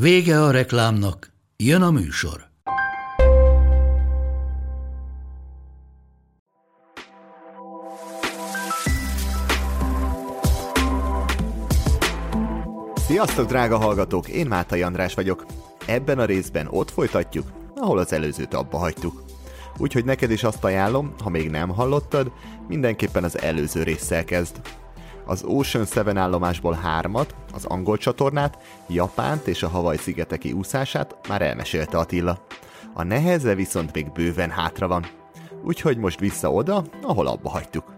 Vége a reklámnak, jön a műsor. Sziasztok, drága hallgatók! Én Mátai András vagyok. Ebben a részben ott folytatjuk, ahol az előzőt abba hagytuk. Úgyhogy neked is azt ajánlom, ha még nem hallottad, mindenképpen az előző résszel kezd. Az Ocean 7 állomásból hármat, az angol csatornát, Japánt és a Hawaii szigeteki úszását már elmesélte Attila. A neheze viszont még bőven hátra van. Úgyhogy most vissza oda, ahol abba hagytuk.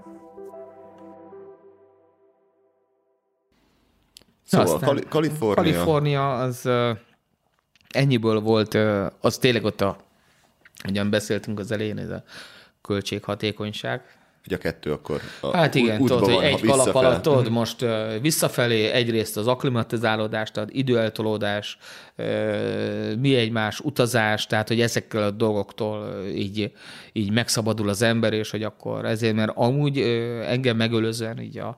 Szóval Aztán Kali- Kalifornia, Kalifornia az uh, ennyiből volt, uh, az tényleg ott a, ugyan beszéltünk az elején, ez a költséghatékonyság. Ugye a kettő akkor a Hát igen, tudod, hogy van, egy kalap alatt tudod, most visszafelé egyrészt az aklimatizálódás, tehát időeltolódás, mi egymás utazás, tehát hogy ezekkel a dolgoktól így, így megszabadul az ember, és hogy akkor ezért, mert amúgy engem megölözően így a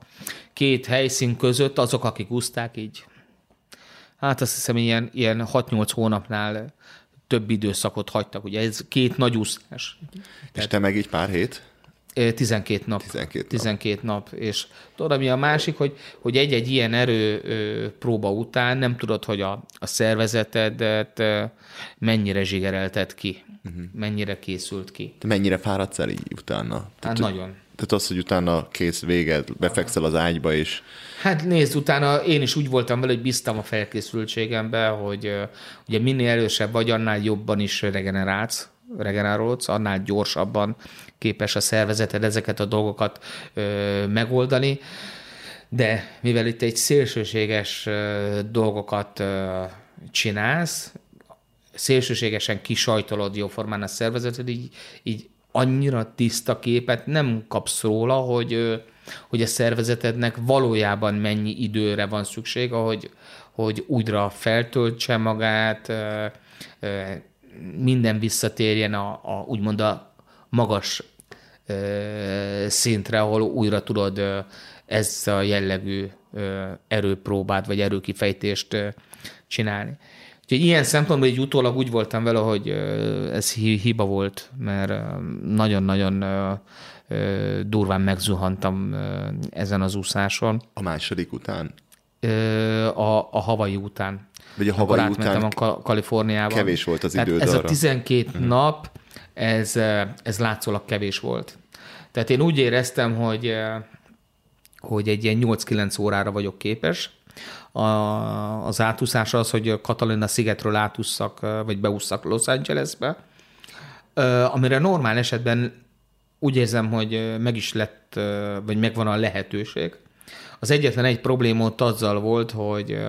két helyszín között azok, akik úszták, így hát azt hiszem ilyen, ilyen 6-8 hónapnál több időszakot hagytak. Ugye ez két nagy úszás. És te meg így pár hét? Ö, 12 nap. 12 nap. 12 nap. És tudod, ami a másik, hogy, hogy egy-egy ilyen erő próba után nem tudod, hogy a, a szervezetedet mennyire zsigerelted ki, uh-huh. mennyire készült ki. Te mennyire fáradsz el így utána? Hát Tehát, nagyon. Tehát az, hogy utána kész vége, befekszel az ágyba, és Hát nézd, utána én is úgy voltam vele, hogy bíztam a felkészültségembe, hogy ugye minél erősebb vagy, annál jobban is regenerálsz, regenerálódsz, annál gyorsabban képes a szervezeted ezeket a dolgokat ö, megoldani. De mivel itt egy szélsőséges ö, dolgokat ö, csinálsz, szélsőségesen kisajtolod jóformán a szervezeted, így, így annyira tiszta képet nem kapsz róla, hogy, hogy a szervezetednek valójában mennyi időre van szükség, hogy, hogy újra feltöltse magát, minden visszatérjen a, a úgymond a magas szintre, ahol újra tudod ö, ez a jellegű erőpróbát vagy erőkifejtést csinálni. Úgyhogy ilyen szempontból így utólag úgy voltam vele, hogy ez hi- hiba volt, mert nagyon-nagyon durván megzuhantam ezen az úszáson a második után, a, a Hawaii után. vagy a Akkor Hawaii átmentem után a Ka- Kaliforniába. kevés volt az időd ez a 12 nap, ez, ez látszólag kevés volt. Tehát én úgy éreztem, hogy, eh, hogy egy ilyen 8-9 órára vagyok képes. A, az átúszás az, hogy Katalina szigetről átúszak, eh, vagy beúszak Los Angelesbe, Ö, amire normál esetben úgy érzem, hogy meg is lett, vagy megvan a lehetőség. Az egyetlen egy probléma ott azzal volt, hogy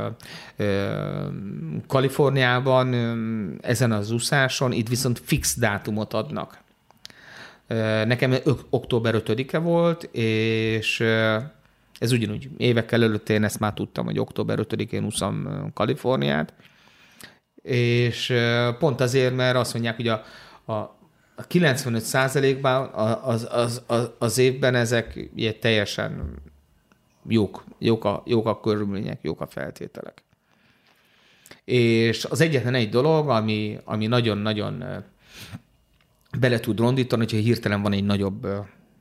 Kaliforniában ezen az úszáson itt viszont fix dátumot adnak. Nekem október 5-e volt, és ez ugyanúgy évekkel előtt én ezt már tudtam, hogy október 5-én úszom Kaliforniát, és pont azért, mert azt mondják, hogy a, a, a 95 százalékban az, az, az, az évben ezek ilyen teljesen jók, jók a, jók a körülmények, jók a feltételek. És az egyetlen egy dolog, ami, ami nagyon-nagyon bele tud rondítani, hogyha hirtelen van egy nagyobb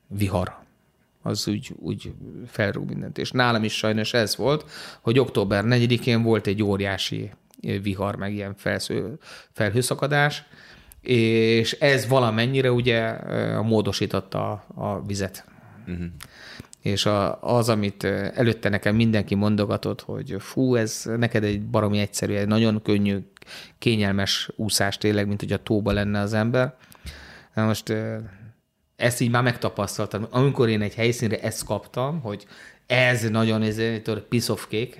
vihar, az úgy, úgy felrúg mindent. És nálam is sajnos ez volt, hogy október 4-én volt egy óriási vihar, meg ilyen felsző, felhőszakadás, és ez valamennyire ugye módosította a, a vizet. Uh-huh. És a, az, amit előtte nekem mindenki mondogatott, hogy fú, ez neked egy baromi egyszerű, egy nagyon könnyű, kényelmes úszás tényleg, mint hogy a tóba lenne az ember. Na most ezt így már megtapasztaltam. Amikor én egy helyszínre ezt kaptam, hogy ez nagyon ez, piece of cake,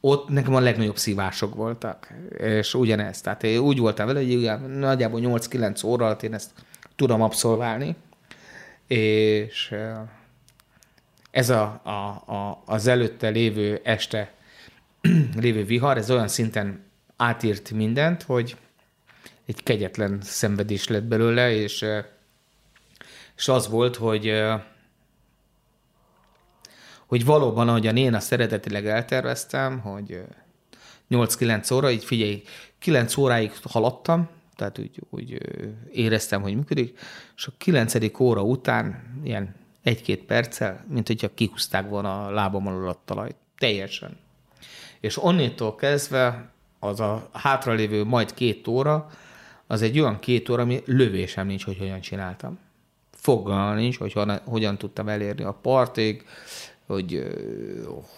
ott nekem a legnagyobb szívások voltak, és ugyanez. Tehát én úgy voltam vele, hogy igen, nagyjából 8-9 óra alatt én ezt tudom abszolválni, és ez a, a, a, az előtte lévő este lévő vihar, ez olyan szinten átírt mindent, hogy egy kegyetlen szenvedés lett belőle, és, és az volt, hogy hogy valóban, ahogyan én a szeretetileg elterveztem, hogy 8-9 óra, így figyelj, 9 óráig haladtam, tehát úgy, úgy éreztem, hogy működik, és a 9. óra után ilyen egy-két perccel, mint hogyha kihúzták volna a lábam alól a talajt. Teljesen. És onnétól kezdve az a hátralévő majd két óra, az egy olyan két óra, ami lövésem nincs, hogy hogyan csináltam. Fogalmam nincs, hogy hogyan, hogyan tudtam elérni a partig, hogy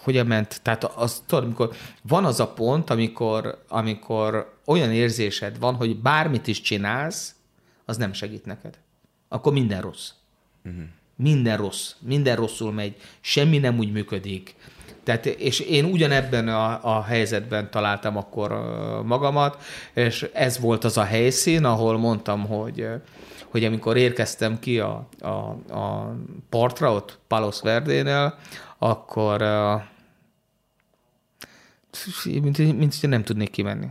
hogyan ment. Tehát az, tudod, amikor van az a pont, amikor, amikor olyan érzésed van, hogy bármit is csinálsz, az nem segít neked. Akkor minden rossz. Uh-huh. Minden rossz. Minden rosszul megy. Semmi nem úgy működik. Tehát, és én ugyanebben a, a helyzetben találtam akkor magamat, és ez volt az a helyszín, ahol mondtam, hogy, hogy amikor érkeztem ki a, a, a partra, ott Palos Verdénél, akkor mint, mint, mint nem tudnék kimenni.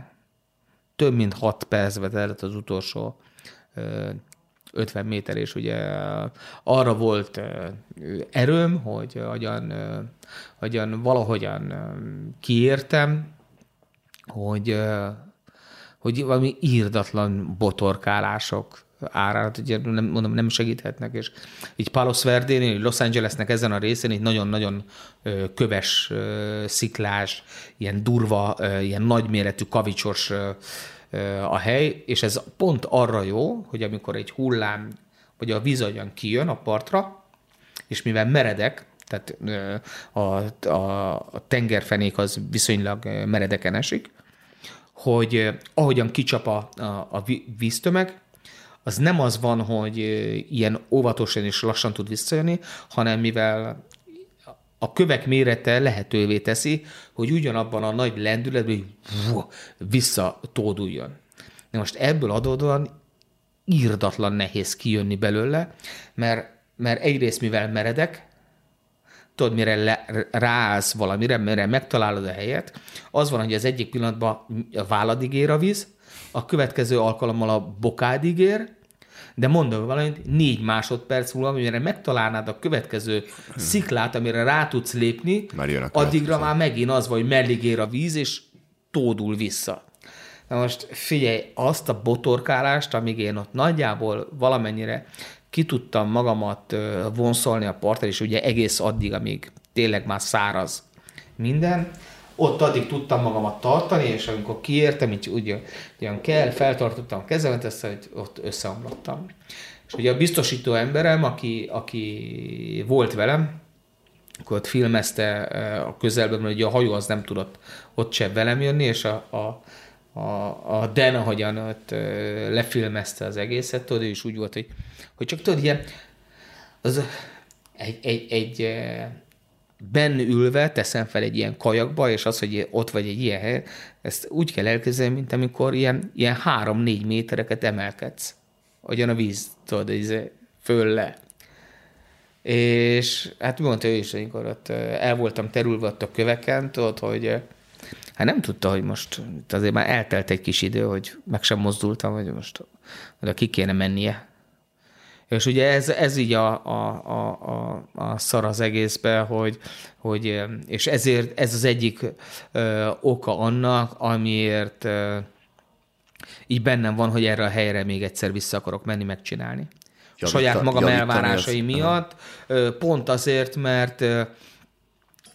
Több mint hat percbe telt az utolsó 50 méter, és ugye arra volt erőm, hogy hogyan, hogyan valahogyan kiértem, hogy, hogy valami írdatlan botorkálások árát, ugye nem, mondom, nem segíthetnek, és így Palos Verdén, Los Angelesnek ezen a részén egy nagyon-nagyon köves, sziklás, ilyen durva, ilyen nagyméretű kavicsos a hely, és ez pont arra jó, hogy amikor egy hullám, vagy a víz kijön a partra, és mivel meredek, tehát a, a, a tengerfenék az viszonylag meredeken esik, hogy ahogyan kicsap a, a, a víztömeg, az nem az van, hogy ilyen óvatosan és lassan tud visszajönni, hanem mivel a kövek mérete lehetővé teszi, hogy ugyanabban a nagy lendületben visszatóduljon. De most ebből adódóan írdatlan nehéz kijönni belőle, mert, mert egyrészt mivel meredek, tudod, mire le, ráállsz valamire, mire megtalálod a helyet, az van, hogy az egyik pillanatban a válladig ér a víz, a következő alkalommal a bokádig ér, de mondom valamit, négy másodperc múlva, amire megtalálnád a következő sziklát, amire rá tudsz lépni, már addigra már megint az vagy, hogy mellig ér a víz, és tódul vissza. Na most figyelj, azt a botorkálást, amíg én ott nagyjából valamennyire ki tudtam magamat vonszolni a partra, és ugye egész addig, amíg tényleg már száraz minden, ott addig tudtam magamat tartani, és amikor kiértem, így úgy olyan kell, feltartottam a kezemet, ezt, hogy ott összeomlottam. És ugye a biztosító emberem, aki, aki volt velem, akkor ott filmezte a közelben, ugye a hajó az nem tudott ott sem velem jönni, és a, a, a, a Den, ahogyan ott lefilmezte az egészet, tudod, ő is úgy volt, hogy, hogy csak tudod, ilyen, az egy, egy, egy benne ülve teszem fel egy ilyen kajakba, és az, hogy ott vagy egy ilyen hely, ezt úgy kell elképzelni, mint amikor ilyen, ilyen három-négy métereket emelkedsz. Hogyan a víz, tudod, ez föl le. És hát mondta ő is, amikor ott el voltam terülve ott a köveken, tudod, hogy hát nem tudta, hogy most azért már eltelt egy kis idő, hogy meg sem mozdultam, hogy most oda ki kéne mennie. És ugye ez, ez így a, a, a, a, a szar az egészben, hogy, hogy, és ezért ez az egyik ö, oka annak, amiért ö, így bennem van, hogy erre a helyre még egyszer vissza akarok menni, megcsinálni. Javítani, Saját magam elvárásai az... miatt, pont azért, mert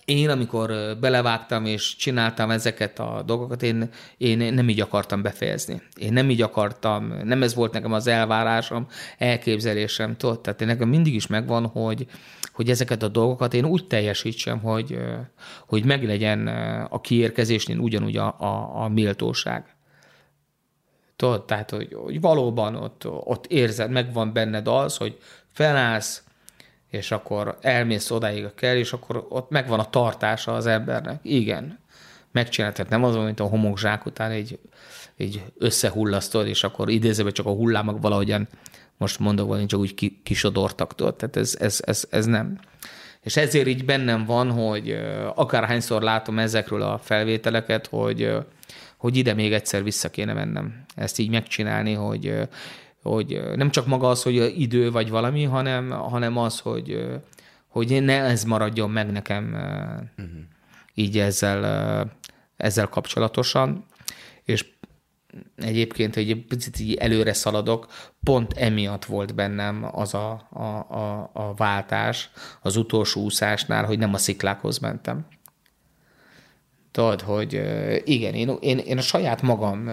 én, amikor belevágtam és csináltam ezeket a dolgokat, én, én nem így akartam befejezni. Én nem így akartam, nem ez volt nekem az elvárásom, elképzelésem, tudod? Tehát én nekem mindig is megvan, hogy, hogy ezeket a dolgokat én úgy teljesítsem, hogy, hogy meglegyen a kiérkezésnél ugyanúgy a, a, a méltóság. Tudod, tehát, hogy, hogy valóban ott, ott érzed, megvan benned az, hogy felállsz, és akkor elmész odáig kell, és akkor ott megvan a tartása az embernek. Igen. megcsinálni. Tehát nem az, mint a homokzsák után egy, egy összehullasztod, és akkor idézőben csak a hullámok valahogyan, most mondok valami, csak úgy kisodortak. Tehát ez, ez, ez, ez nem. És ezért így bennem van, hogy akárhányszor látom ezekről a felvételeket, hogy, hogy ide még egyszer vissza kéne mennem. Ezt így megcsinálni, hogy, hogy nem csak maga az, hogy idő vagy valami, hanem, hanem az, hogy, hogy ne ez maradjon meg nekem uh-huh. így ezzel, ezzel kapcsolatosan. És egyébként, egy picit így előre szaladok, pont emiatt volt bennem az a, a, a, a váltás az utolsó úszásnál, hogy nem a sziklákhoz mentem. Tudod, hogy igen, én, én, én a saját magam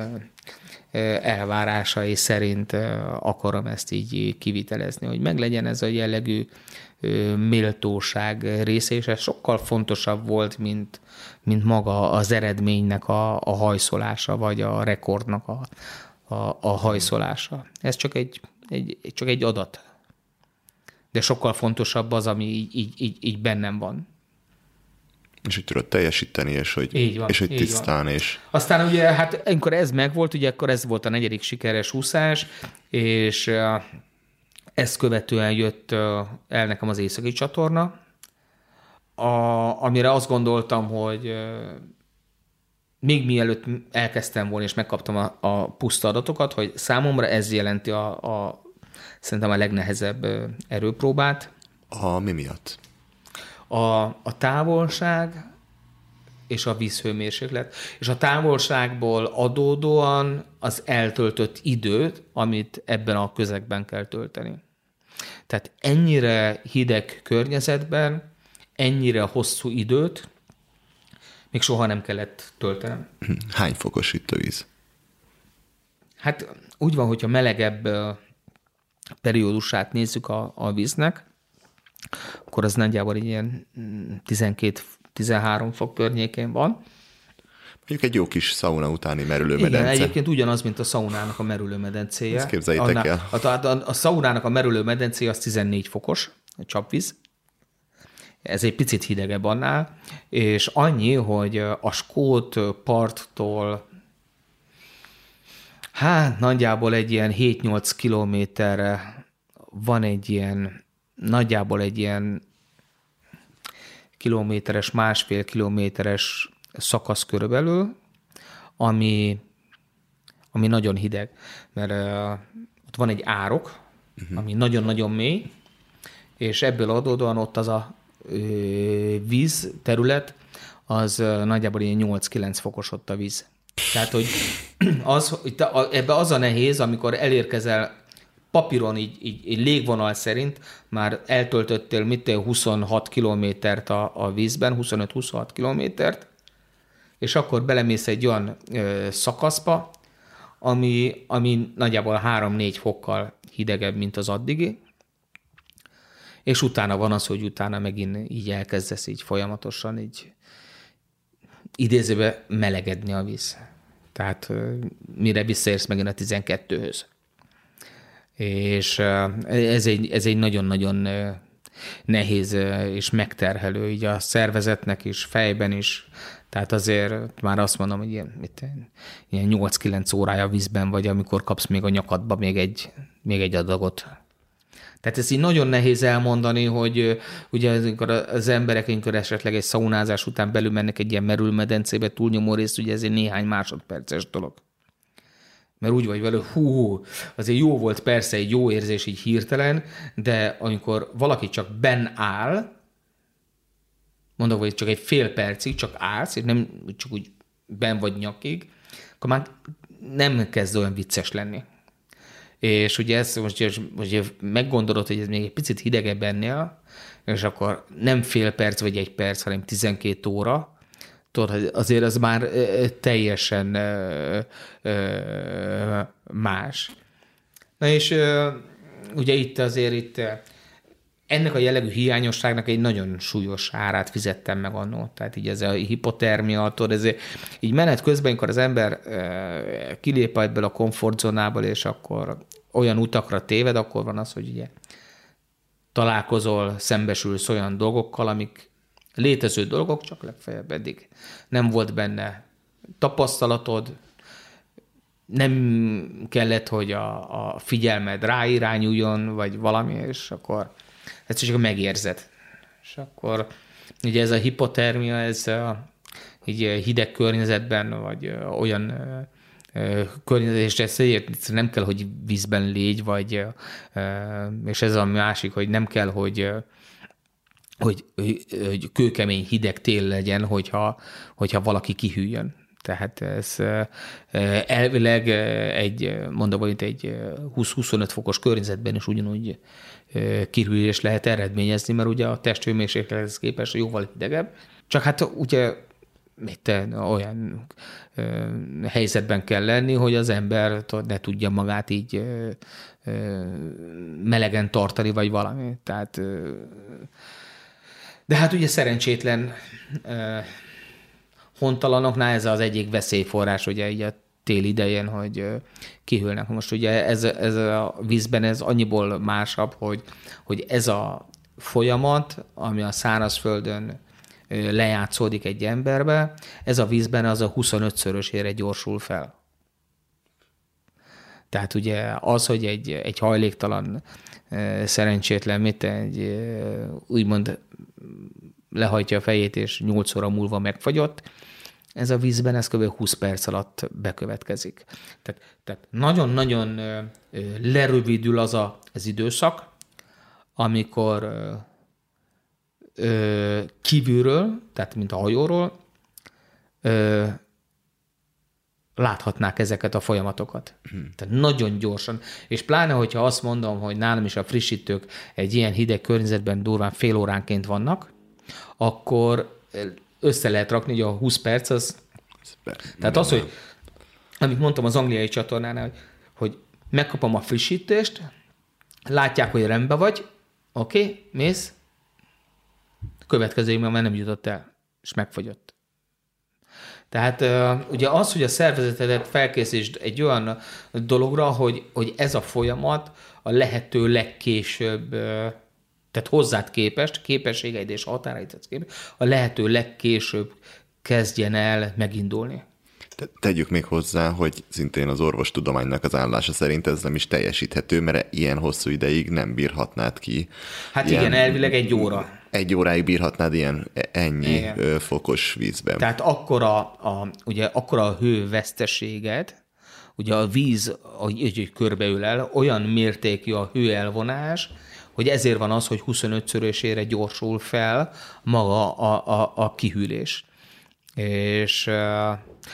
elvárásai szerint akarom ezt így kivitelezni, hogy meglegyen ez a jellegű méltóság része, és ez sokkal fontosabb volt, mint, mint maga az eredménynek a, a hajszolása, vagy a rekordnak a, a, a hajszolása. Ez csak egy, egy, csak egy adat. De sokkal fontosabb az, ami így, így, így, bennem van. És hogy tudod teljesíteni, és hogy, így van, és hogy tisztán. Van. És... Aztán ugye, hát amikor ez megvolt, ugye akkor ez volt a negyedik sikeres úszás, és ezt követően jött el nekem az északi csatorna, a, amire azt gondoltam, hogy még mielőtt elkezdtem volna, és megkaptam a, a puszta adatokat, hogy számomra ez jelenti a, a szerintem a legnehezebb erőpróbát. A mi miatt? A, a távolság és a vízhőmérséklet, és a távolságból adódóan az eltöltött időt, amit ebben a közegben kell tölteni. Tehát ennyire hideg környezetben, ennyire hosszú időt még soha nem kellett töltenem. Hány fokos itt a víz? Hát úgy van, hogyha melegebb periódusát nézzük a, a víznek, akkor az nagyjából ilyen 12-13 fok környékén van. Mondjuk egy jó kis szauna utáni merülőmedence. Igen, egyébként ugyanaz, mint a szaunának a merülőmedencéje. Ezt képzeljétek Annál, el. A, a, a szaunának a merülőmedencéje az 14 fokos, a csapvíz. Ez egy picit hidegebb annál, és annyi, hogy a Skót parttól hát nagyjából egy ilyen 7-8 kilométerre van egy ilyen, nagyjából egy ilyen kilométeres, másfél kilométeres szakasz körülbelül, ami, ami nagyon hideg, mert uh, ott van egy árok, uh-huh. ami nagyon-nagyon mély, és ebből adódóan ott az a ö, víz terület, az uh, nagyjából ilyen 8-9 fokos ott a víz. Tehát, hogy az, ebbe az a nehéz, amikor elérkezel papíron így, így, így légvonal szerint már eltöltöttél mit 26 kilométert a, a vízben, 25-26 kilométert, és akkor belemész egy olyan ö, szakaszba, ami, ami nagyjából 3-4 fokkal hidegebb, mint az addigi, és utána van az, hogy utána megint így elkezdesz így folyamatosan így idézőbe melegedni a víz. Tehát mire visszaérsz megint a 12-höz. És ez egy, ez egy nagyon-nagyon nehéz és megterhelő így a szervezetnek is, fejben is, tehát azért már azt mondom, hogy ilyen, mit, ilyen 8-9 órája vízben vagy, amikor kapsz még a nyakadba még egy, még egy adagot. Tehát ez így nagyon nehéz elmondani, hogy ugye amikor az emberek, amikor esetleg egy szaunázás után belül mennek egy ilyen merülmedencébe, túlnyomó részt, ugye ez egy néhány másodperces dolog. Mert úgy vagy vele, hú, azért jó volt persze egy jó érzés így hirtelen, de amikor valaki csak ben áll, mondok, hogy csak egy fél percig csak állsz, és nem csak úgy ben vagy nyakig, akkor már nem kezd olyan vicces lenni. És ugye ezt most most meggondolod, hogy ez még egy picit hidegebb ennél, és akkor nem fél perc vagy egy perc, hanem 12 óra, tudod, azért az már teljesen más. Na és ugye itt azért itt ennek a jellegű hiányosságnak egy nagyon súlyos árát fizettem meg annó. Tehát így ez a hipotermia, tudod, ez így menet közben, amikor az ember kilép ebből a komfortzónából, és akkor olyan utakra téved, akkor van az, hogy ugye találkozol, szembesülsz olyan dolgokkal, amik Létező dolgok, csak legfeljebb eddig nem volt benne tapasztalatod, nem kellett, hogy a, a figyelmed ráirányuljon, vagy valami, és akkor ez csak megérzed. És akkor ugye ez a hipotermia, ez a, így hideg környezetben, vagy olyan környezetésre nem kell, hogy vízben légy, vagy, és ez a másik, hogy nem kell, hogy hogy, hogy kőkemény hideg tél legyen, hogyha, hogyha valaki kihűljön. Tehát ez elvileg egy, mondom, hogy egy 20-25 fokos környezetben is ugyanúgy kihűlés lehet eredményezni, mert ugye a testhőmérséklethez képest jóval hidegebb. Csak hát ugye mit olyan helyzetben kell lenni, hogy az ember ne tudja magát így melegen tartani, vagy valami. Tehát, de hát ugye szerencsétlen ö, hontalanoknál ez az egyik veszélyforrás, ugye így a tél idején, hogy kihűlnek. Most ugye ez, ez a vízben ez annyiból másabb, hogy, hogy ez a folyamat, ami a szárazföldön lejátszódik egy emberbe, ez a vízben az a 25-szörösére gyorsul fel. Tehát ugye az, hogy egy, egy hajléktalan szerencsétlen, mit egy úgymond lehajtja a fejét, és 8 óra múlva megfagyott, ez a vízben, ez kb. 20 perc alatt bekövetkezik. Tehát, tehát nagyon-nagyon lerövidül az a, az időszak, amikor ö, kívülről, tehát mint a hajóról, ö, láthatnák ezeket a folyamatokat. Hmm. Tehát nagyon gyorsan. És pláne, hogyha azt mondom, hogy nálam is a frissítők egy ilyen hideg környezetben durván fél óránként vannak, akkor össze lehet rakni, hogy a 20 perc az... Tehát az, hogy amit mondtam az angliai csatornánál, hogy, hogy megkapom a frissítést, látják, hogy rendben vagy, oké, okay, mész, következő már nem jutott el, és megfogyott. Tehát ugye az, hogy a szervezetedet felkészítsd egy olyan dologra, hogy, hogy ez a folyamat a lehető legkésőbb, tehát hozzád képest, képességeid és határaidhoz képest, a lehető legkésőbb kezdjen el megindulni. Tegyük még hozzá, hogy szintén az orvostudománynak az állása szerint ez nem is teljesíthető, mert ilyen hosszú ideig nem bírhatnád ki. Hát ilyen, igen, elvileg egy óra. Egy óráig bírhatnád ilyen ennyi igen. fokos vízben. Tehát akkora a, ugye, akkora a hőveszteséged, ugye a víz, ahogy körbeül olyan mértékű a hőelvonás, hogy ezért van az, hogy 25-szörösére gyorsul fel maga a, a, a kihűlés. És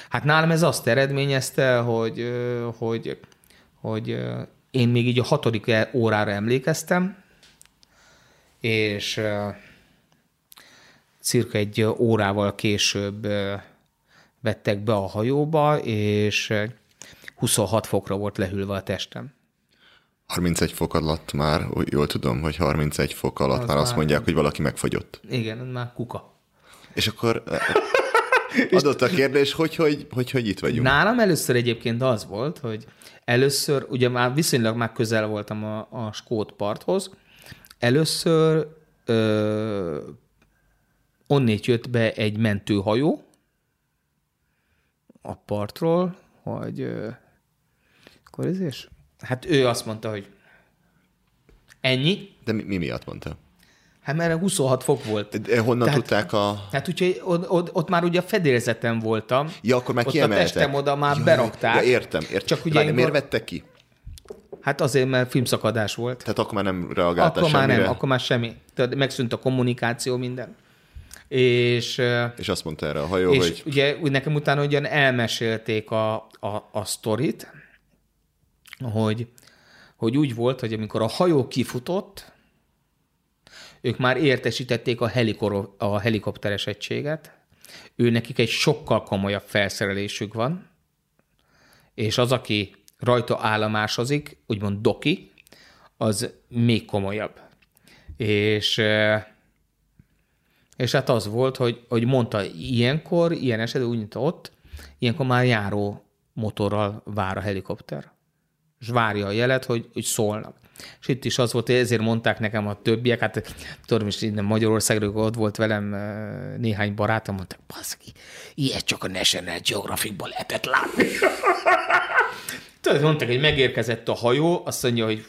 Hát nálam ez azt eredményezte, hogy, hogy, hogy én még így a hatodik órára emlékeztem, és cirka egy órával később vettek be a hajóba, és 26 fokra volt lehűlve a testem. 31 fok alatt már, jól tudom, hogy 31 fok alatt az már azt mondják, hogy valaki megfagyott. Igen, már kuka. És akkor Adott a kérdés, hogy hogy, hogy hogy itt vagyunk. Nálam először egyébként az volt, hogy először, ugye már viszonylag már közel voltam a, a Skót parthoz, először ö, onnét jött be egy mentőhajó a partról, hogy akkor ez is? Hát ő azt mondta, hogy ennyi. De mi, mi miatt mondta? Hát mert 26 fok volt. De honnan Tehát, tudták a... Hát úgyhogy ott, ott, ott már ugye a fedélzeten voltam. Ja, akkor már ott a testem oda már ja, berakták. Ja, értem, értem. Csak ugye Várj, miért vettek ki? Hát azért, mert filmszakadás volt. Tehát akkor már nem reagáltál Akkor semmire? már nem, akkor már semmi. Tehát megszűnt a kommunikáció, minden. És, és azt mondta erre a hajó, és hogy... ugye úgy nekem utána ugyan elmesélték a, a, a sztorit, hogy, hogy úgy volt, hogy amikor a hajó kifutott, ők már értesítették a, helikor, a helikopteres egységet, ő nekik egy sokkal komolyabb felszerelésük van, és az, aki rajta állomásozik, úgymond doki, az még komolyabb. És, és hát az volt, hogy, hogy mondta, ilyenkor, ilyen esetben úgy, mint ott, ilyenkor már járó motorral vár a helikopter. és várja a jelet, hogy, hogy szólnak. És itt is az volt, hogy ezért mondták nekem a többiek, hát tudom is, innen Magyarországról ott volt velem néhány barátom, mondták, baszki, ilyet csak a National Geographic-ból lehetett látni. Tudod, mondták, hogy megérkezett a hajó, azt mondja, hogy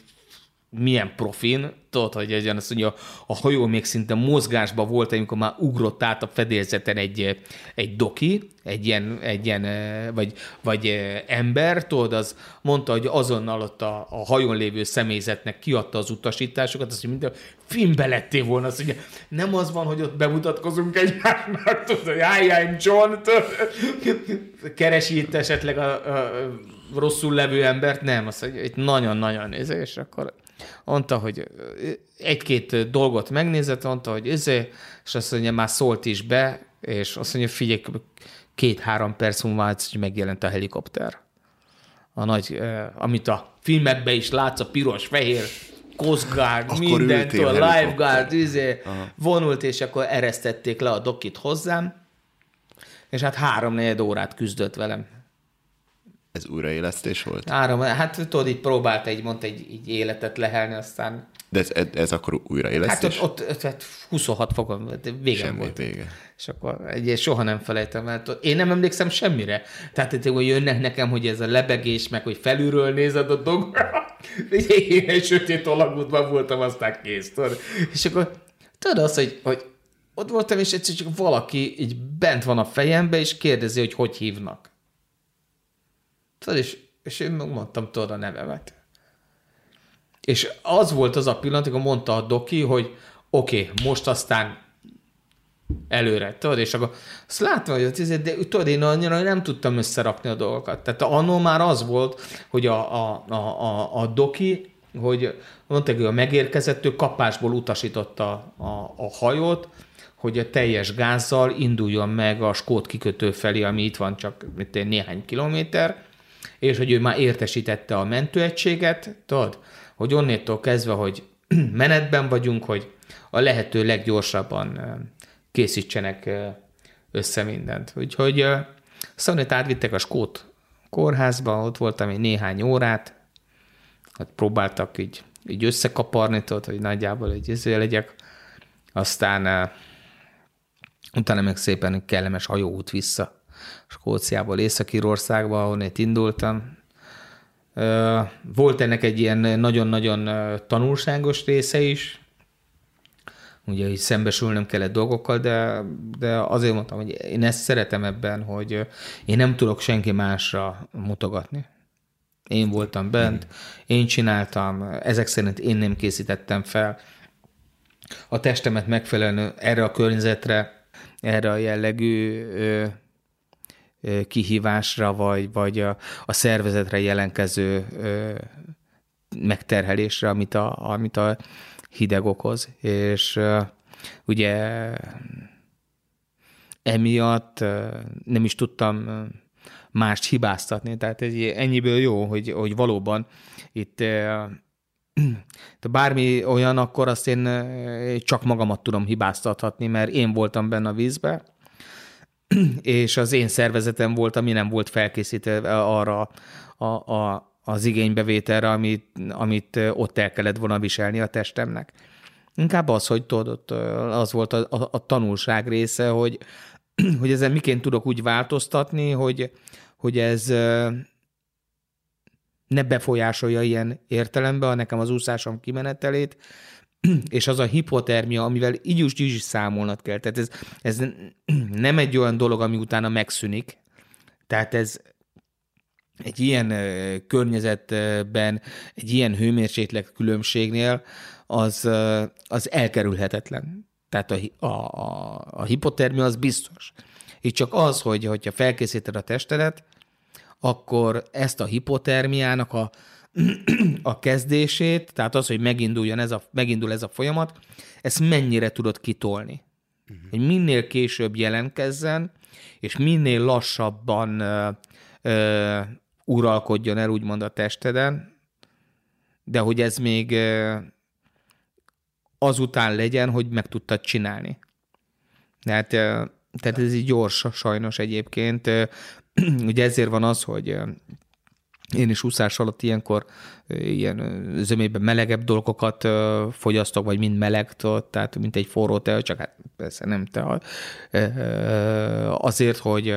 milyen profin, tudod, hogy egyen azt mondja, a hajó még szinte mozgásban volt, amikor már ugrott át a fedélzeten egy, egy doki, egy ilyen, egy ilyen vagy, vagy ember, tudod, az mondta, hogy azonnal ott a, a hajón lévő személyzetnek kiadta az utasításokat, azt mondja, minden filmbe lettél volna, azt mondja, nem az van, hogy ott bemutatkozunk egymásnak, tudod, hogy I am John, tudod, keresi itt esetleg a, a rosszul levő embert, nem, azt mondja, itt nagyon-nagyon néző, és akkor mondta, hogy egy-két dolgot megnézett, mondta, hogy izé, és azt mondja, már szólt is be, és azt mondja, figyelj, két-három perc múlva hogy megjelent a helikopter. A nagy, amit a filmekben is látsz, a piros, fehér, Coast mindentől, a lifeguard, izé, vonult, és akkor eresztették le a dokit hozzám, és hát három-négy órát küzdött velem ez újraélesztés volt? Három, hát tudod, így próbált egy, mondta, egy, egy életet lehelni, aztán... De ez, ez akkor újraélesztés? Hát ott, ott, ott 26 fokon vége Semmi volt. vége. És akkor egy, soha nem felejtem el. Én nem emlékszem semmire. Tehát, hogy jönnek nekem, hogy ez a lebegés, meg hogy felülről nézed a dolgot. Én egy sötét alagútban voltam, aztán kész. Tudod? És akkor tudod azt, hogy, hogy ott voltam, és egyszer csak valaki így bent van a fejembe, és kérdezi, hogy hogy hívnak. Tudod, és, és én mondtam tudod a nevemet. És az volt az a pillanat, amikor mondta a doki, hogy oké, okay, most aztán előre, tudod, és akkor azt látom, hogy izé, de tudod, én annyira nem tudtam összerakni a dolgokat. Tehát annó már az volt, hogy a, a, a, a, a doki, hogy mondták, hogy a megérkezett, kapásból utasította a, a hajót, hogy a teljes gázzal induljon meg a Skót kikötő felé, ami itt van csak mint néhány kilométer, és hogy ő már értesítette a mentőegységet, tudod, hogy onnétól kezdve, hogy menetben vagyunk, hogy a lehető leggyorsabban készítsenek össze mindent. Úgyhogy Szanét átvittek a Skót kórházba, ott voltam egy néhány órát, hát próbáltak így, így összekaparni, tudod, hogy nagyjából egy izé legyek, aztán utána meg szépen kellemes hajóút vissza Skóciából Észak-Írországba, ahonnét indultam. Volt ennek egy ilyen nagyon-nagyon tanulságos része is, ugye, hogy szembesülnöm kellett dolgokkal, de, de azért mondtam, hogy én ezt szeretem ebben, hogy én nem tudok senki másra mutogatni. Én voltam bent, én csináltam, ezek szerint én nem készítettem fel a testemet megfelelően erre a környezetre, erre a jellegű kihívásra, vagy, vagy a, a szervezetre jelenkező megterhelésre, amit a, amit a hideg okoz. És ugye emiatt nem is tudtam mást hibáztatni. Tehát egy, ennyiből jó, hogy, hogy valóban itt de bármi olyan, akkor azt én csak magamat tudom hibáztathatni, mert én voltam benne a vízbe, és az én szervezetem volt, ami nem volt felkészítve arra a, a, az igénybevételre, amit, amit ott el kellett volna viselni a testemnek. Inkább az, hogy tudod, az volt a, a, a tanulság része, hogy, hogy ezen miként tudok úgy változtatni, hogy, hogy ez ne befolyásolja ilyen értelemben nekem az úszásom kimenetelét, és az a hipotermia, amivel így is, így is számolnod kell. Tehát ez, ez nem egy olyan dolog, ami utána megszűnik. Tehát ez egy ilyen környezetben, egy ilyen hőmérséklet különbségnél az, az elkerülhetetlen. Tehát a, a, a, a hipotermia az biztos. Itt csak az, hogy hogyha felkészíted a testedet, akkor ezt a hipotermiának a a kezdését, tehát az, hogy meginduljon ez a, megindul ez a folyamat, ezt mennyire tudod kitolni. Uh-huh. Hogy minél később jelentkezzen, és minél lassabban ö, ö, uralkodjon el, úgymond a testeden, de hogy ez még ö, azután legyen, hogy meg tudtad csinálni. Tehát, ö, tehát ez így gyors sajnos egyébként. Ugye ezért van az, hogy én is úszás alatt ilyenkor ilyen zömében melegebb dolgokat fogyasztok, vagy mind meleg, tehát mint egy forró tea, csak hát persze nem tea. Azért, hogy,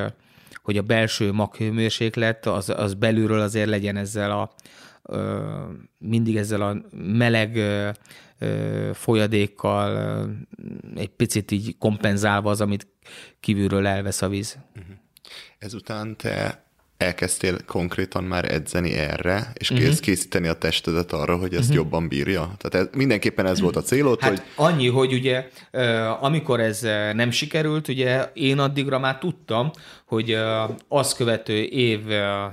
hogy a belső maghőmérséklet az, az belülről azért legyen ezzel a mindig ezzel a meleg folyadékkal egy picit így kompenzálva az, amit kívülről elvesz a víz. Mhm. Ezután te elkezdtél konkrétan már edzeni erre, és uh-huh. kész készíteni a testedet arra, hogy ezt uh-huh. jobban bírja? Tehát ez, mindenképpen ez volt a célod, hát hogy... annyi, hogy ugye amikor ez nem sikerült, ugye én addigra már tudtam, hogy azt követő év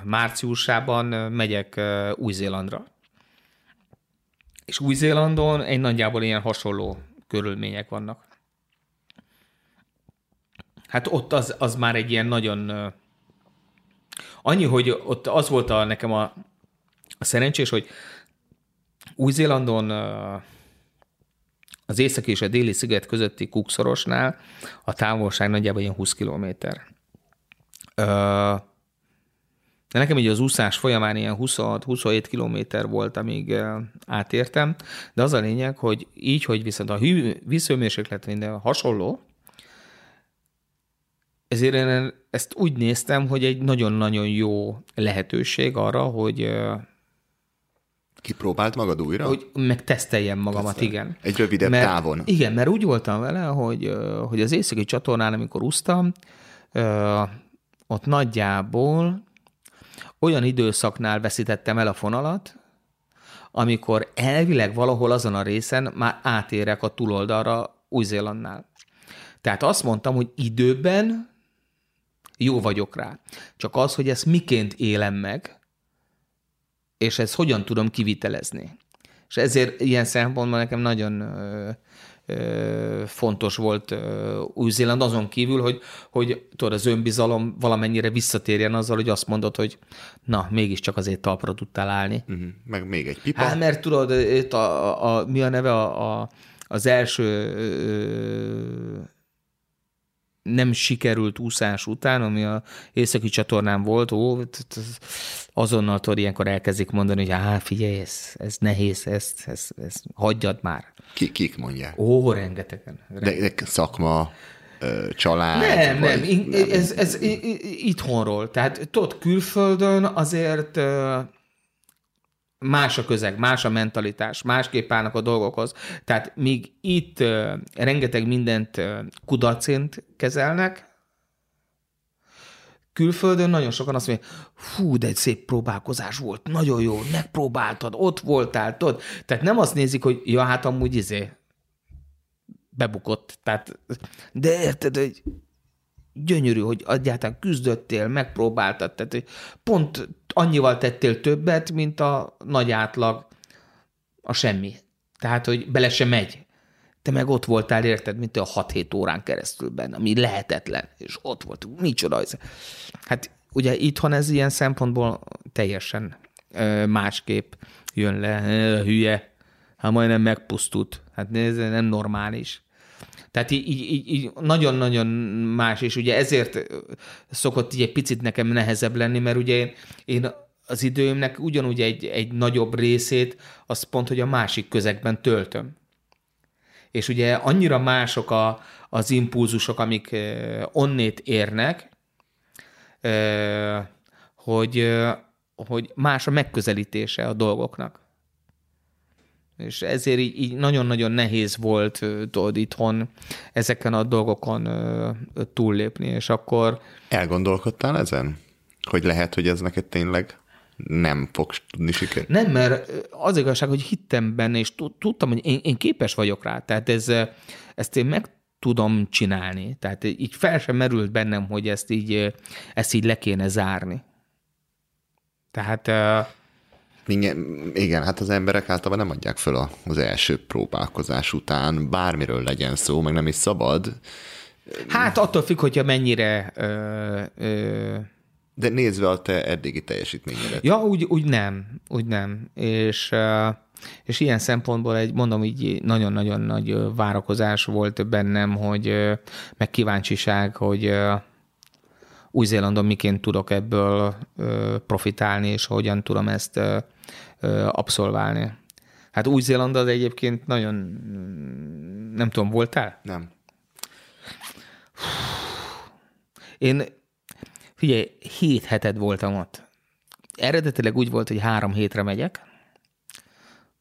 márciusában megyek Új-Zélandra. És Új-Zélandon egy nagyjából ilyen hasonló körülmények vannak. Hát ott az, az már egy ilyen nagyon Annyi, hogy ott az volt a, nekem a, a szerencsés, hogy Új-Zélandon az északi és a déli sziget közötti Kukszorosnál a távolság nagyjából ilyen 20 kilométer. De nekem így az úszás folyamán ilyen 26-27 kilométer volt, amíg átértem, de az a lényeg, hogy így, hogy viszont a vízhőmérséklet minden hasonló, ezért én ezt úgy néztem, hogy egy nagyon-nagyon jó lehetőség arra, hogy Kipróbált magad újra? Hogy megteszteljem magamat, Tesztel. igen. Egy rövidebb mert, távon. Igen, mert úgy voltam vele, hogy, hogy az északi csatornán, amikor úsztam, ott nagyjából olyan időszaknál veszítettem el a fonalat, amikor elvileg valahol azon a részen már átérek a túloldalra Új-Zélandnál. Tehát azt mondtam, hogy időben jó vagyok rá. Csak az, hogy ezt miként élem meg, és ezt hogyan tudom kivitelezni. És ezért ilyen szempontból nekem nagyon ö, ö, fontos volt Új-Zéland azon kívül, hogy, hogy tudod, az önbizalom valamennyire visszatérjen azzal, hogy azt mondod, hogy na, mégiscsak azért talpra tudtál állni. Uh-huh. Meg még egy pipa. Hát, mert tudod, itt a, a, a, mi a neve a, a, az első ö, nem sikerült úszás után, ami a északi csatornán volt, ó, azonnal tudod, ilyenkor elkezdik mondani, hogy á, figyelj, ez, ez nehéz, ezt, ezt, ezt hagyjad már. Ki, kik mondják? Ó, rengetegen. rengetegen. De, de szakma, család? Nem, vagy, nem, ez, ez, ez itthonról. Tehát tudod, külföldön azért más a közeg, más a mentalitás, másképp állnak a dolgokhoz. Tehát míg itt rengeteg mindent uh, kezelnek, külföldön nagyon sokan azt mondják, fú, de egy szép próbálkozás volt, nagyon jó, megpróbáltad, ott voltál, tudod. Tehát nem azt nézik, hogy ja, hát amúgy izé, bebukott. Tehát, de érted, hogy gyönyörű, hogy egyáltalán küzdöttél, megpróbáltad, tehát hogy pont annyival tettél többet, mint a nagy átlag, a semmi. Tehát, hogy bele se megy. Te meg ott voltál, érted, mint a 6-7 órán keresztül benne, ami lehetetlen, és ott volt, micsoda ez. Hát ugye itthon ez ilyen szempontból teljesen ö, másképp jön le, ö, hülye, hát majdnem megpusztult. Hát ez nem normális. Tehát így, így, így nagyon-nagyon más, és ugye ezért szokott így egy picit nekem nehezebb lenni, mert ugye én, én az időmnek ugyanúgy egy, egy nagyobb részét, az pont, hogy a másik közegben töltöm. És ugye annyira mások a, az impulzusok, amik onnét érnek, hogy, hogy más a megközelítése a dolgoknak és ezért így, így nagyon-nagyon nehéz volt tudod, itthon ezeken a dolgokon túllépni, és akkor... Elgondolkodtál ezen? Hogy lehet, hogy ez neked tényleg nem fog tudni sikerülni? Nem, mert az igazság, hogy hittem benne, és tudtam, hogy én, én képes vagyok rá. Tehát ez, ezt én meg tudom csinálni. Tehát így fel sem merült bennem, hogy ezt így, ezt így le kéne zárni. Tehát igen, igen, hát az emberek általában nem adják föl az első próbálkozás után, bármiről legyen szó, meg nem is szabad. Hát attól függ, hogyha mennyire... Ö, ö... De nézve a te eddigi teljesítményedet. Ja, úgy, úgy nem, úgy nem. És, és ilyen szempontból egy, mondom, így nagyon-nagyon nagy várakozás volt bennem, hogy meg kíváncsiság, hogy Új-Zélandon miként tudok ebből profitálni, és hogyan tudom ezt abszolválni. Hát Új-Zéland az egyébként nagyon, nem tudom, voltál? Nem. Én, figyelj, hét heted voltam ott. Eredetileg úgy volt, hogy három hétre megyek,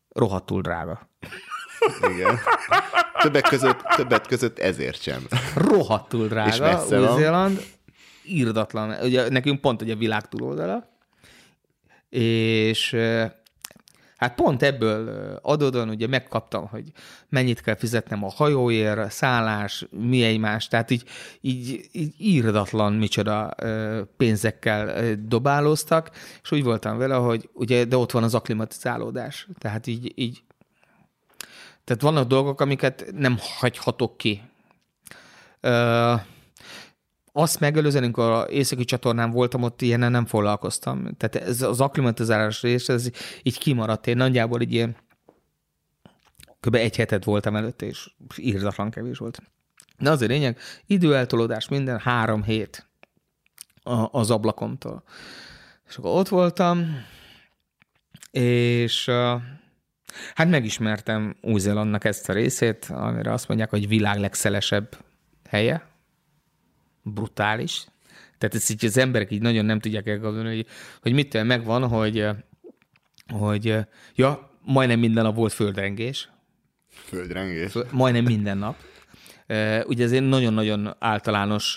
rohadtul drága. Igen. Többek között, többet között ezért sem. Rohadtul drága, Új-Zéland, írdatlan. Ugye nekünk pont ugye a világ túloldala, és Hát pont ebből adódóan ugye megkaptam, hogy mennyit kell fizetnem a hajóért, szállás, mi egymás, tehát így, így, így írdatlan micsoda pénzekkel dobálóztak, és úgy voltam vele, hogy ugye, de ott van az aklimatizálódás, tehát így, így tehát vannak dolgok, amiket nem hagyhatok ki. Azt megelőzően, amikor a északi csatornán voltam, ott ilyenen nem foglalkoztam. Tehát ez az akklimatizálás rész, ez így kimaradt. Én nagyjából egy ilyen kb. egy hetet voltam előtte, és írdatlan kevés volt. De az a lényeg, időeltolódás minden három hét az ablakomtól. És akkor ott voltam, és hát megismertem Új-Zélandnak ezt a részét, amire azt mondják, hogy világ legszelesebb helye, brutális. Tehát ezt így az emberek így nagyon nem tudják elgondolni, hogy, hogy mitől megvan, hogy, hogy ja, majdnem minden nap volt földrengés. Földrengés? Majdnem minden nap. Ugye ez egy nagyon-nagyon általános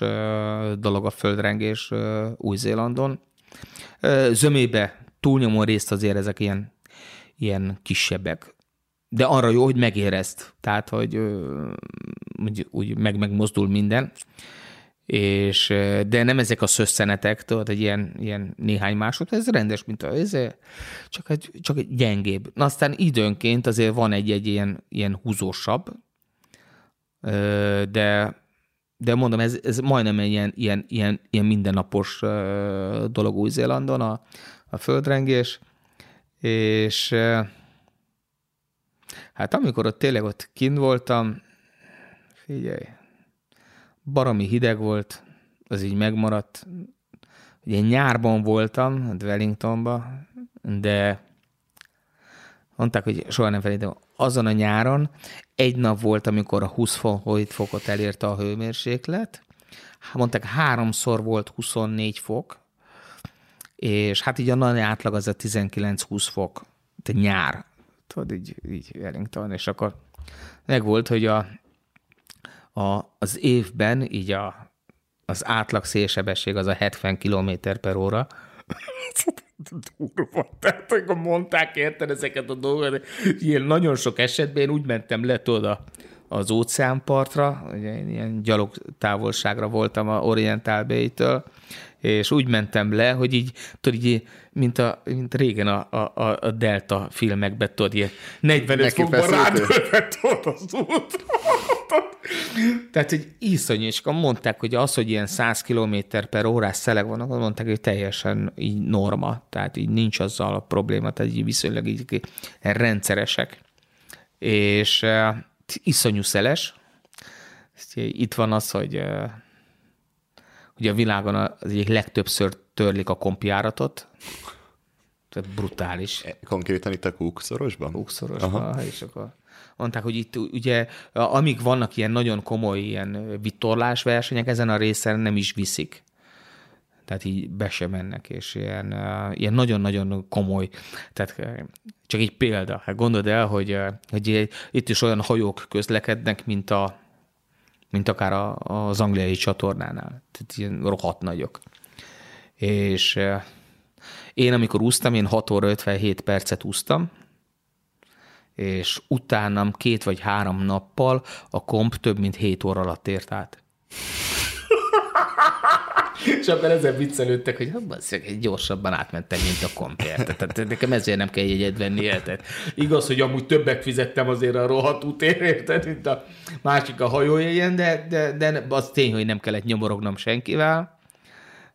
dolog a földrengés Új-Zélandon. Zömébe túlnyomó részt azért ezek ilyen, ilyen kisebbek. De arra jó, hogy megérezt. Tehát, hogy úgy, úgy meg megmozdul minden és, de nem ezek a szösszenetek, tudod, egy ilyen, ilyen néhány másod, ez rendes, mint a ez, csak egy, csak egy gyengébb. Na aztán időnként azért van egy-egy ilyen, ilyen húzósabb, de, de mondom, ez, ez majdnem egy ilyen, ilyen, ilyen, ilyen mindennapos dolog Új-Zélandon, a, a földrengés, és hát amikor ott tényleg ott kint voltam, figyelj, baromi hideg volt, az így megmaradt. Ugye nyárban voltam, Wellingtonban, de mondták, hogy soha nem felejtem, azon a nyáron egy nap volt, amikor a 20 fokot elérte a hőmérséklet, mondták, háromszor volt 24 fok, és hát így a nagy átlag az a 19-20 fok, te nyár, tudod, így, így Wellington, és akkor meg volt, hogy a a, az évben így a, az átlag szélsebesség az a 70 km per óra. Durva. Tehát, amikor mondták, érted ezeket a dolgokat, ilyen nagyon sok esetben én úgy mentem le, tudod, az óceánpartra, ugye én ilyen gyalog távolságra voltam a Oriental Bay-től, és úgy mentem le, hogy így, tudod, így, mint, a, mint régen a, a, a Delta filmekben, tudod, ilyen 45 fokban rádölve, az út. Tehát, hogy iszonyú, és akkor mondták, hogy az, hogy ilyen 100 km per órás szeleg vannak, mondták, hogy teljesen így norma, tehát így nincs azzal a probléma, tehát így viszonylag így rendszeresek. És uh, iszonyú szeles. Itt van az, hogy Ugye a világon az egyik legtöbbször törlik a kompjáratot, tehát brutális. E, konkrétan itt a Kúkszorosban? Kúkszorosban, és akkor mondták, hogy itt ugye, amíg vannak ilyen nagyon komoly ilyen vitorlás versenyek, ezen a részen nem is viszik. Tehát így be sem mennek, és ilyen, ilyen nagyon-nagyon komoly. Tehát csak egy példa. Hát gondold el, hogy, hogy itt is olyan hajók közlekednek, mint a, mint akár a, az angliai csatornánál. Tehát ilyen rohadt nagyok. És én, amikor úsztam, én 6 óra 57 percet úsztam, és utánam két vagy három nappal a komp több mint 7 óra alatt ért át. És akkor ezzel viccelődtek, hogy hát gyorsabban átmentem, mint a kompért. Tehát nekem ezért nem kell jegyet venni, érted? Igaz, hogy amúgy többek fizettem azért a rohadt útért, mint a másik a hajójegyen, de, de, de az tény, hogy nem kellett nyomorognom senkivel.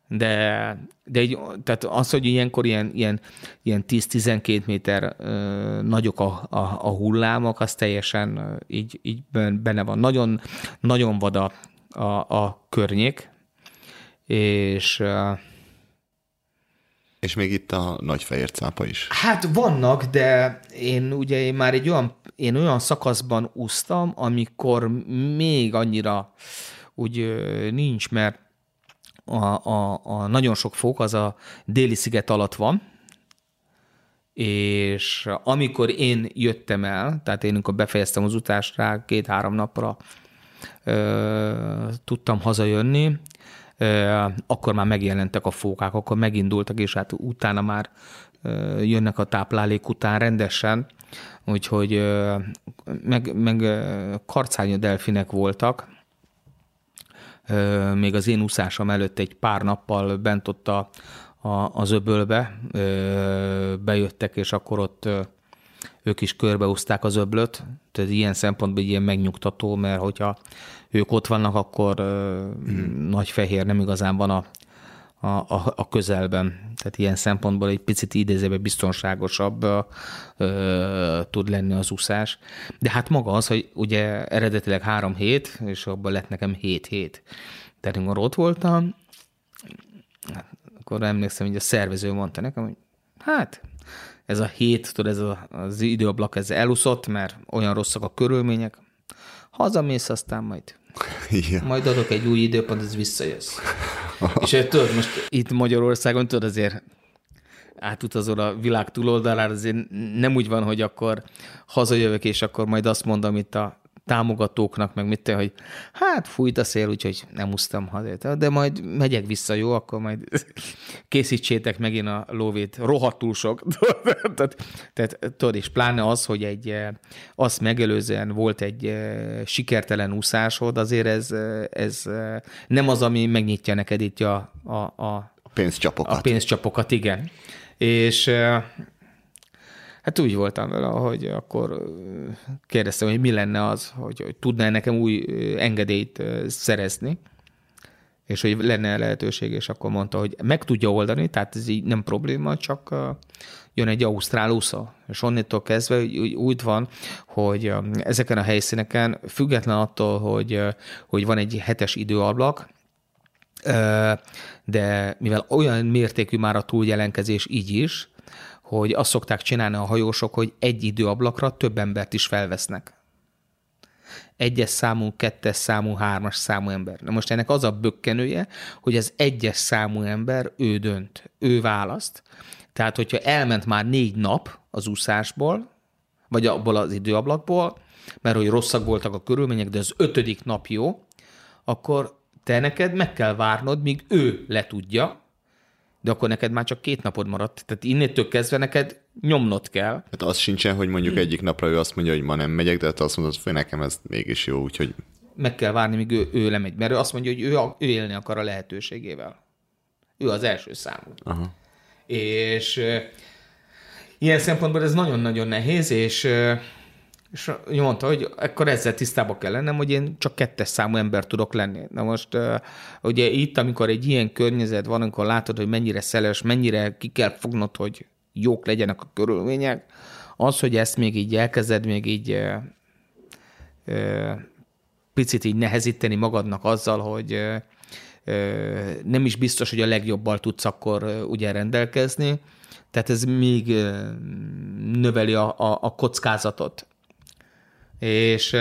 De, de így, tehát az, hogy ilyenkor ilyen, ilyen, ilyen 10-12 méter ö, nagyok a, a, a hullámok, az teljesen így, így benne van. Nagyon, nagyon vad a, a, a környék, és és még itt a nagy fehér cápa is. Hát vannak, de én ugye én már egy olyan, én olyan szakaszban úsztam, amikor még annyira úgy nincs, mert a, a, a nagyon sok fok az a déli sziget alatt van, és amikor én jöttem el, tehát én amikor befejeztem az utást rá két-három napra ö, tudtam hazajönni, akkor már megjelentek a fókák, akkor megindultak, és hát utána már jönnek a táplálék után rendesen, úgyhogy meg, meg karcánya delfinek voltak, még az én úszásom előtt egy pár nappal bent ott a, a, az öbölbe bejöttek, és akkor ott ők is körbeúzták az öblöt, tehát ilyen szempontból ilyen megnyugtató, mert hogyha ők ott vannak, akkor hmm. nagy fehér nem igazán van a, a, a, a közelben. Tehát ilyen szempontból egy picit idézőben biztonságosabb ö, tud lenni az úszás. De hát maga az, hogy ugye eredetileg három hét, és abban lett nekem hét hét. Tehát amikor ott voltam, akkor emlékszem, hogy a szervező mondta nekem, hogy hát ez a hét, tudod, ez a, az időablak, ez elúszott, mert olyan rosszak a körülmények, hazamész, aztán majd igen. Majd adok egy új időpont, ez visszajössz. és tudod, most itt Magyarországon tudod azért átutazol a világ túloldalára, azért nem úgy van, hogy akkor hazajövök, és akkor majd azt mondom itt a támogatóknak, meg mit te, hogy hát fújt a szél, úgyhogy nem úsztam haza. De majd megyek vissza, jó, akkor majd készítsétek megint a lóvét. Rohadtul sok. tehát, tehát tudod, és pláne az, hogy egy, eh, azt megelőzően volt egy eh, sikertelen úszásod, azért ez, eh, ez nem az, ami megnyitja neked itt a, a, a, a pénzcsapokat. A pénzcsapokat, igen. És Hát úgy voltam vele, hogy akkor kérdeztem, hogy mi lenne az, hogy, hogy tudná nekem új engedélyt szerezni, és hogy lenne lehetőség, és akkor mondta, hogy meg tudja oldani, tehát ez így nem probléma, csak jön egy ausztrál úsza. És onnitól kezdve úgy van, hogy ezeken a helyszíneken, független attól, hogy, hogy van egy hetes időablak, de mivel olyan mértékű már a túljelenkezés így is, hogy azt szokták csinálni a hajósok, hogy egy időablakra több embert is felvesznek. Egyes számú, kettes számú, hármas számú ember. Na most ennek az a bökkenője, hogy az egyes számú ember ő dönt, ő választ. Tehát, hogyha elment már négy nap az úszásból, vagy abból az időablakból, mert hogy rosszak voltak a körülmények, de az ötödik nap jó, akkor te neked meg kell várnod, míg ő letudja, de akkor neked már csak két napod maradt. Tehát innétől kezdve neked nyomnod kell. Hát az sincsen, hogy mondjuk hmm. egyik napra ő azt mondja, hogy ma nem megyek, de hát azt mondod, hogy nekem ez mégis jó, úgyhogy... Meg kell várni, míg ő, ő lemegy, mert ő azt mondja, hogy ő, ő élni akar a lehetőségével. Ő az első számú. Aha. És ilyen szempontból ez nagyon-nagyon nehéz, és és mondta, hogy akkor ezzel tisztában kell lennem, hogy én csak kettes számú ember tudok lenni. Na most ugye itt, amikor egy ilyen környezet van, amikor látod, hogy mennyire szeles, mennyire ki kell fognod, hogy jók legyenek a körülmények, az, hogy ezt még így elkezded, még így e, e, picit így nehezíteni magadnak azzal, hogy e, nem is biztos, hogy a legjobbal tudsz akkor ugye rendelkezni, tehát ez még növeli a, a, a kockázatot. És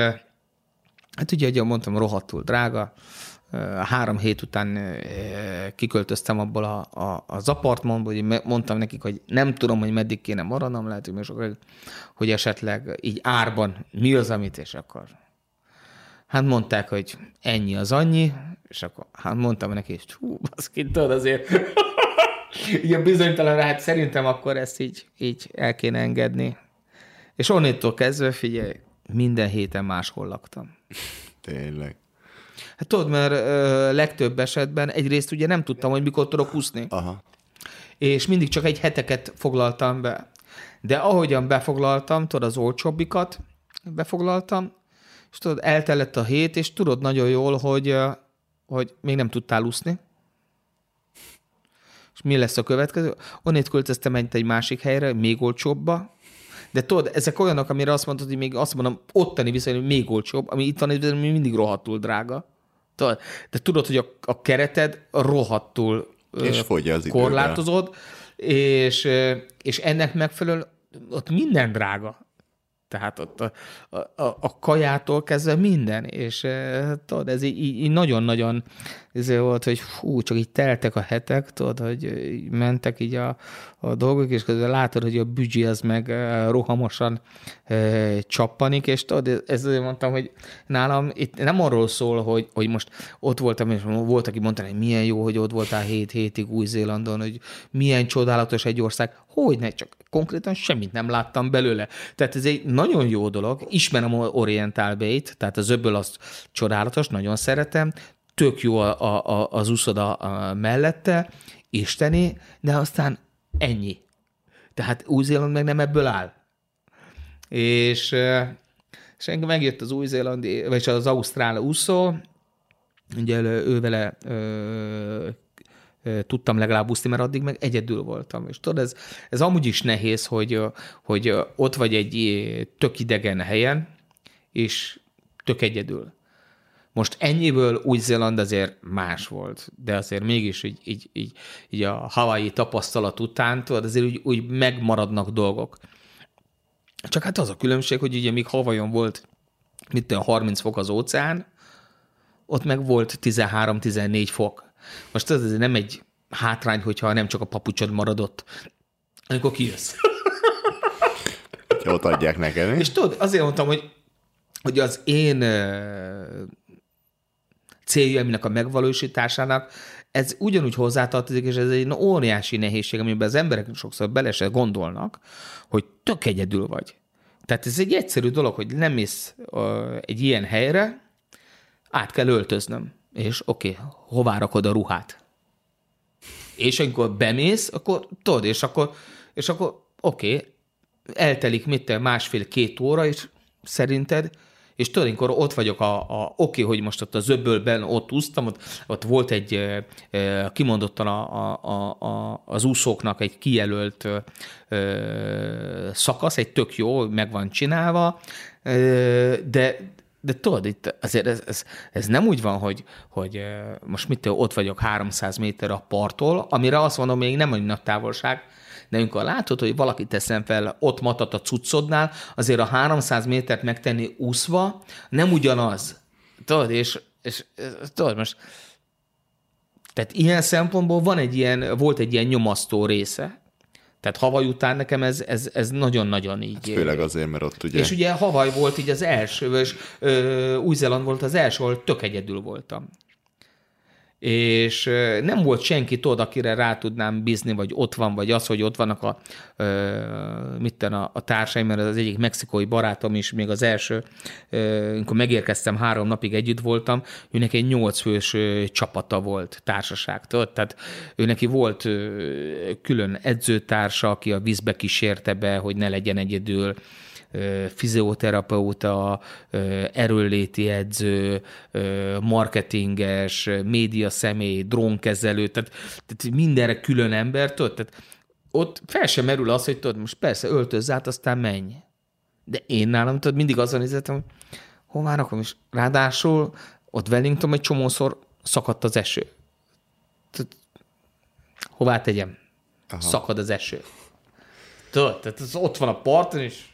hát ugye, ahogy mondtam, rohadtul drága. Három hét után kiköltöztem abból a, a, az apartmanból, hogy mondtam nekik, hogy nem tudom, hogy meddig kéne maradnom, lehet, hogy, sokáig, hogy esetleg így árban mi az, amit, és akkor hát mondták, hogy ennyi az annyi, és akkor hát mondtam neki, hogy hú, baszki, tudod azért, ilyen bizonytalan, hát szerintem akkor ezt így, így el kéne engedni. És onnétól kezdve, figyelj, minden héten máshol laktam. Tényleg. Hát tudod, mert ö, legtöbb esetben egyrészt ugye nem tudtam, hogy mikor tudok úszni. Aha. És mindig csak egy heteket foglaltam be. De ahogyan befoglaltam, tudod, az olcsóbbikat befoglaltam, és tudod, eltelett a hét, és tudod nagyon jól, hogy, hogy még nem tudtál úszni. És mi lesz a következő? Onnét költöztem egy, egy másik helyre, még olcsóbba, de tudod, ezek olyanok, amire azt mondod, hogy még azt mondom, ottani viszonylag még olcsóbb, ami itt van, ami mindig rohadtul drága. Tudod, de tudod, hogy a, a kereted rohadtul És fogy az korlátozod, és, és ennek megfelelően ott minden drága. Tehát ott a, a, a, kajától kezdve minden, és tudod, ez így így nagyon-nagyon ez volt, hogy fú, csak így teltek a hetek, tudod, hogy mentek így a, a dolgok, és közben látod, hogy a büdzsé az meg eh, rohamosan e, csappanik, és tudod, ez azért mondtam, hogy nálam itt nem arról szól, hogy, hogy most ott voltam, és volt, aki mondta, hogy milyen jó, hogy ott voltál hét hétig Új-Zélandon, hogy milyen csodálatos egy ország, hogy ne, csak konkrétan semmit nem láttam belőle. Tehát ez egy nagyon jó dolog, ismerem Oriental Bay-t, tehát az öböl az csodálatos, nagyon szeretem, tök jó a, a, az úszoda a mellette, isteni, de aztán ennyi. Tehát Új-Zéland meg nem ebből áll. És, és engem megjött az új-zélandi, vagy az ausztrál úszó, ugye ő vele ö, tudtam legalább úszni, mert addig meg egyedül voltam. És tudod, ez, ez amúgy is nehéz, hogy, hogy ott vagy egy tök idegen helyen, és tök egyedül. Most ennyiből Új-Zéland azért más volt, de azért mégis így, így, így, így a Hawaii tapasztalat után, tudod, azért úgy, úgy megmaradnak dolgok. Csak hát az a különbség, hogy ugye míg Havajon volt mit tudom, 30 fok az óceán, ott meg volt 13-14 fok. Most ez nem egy hátrány, hogyha nem csak a papucsod maradott, amikor kijössz. Ott adják neked. mi? És tudod, azért mondtam, hogy, hogy az én ö, céljaimnak a megvalósításának ez ugyanúgy hozzátartozik, és ez egy óriási nehézség, amiben az emberek sokszor bele se gondolnak, hogy tök egyedül vagy. Tehát ez egy egyszerű dolog, hogy nem mész egy ilyen helyre, át kell öltöznöm, és oké, okay, hová rakod a ruhát? És amikor bemész, akkor tudod, és akkor, és akkor oké, okay, eltelik mit te másfél-két óra, és szerinted, és amikor ott vagyok, a, a oké, okay, hogy most ott a zöbölben ott úsztam, ott, ott volt egy kimondottan a, a, a, az úszóknak egy kijelölt e, szakasz, egy tök jó, meg van csinálva, de de tudod, itt azért ez, ez, ez nem úgy van, hogy, hogy most mit ott vagyok 300 méter a parttól, amire azt mondom, még nem egy nagy távolság, de amikor látod, hogy valaki teszem fel, ott matat a cuccodnál, azért a 300 métert megtenni úszva nem ugyanaz. Tudod, és, és tudod, most tehát ilyen szempontból van egy ilyen, volt egy ilyen nyomasztó része. Tehát Havaj után nekem ez, ez, ez nagyon-nagyon így. Hát Főleg azért, mert ott ugye... És ugye Havaj volt így az első, és ö, Új-Zéland volt az első, ahol tök egyedül voltam. És nem volt senki tudod, akire rá tudnám bízni, vagy ott van, vagy az, hogy ott vannak a, ö, mit ten, a, a társaim, mert az egyik mexikói barátom is, még az első, amikor megérkeztem, három napig együtt voltam, őnek egy nyolc fős csapata volt, társaság? Tehát ő neki volt külön edzőtársa, aki a vízbe kísérte be, hogy ne legyen egyedül, fizioterapeuta, erőléti edző, marketinges, média személy, drónkezelő, tehát, tehát mindenre külön ember, tudod? Tehát ott fel sem merül az, hogy tudod, most persze öltözz át, aztán menj. De én nálam, tudod, mindig azon nézettem, hogy hová rakom, és ráadásul ott Wellington egy csomószor szakadt az eső. Tehát, hová tegyem? Aha. Szakad az eső. Tudod, tehát ott van a parton, és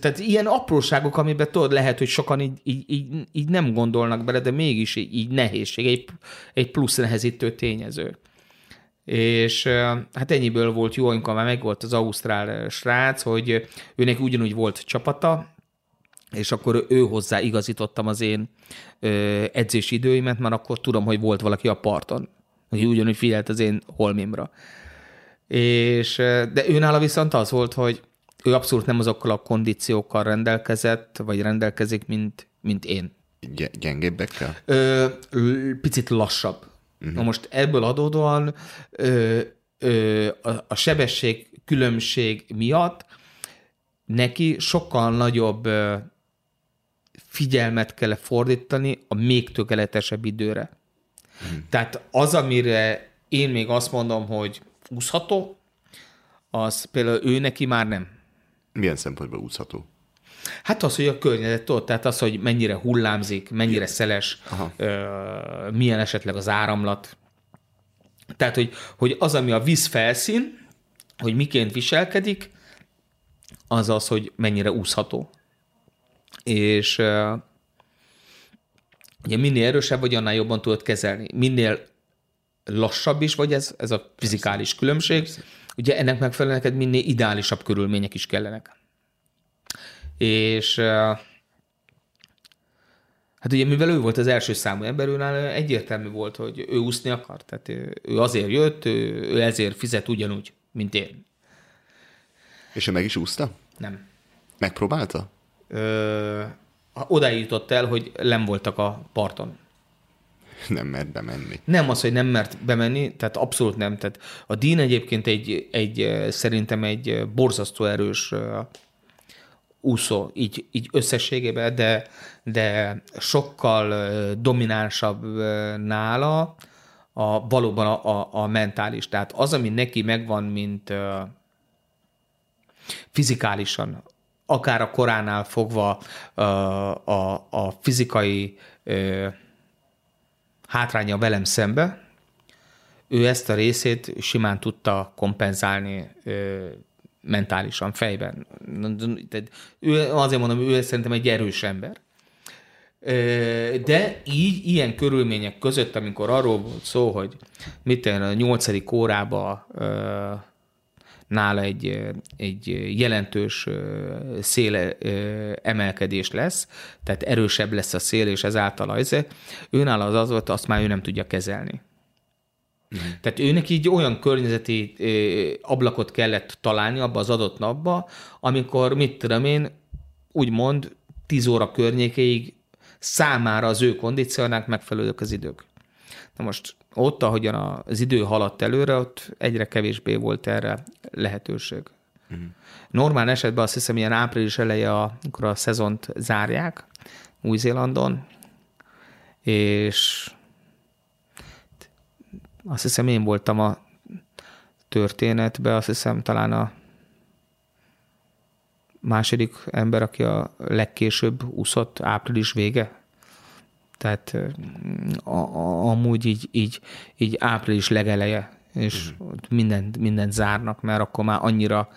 tehát ilyen apróságok, amiben tudod, lehet, hogy sokan így, így, így, így nem gondolnak bele, de mégis így, így nehézség, egy, egy plusz nehezítő tényező. És hát ennyiből volt jó, amikor már megvolt az ausztrál srác, hogy őnek ugyanúgy volt csapata, és akkor ő hozzá igazítottam az én edzési időimet, mert akkor tudom, hogy volt valaki a parton, aki ugyanúgy figyelt az én holmimra. És, de őnála viszont az volt, hogy ő abszolút nem azokkal a kondíciókkal rendelkezett, vagy rendelkezik, mint, mint én. Gy- gyengébbekkel? Ö, picit lassabb. Uh-huh. Na most ebből adódóan ö, ö, a, a sebesség különbség miatt neki sokkal nagyobb ö, figyelmet kell fordítani a még tökéletesebb időre. Uh-huh. Tehát az, amire én még azt mondom, hogy úszható, az például ő neki már nem. Milyen szempontból úszható? Hát az, hogy a környezet ott, tehát az, hogy mennyire hullámzik, mennyire szeles, ö, milyen esetleg az áramlat. Tehát, hogy, hogy az, ami a víz felszín, hogy miként viselkedik, az az, hogy mennyire úszható. És ö, ugye minél erősebb vagy, annál jobban tudod kezelni. Minél lassabb is vagy, ez, ez a fizikális különbség. Ugye ennek megfelelően neked minél ideálisabb körülmények is kellenek. És hát ugye mivel ő volt az első számú ember, őnál egyértelmű volt, hogy ő úszni akar. Tehát ő azért jött, ő, ő ezért fizet ugyanúgy, mint én. És ő meg is úszta? Nem. Megpróbálta? Ö, odáig jutott el, hogy nem voltak a parton. Nem mert bemenni. Nem az, hogy nem mert bemenni, tehát abszolút nem. Tehát a Dean egyébként egy, egy szerintem egy borzasztó erős úszó, így, így összességében, de, de sokkal dominánsabb nála a, valóban a, a, a mentális. Tehát az, ami neki megvan, mint fizikálisan, akár a koránál fogva uh, a, a fizikai hátránya velem szembe, ő ezt a részét simán tudta kompenzálni mentálisan, fejben. Ő, azért mondom, ő szerintem egy erős ember. De így, ilyen körülmények között, amikor arról volt szó, hogy mit a nyolcadik órába nála egy, egy jelentős széle emelkedés lesz, tehát erősebb lesz a szél, és ezáltal az, őnála az az volt, azt már ő nem tudja kezelni. Uh-huh. Tehát őnek így olyan környezeti ablakot kellett találni abba az adott napba, amikor, mit tudom én, úgymond 10 óra környékéig számára az ő kondíciónák megfelelők az idők. Na most ott, ahogyan az idő haladt előre, ott egyre kevésbé volt erre lehetőség. Uh-huh. Normál esetben azt hiszem, ilyen április eleje, amikor a szezont zárják Új-Zélandon, és azt hiszem én voltam a történetben, azt hiszem talán a második ember, aki a legkésőbb úszott április vége. Tehát a, a, amúgy így, így, így április legeleje, és uh-huh. mindent, mindent zárnak, mert akkor már annyira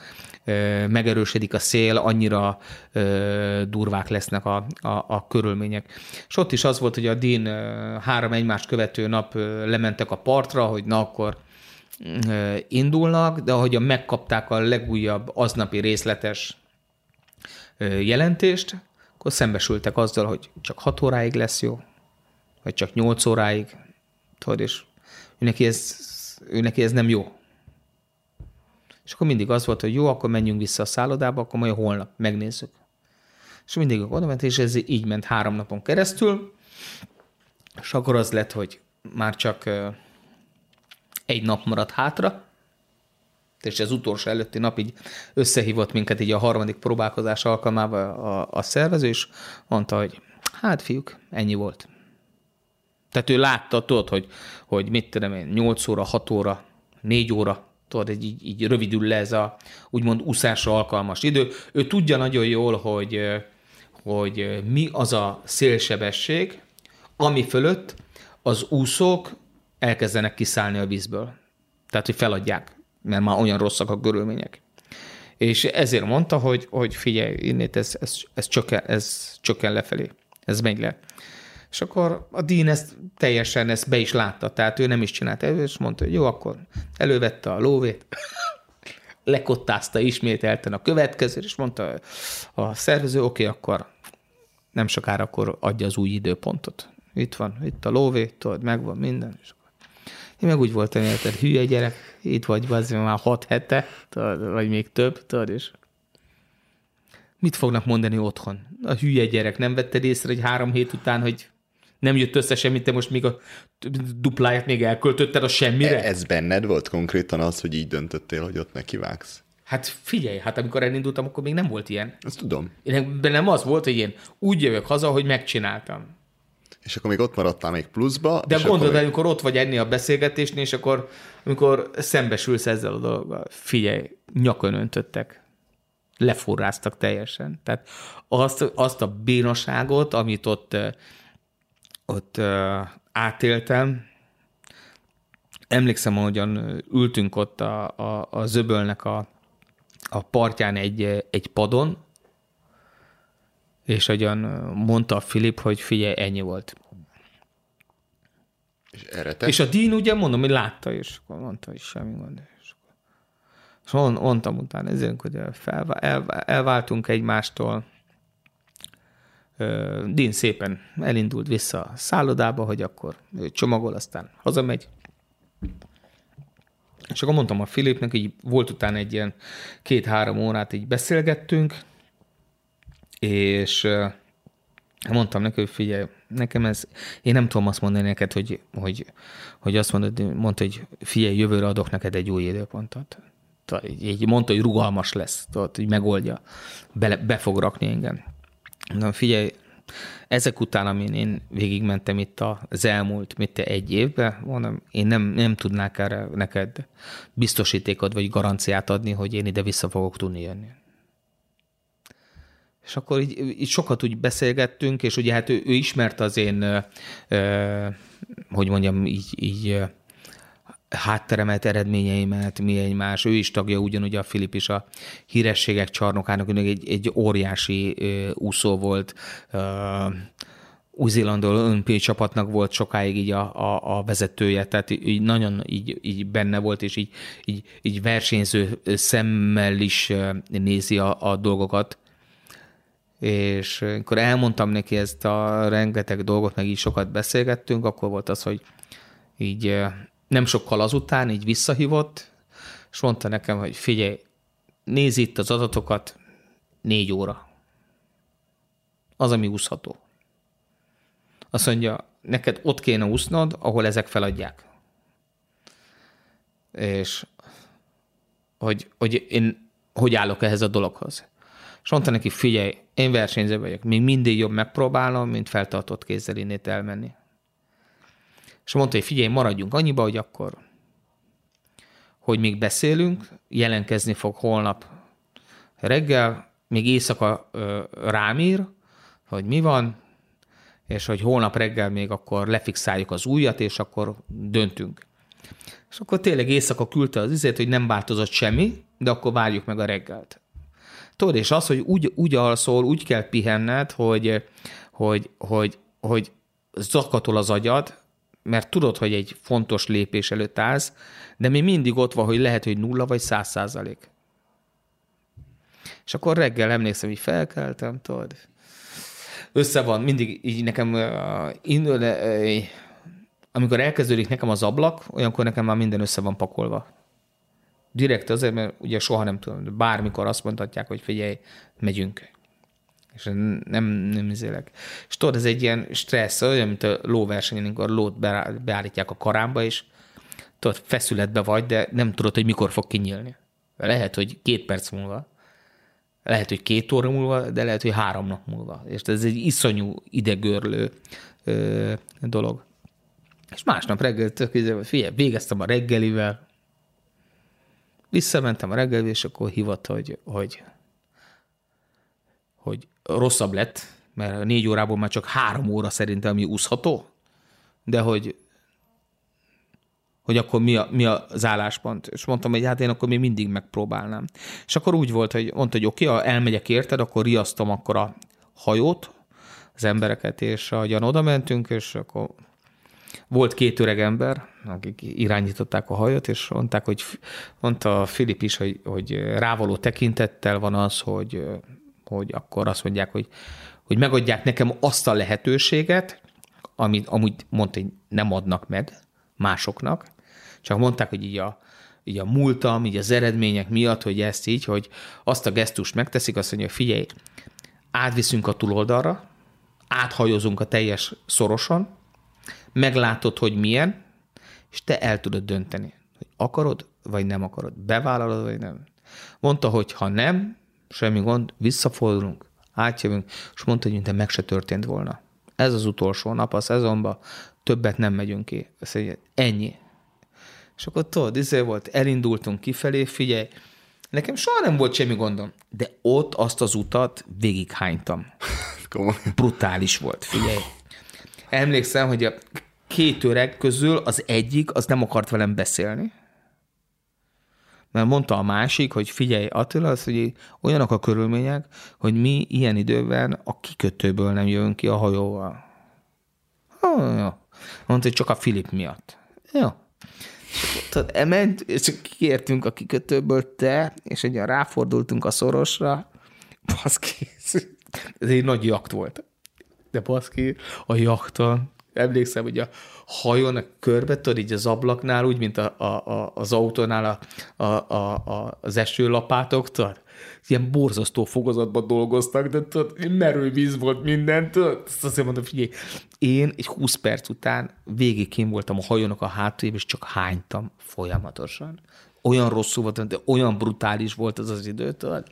ö, megerősödik a szél, annyira ö, durvák lesznek a, a, a körülmények. És ott is az volt, hogy a Dean ö, három egymást követő nap ö, lementek a partra, hogy na akkor ö, indulnak, de ahogyan megkapták a legújabb aznapi részletes ö, jelentést, akkor szembesültek azzal, hogy csak 6 óráig lesz jó, vagy csak 8 óráig, tudod, és ő neki ez, ő neki ez nem jó. És akkor mindig az volt, hogy jó, akkor menjünk vissza a szállodába, akkor majd holnap megnézzük. És mindig oda ment, és ez így ment három napon keresztül, és akkor az lett, hogy már csak egy nap maradt hátra, és az utolsó előtti nap így összehívott minket így a harmadik próbálkozás alkalmával a, a szervező, és mondta, hogy hát fiúk, ennyi volt. Tehát ő látta, tudod, hogy, hogy mit tudom én, 8 óra, 6 óra, 4 óra, tudod, így, így rövidül le ez a úgymond úszásra alkalmas idő. Ő tudja nagyon jól, hogy, hogy mi az a szélsebesség, ami fölött az úszók elkezdenek kiszállni a vízből. Tehát, hogy feladják, mert már olyan rosszak a körülmények. És ezért mondta, hogy, hogy figyelj, innét ez, ez, ez, csökken, ez csökken lefelé, ez megy le. És akkor a Dean ezt teljesen ezt be is látta, tehát ő nem is csinált elő, és mondta, hogy jó, akkor elővette a lóvét, lekottázta ismételten a következő, és mondta a szervező, oké, okay, akkor nem sokára akkor adja az új időpontot. Itt van, itt a lóvé, tudod, megvan minden. És akkor én meg úgy voltam, hogy hülye gyerek, itt vagy, az már hat hete, tudod, vagy még több, tudod, és mit fognak mondani otthon? A hülye gyerek, nem vetted észre, hogy három hét után, hogy nem jött össze semmit, te most még a dupláját még elköltötted a semmire? Ez benned volt konkrétan az, hogy így döntöttél, hogy ott nekivágsz? Hát figyelj, hát amikor elindultam, akkor még nem volt ilyen. Ezt tudom. Én, nem az volt, hogy én úgy jövök haza, hogy megcsináltam. És akkor még ott maradtál még pluszba. De gondolod, még... amikor ott vagy enni a beszélgetésnél, és akkor amikor szembesülsz ezzel a dologgal, figyelj, nyakon öntöttek. leforráztak teljesen. Tehát azt, azt a bénaságot, amit ott, ott átéltem, emlékszem, ahogyan ültünk ott a, a, a zöbölnek a, a partján egy, egy padon, és ahogyan mondta a Filip, hogy figyelj, ennyi volt. És erre te? És a Dean ugye mondom, hogy látta, és akkor mondta, hogy semmi gond. És, akkor... és mondtam utána, ezért, hogy fel, el, elváltunk egymástól. Dean szépen elindult vissza a szállodába, hogy akkor ő csomagol, aztán hazamegy. És akkor mondtam a Filipnek, így volt utána egy ilyen két-három órát így beszélgettünk, és mondtam neki, hogy figyelj, nekem ez, én nem tudom azt mondani neked, hogy, hogy, hogy azt mondod, mondta, hogy figyelj, jövőre adok neked egy új időpontot. Így mondta, hogy rugalmas lesz, tudod, hogy megoldja, be, be fog rakni engem. Na, figyelj, ezek után, amin én végigmentem itt az elmúlt mit te egy évben, mondom, én nem, nem tudnák erre neked biztosítékot vagy garanciát adni, hogy én ide vissza fogok tudni jönni. És akkor így, így sokat úgy beszélgettünk, és ugye hát ő, ő ismert az én, ö, hogy mondjam, így, így hátteremet, eredményeimet, mi egymás. Ő is tagja ugyanúgy a Filip is a hírességek csarnokának, egy, egy óriási ö, úszó volt. Ö, új-Zélandon olimpiai csapatnak volt sokáig így a, a, a vezetője, tehát így nagyon így, így benne volt, és így, így, így versenyző szemmel is nézi a, a dolgokat és amikor elmondtam neki ezt a rengeteg dolgot, meg így sokat beszélgettünk, akkor volt az, hogy így nem sokkal azután így visszahívott, és mondta nekem, hogy figyelj, nézz itt az adatokat, négy óra. Az, ami úszható. Azt mondja, neked ott kéne úsznod, ahol ezek feladják. És hogy, hogy én hogy állok ehhez a dologhoz. És mondta neki, figyelj, én versenyző vagyok, még mindig jobb megpróbálnom, mint feltartott kézzel innét elmenni. És mondta, hogy figyelj, maradjunk annyiba, hogy akkor, hogy még beszélünk, jelentkezni fog holnap reggel, még éjszaka ö, rám ír, hogy mi van, és hogy holnap reggel még akkor lefixáljuk az újat, és akkor döntünk. És akkor tényleg éjszaka küldte az izét, hogy nem változott semmi, de akkor várjuk meg a reggelt. Tudod, és az, hogy úgy, úgy alszol, úgy kell pihenned, hogy, hogy, hogy, hogy zakatol az agyad, mert tudod, hogy egy fontos lépés előtt állsz, de mi mindig ott van, hogy lehet, hogy nulla vagy száz százalék. És akkor reggel emlékszem, hogy felkeltem, tudod. Össze van, mindig így nekem, uh, indul, uh, amikor elkezdődik nekem az ablak, olyankor nekem már minden össze van pakolva direkt azért, mert ugye soha nem tudom, bármikor azt mondhatják, hogy figyelj, megyünk. És nem, nem izélek. És tudod, ez egy ilyen stressz, olyan, mint a lóversenyen, amikor lót beállítják a karámba, és tudod, feszületbe vagy, de nem tudod, hogy mikor fog kinyílni. Lehet, hogy két perc múlva, lehet, hogy két óra múlva, de lehet, hogy három nap múlva. És ez egy iszonyú idegörlő ö, dolog. És másnap reggel, tök, figyelj, végeztem a reggelivel, Visszamentem a reggelbe, és akkor hívott, hogy, hogy, hogy rosszabb lett, mert négy órából már csak három óra szerintem, ami úszható, de hogy hogy akkor mi, a, mi az álláspont. És mondtam, hogy hát én akkor még mindig megpróbálnám. És akkor úgy volt, hogy mondta, hogy oké, okay, ha elmegyek érted, akkor riasztom akkor a hajót, az embereket, és ahogyan oda mentünk, és akkor volt két öreg ember, akik irányították a hajót, és mondták, hogy mondta Filip is, hogy, hogy rávaló tekintettel van az, hogy, hogy akkor azt mondják, hogy, hogy megadják nekem azt a lehetőséget, amit amúgy mondta, hogy nem adnak meg másoknak, csak mondták, hogy így a, így a múltam, így az eredmények miatt, hogy ezt így, hogy azt a gesztust megteszik, azt mondja, figyelj, átviszünk a túloldalra, áthajozunk a teljes szoroson, meglátod, hogy milyen, és te el tudod dönteni, hogy akarod, vagy nem akarod, bevállalod, vagy nem. Mondta, hogy ha nem, semmi gond, visszafordulunk, átjövünk, és mondta, hogy mintha meg se történt volna. Ez az utolsó nap a szezonban, többet nem megyünk ki. Mondja, ennyi. És akkor tudod, izé volt, elindultunk kifelé, figyelj, Nekem soha nem volt semmi gondom, de ott azt az utat végighánytam. Brutális volt, figyelj. Emlékszem, hogy a két öreg közül az egyik, az nem akart velem beszélni, mert mondta a másik, hogy figyelj, Attila, az, hogy olyanok a körülmények, hogy mi ilyen időben a kikötőből nem jövünk ki a hajóval. Ha, jó. Mondta, hogy csak a Filip miatt. Jó. Tudod, ement, és kiértünk a kikötőből te, és ugye ráfordultunk a szorosra, baszki, ez egy nagy jakt volt. De baszki, a jakton, emlékszem, hogy a hajón a körbe, tudod, így az ablaknál, úgy, mint a, a, a, az autónál a, a, a, a, az esőlapátok, tudod? Ilyen borzasztó fokozatban dolgoztak, de tudod, merő víz volt minden, tudod? Azt azért mondom, figyelj, én egy 20 perc után végig kim voltam a hajónak a hátuljába, és csak hánytam folyamatosan. Olyan rosszul volt, de olyan brutális volt az az idő, tudod?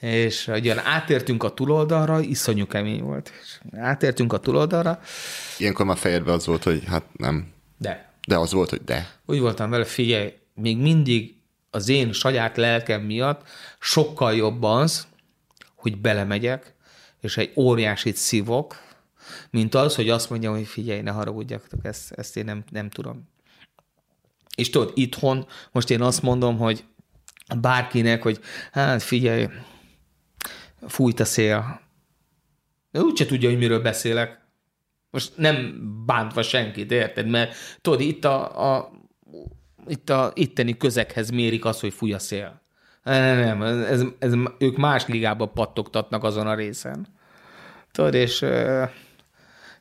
És ugyan átértünk a túloldalra, iszonyú kemény volt. És átértünk a túloldalra. Ilyenkor már fejedben az volt, hogy hát nem. De. De az volt, hogy de. Úgy voltam vele, figyelj, még mindig az én saját lelkem miatt sokkal jobb az, hogy belemegyek, és egy óriásit szívok, mint az, hogy azt mondjam, hogy figyelj, ne haragudjatok, ezt, ezt én nem, nem tudom. És tudod, itthon most én azt mondom, hogy bárkinek, hogy hát figyelj, fújt a szél. De úgyse tudja, hogy miről beszélek. Most nem bántva senkit, érted? Mert tudod, itt a, a, itt a itteni közekhez mérik azt, hogy fúj a szél. Nem, nem, ez, ez, ők más ligába pattogtatnak azon a részen. Tudod, és,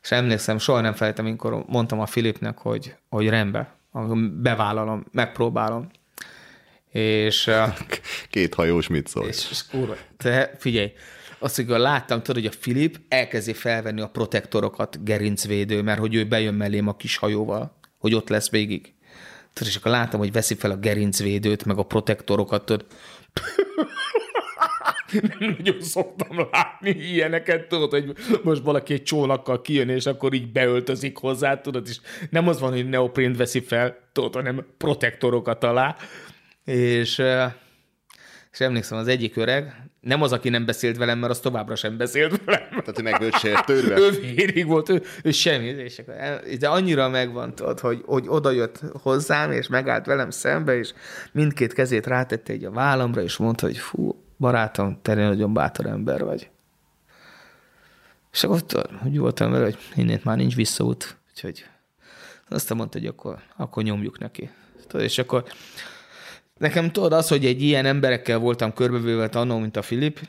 és emlékszem, soha nem felejtem, amikor mondtam a Filipnek, hogy, hogy rendben, bevállalom, megpróbálom. És, Két hajós mit szól? És, és kurva, te figyelj, azt, hogy láttam, tudod, hogy a Filip elkezdi felvenni a protektorokat gerincvédő, mert hogy ő bejön mellém a kis hajóval, hogy ott lesz végig. Tudod, és akkor láttam, hogy veszi fel a gerincvédőt, meg a protektorokat, tudod. nem nagyon szoktam látni ilyeneket, tudod, hogy most valaki egy csónakkal kijön, és akkor így beöltözik hozzá, tudod, és nem az van, hogy neoprint veszi fel, tudod, hanem protektorokat alá. És, és emlékszem, az egyik öreg, nem az, aki nem beszélt velem, mert az továbbra sem beszélt velem. Tehát, hogy meg volt sértődve? ő vérig volt, ő, ő semmi. És de annyira megvan, tudod, hogy, hogy oda jött hozzám, és megállt velem szembe, és mindkét kezét rátette egy a vállamra, és mondta, hogy fú, barátom, te nagyon bátor ember vagy. És akkor tudod, úgy voltam vele, hogy innét már nincs visszaút, úgyhogy aztán mondta, hogy akkor, akkor nyomjuk neki. Tudod, és akkor Nekem tudod az, hogy egy ilyen emberekkel voltam körbevéve annó, mint a Filip,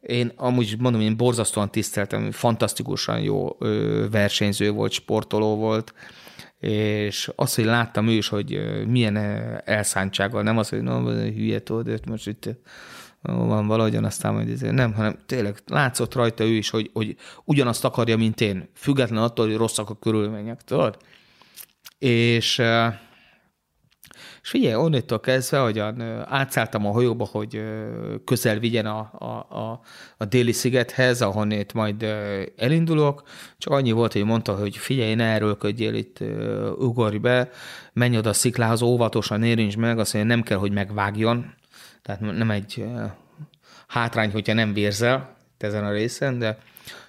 én amúgy mondom, én borzasztóan tiszteltem, fantasztikusan jó versenyző volt, sportoló volt, és az, hogy láttam ő is, hogy milyen elszántsággal, nem az, hogy no, hülye tudod, most itt van valahogyan aztán majd ezért. Nem, hanem tényleg látszott rajta ő is, hogy, hogy ugyanazt akarja, mint én, független attól, hogy rosszak a körülmények, tudod? És és figyelj, onnétől kezdve, hogyan átszálltam a hajóba, hogy közel vigyen a, a, a, a déli szigethez, ahonnét majd elindulok, csak annyi volt, hogy mondta, hogy figyelj, ne erőlködjél itt, ugorj be, menj oda a sziklához, óvatosan érints meg, azt mondja, nem kell, hogy megvágjon, tehát nem egy hátrány, hogyha nem vérzel ezen a részen, de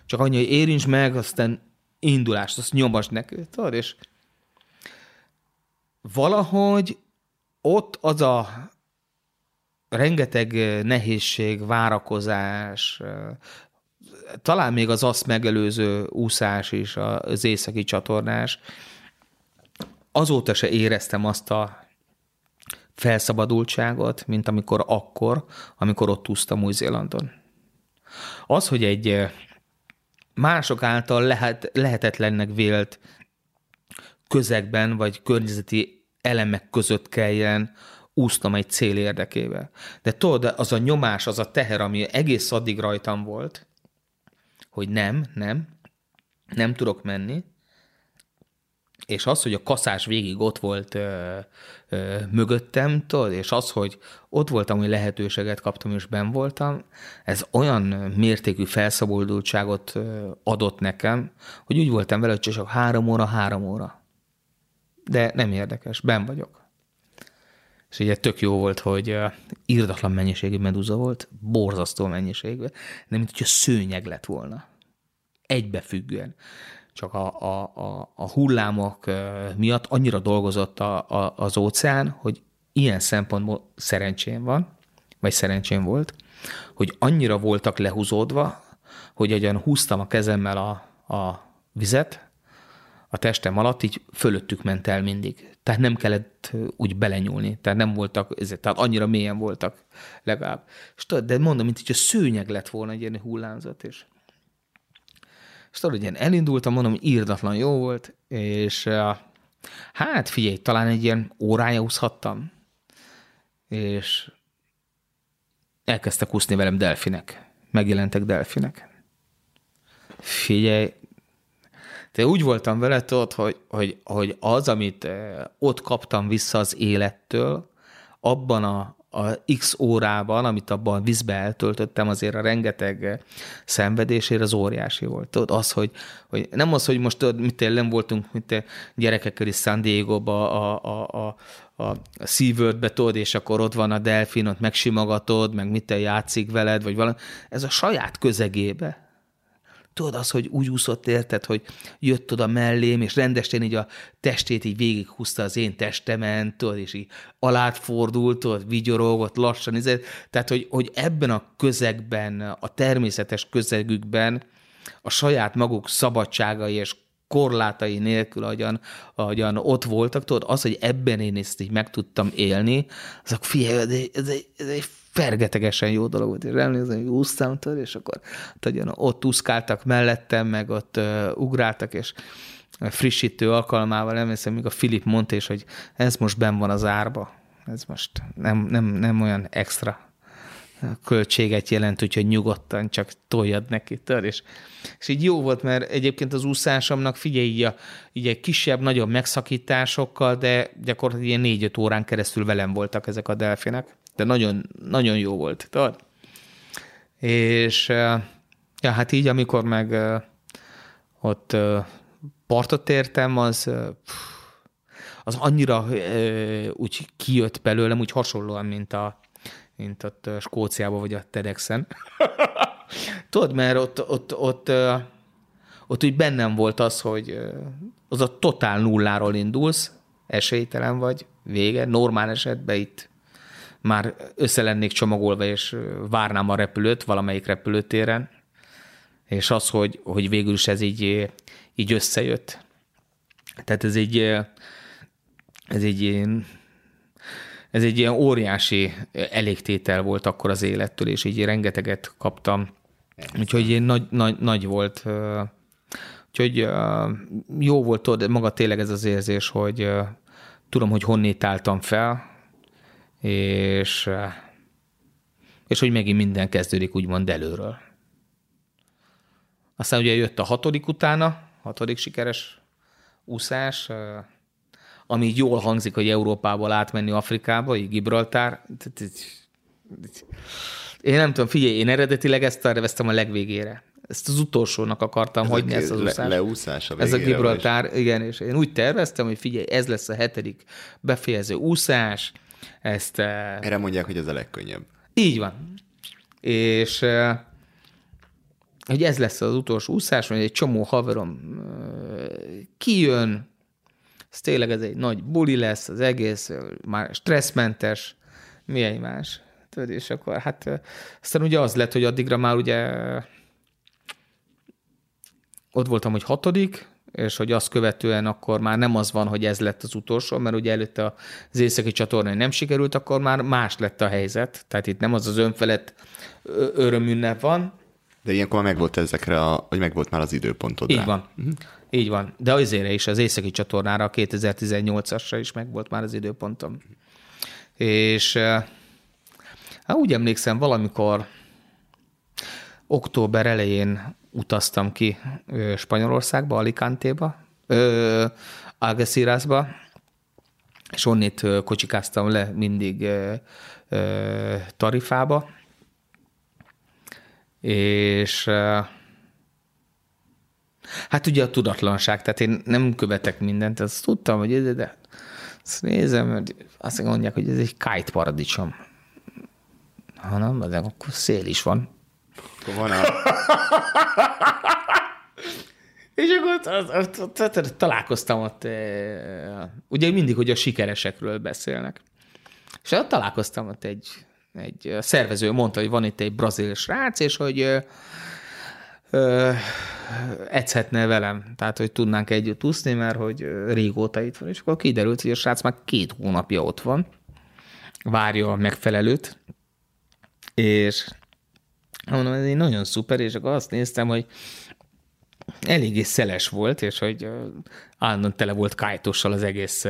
csak annyi, hogy érints meg, aztán indulást, azt nyomasd neki, tudod, és valahogy ott az a rengeteg nehézség, várakozás, talán még az azt megelőző úszás is, az északi csatornás, azóta se éreztem azt a felszabadultságot, mint amikor akkor, amikor ott úsztam Új-Zélandon. Az, hogy egy mások által lehet, lehetetlennek vélt közegben, vagy környezeti elemek között kelljen úsznom egy cél érdekébe. De tudod, az a nyomás, az a teher, ami egész addig rajtam volt, hogy nem, nem, nem tudok menni, és az, hogy a kaszás végig ott volt ö, ö, mögöttem, tudod, és az, hogy ott voltam, hogy lehetőséget kaptam, és ben voltam, ez olyan mértékű felszabadultságot adott nekem, hogy úgy voltam vele, hogy csak három óra, három óra de nem érdekes, ben vagyok. És ugye tök jó volt, hogy írdatlan mennyiségű medúza volt, borzasztó mennyiségű, nem mint hogyha szőnyeg lett volna. Egybefüggően. Csak a, a, a, a hullámok miatt annyira dolgozott a, a, az óceán, hogy ilyen szempontból szerencsém van, vagy szerencsém volt, hogy annyira voltak lehúzódva, hogy egyen húztam a kezemmel a, a vizet, a testem alatt, így fölöttük ment el mindig. Tehát nem kellett úgy belenyúlni, tehát nem voltak, tehát annyira mélyen voltak legalább. És de mondom, mint hogy a szőnyeg lett volna egy ilyen hullámzat, és és tudod, ilyen elindultam, mondom, írdatlan jó volt, és hát figyelj, talán egy ilyen órája úszhattam, és elkezdtek úszni velem delfinek. Megjelentek delfinek. Figyelj, de úgy voltam vele, tudod, hogy, hogy, hogy az, amit eh, ott kaptam vissza az élettől, abban a, a x órában, amit abban a vízbe eltöltöttem, azért a rengeteg eh, szenvedésért az óriási volt. Tudod, az, hogy, hogy nem az, hogy most tudod, mit nem voltunk mit gyerekekkel is San Diego-ba, a, a, a, a SeaWorld-be, tudod, és akkor ott van a delfin, ott megsimogatod, meg mit játszik veled, vagy valami. Ez a saját közegébe tudod az, hogy úgy úszott érted, hogy jött oda mellém, és rendesen így a testét így végighúzta az én testemen, tudod, és így alát fordult, tudod, vigyorogott lassan, izé. tehát, hogy, hogy ebben a közegben, a természetes közegükben a saját maguk szabadságai és korlátai nélkül, ahogyan, ahogyan ott voltak, tudod, az, hogy ebben én ezt így meg tudtam élni, azok figyelj, ez egy, ez egy, ez egy fergetegesen jó dolog volt, és emlékszem, hogy úsztam tőle, és akkor tudjon, ott úszkáltak mellettem, meg ott uh, ugráltak, és frissítő alkalmával emlékszem, még a Filip mondta is, hogy ez most ben van az árba. Ez most nem, nem, nem olyan extra költséget jelent, úgyhogy nyugodtan csak toljad neki, tör, és, és így jó volt, mert egyébként az úszásomnak figyelj, így, a, így egy kisebb, nagyobb megszakításokkal, de gyakorlatilag ilyen négy-öt órán keresztül velem voltak ezek a delfinek de nagyon, nagyon jó volt, tudod? És ja, hát így, amikor meg ott partot értem, az, az annyira úgy kijött belőlem, úgy hasonlóan, mint a mint ott Skóciában vagy a TEDxen. Tudod, mert ott, ott, ott, ott úgy bennem volt az, hogy az a totál nulláról indulsz, esélytelen vagy, vége, normál esetben itt már össze lennék csomagolva, és várnám a repülőt valamelyik repülőtéren, és az, hogy, hogy végül is ez így, így összejött. Tehát ez egy, ez egy ez egy ilyen óriási elégtétel volt akkor az élettől, és így rengeteget kaptam. Úgyhogy én nagy, nagy, nagy volt. Úgyhogy jó volt tudod, maga tényleg ez az érzés, hogy tudom, hogy honnét álltam fel, és, és hogy megint minden kezdődik úgymond előről. Aztán ugye jött a hatodik utána, hatodik sikeres úszás, ami így jól hangzik, hogy Európából átmenni Afrikába, így Gibraltár. Én nem tudom, figyelj, én eredetileg ezt terveztem a legvégére. Ezt az utolsónak akartam ez hagyni, ezt az úszást. Le, leúszás a Ez a Gibraltár, igen, és én úgy terveztem, hogy figyelj, ez lesz a hetedik befejező úszás, ezt... Erre mondják, hogy ez a legkönnyebb. Így van. És hogy ez lesz az utolsó úszás, hogy egy csomó haverom kijön, ez tényleg ez egy nagy buli lesz, az egész már stresszmentes, mi más. Tudod, és akkor hát aztán ugye az lett, hogy addigra már ugye ott voltam, hogy hatodik, és hogy azt követően akkor már nem az van, hogy ez lett az utolsó, mert ugye előtte az északi csatorna nem sikerült, akkor már más lett a helyzet. Tehát itt nem az az önfelett örömünnep van. De ilyenkor meg volt ezekre, a, hogy meg volt már az időpontod Így van. Uh-huh. Így van. De azért is, az északi csatornára, a 2018-asra is meg volt már az időpontom. És hát úgy emlékszem, valamikor október elején utaztam ki Spanyolországba, Alicante-ba, Algeciras-ba, és onnét kocsikáztam le mindig Tarifába, és hát ugye a tudatlanság, tehát én nem követek mindent, azt tudtam, hogy ez, de Azt nézem, hogy azt mondják, hogy ez egy kite paradicsom. Ha nem, de akkor szél is van. Akkor van a... És akkor találkoztam ott, ugye mindig, hogy a sikeresekről beszélnek. És ott találkoztam ott egy, egy szervező, mondta, hogy van itt egy brazil srác, és hogy ö, edzhetne velem, tehát hogy tudnánk együtt úszni, mert hogy régóta itt van. És akkor kiderült, hogy a srác már két hónapja ott van, várja a megfelelőt, és mondom, ez egy nagyon szuper, és akkor azt néztem, hogy eléggé szeles volt, és hogy állandóan tele volt kájtossal az egész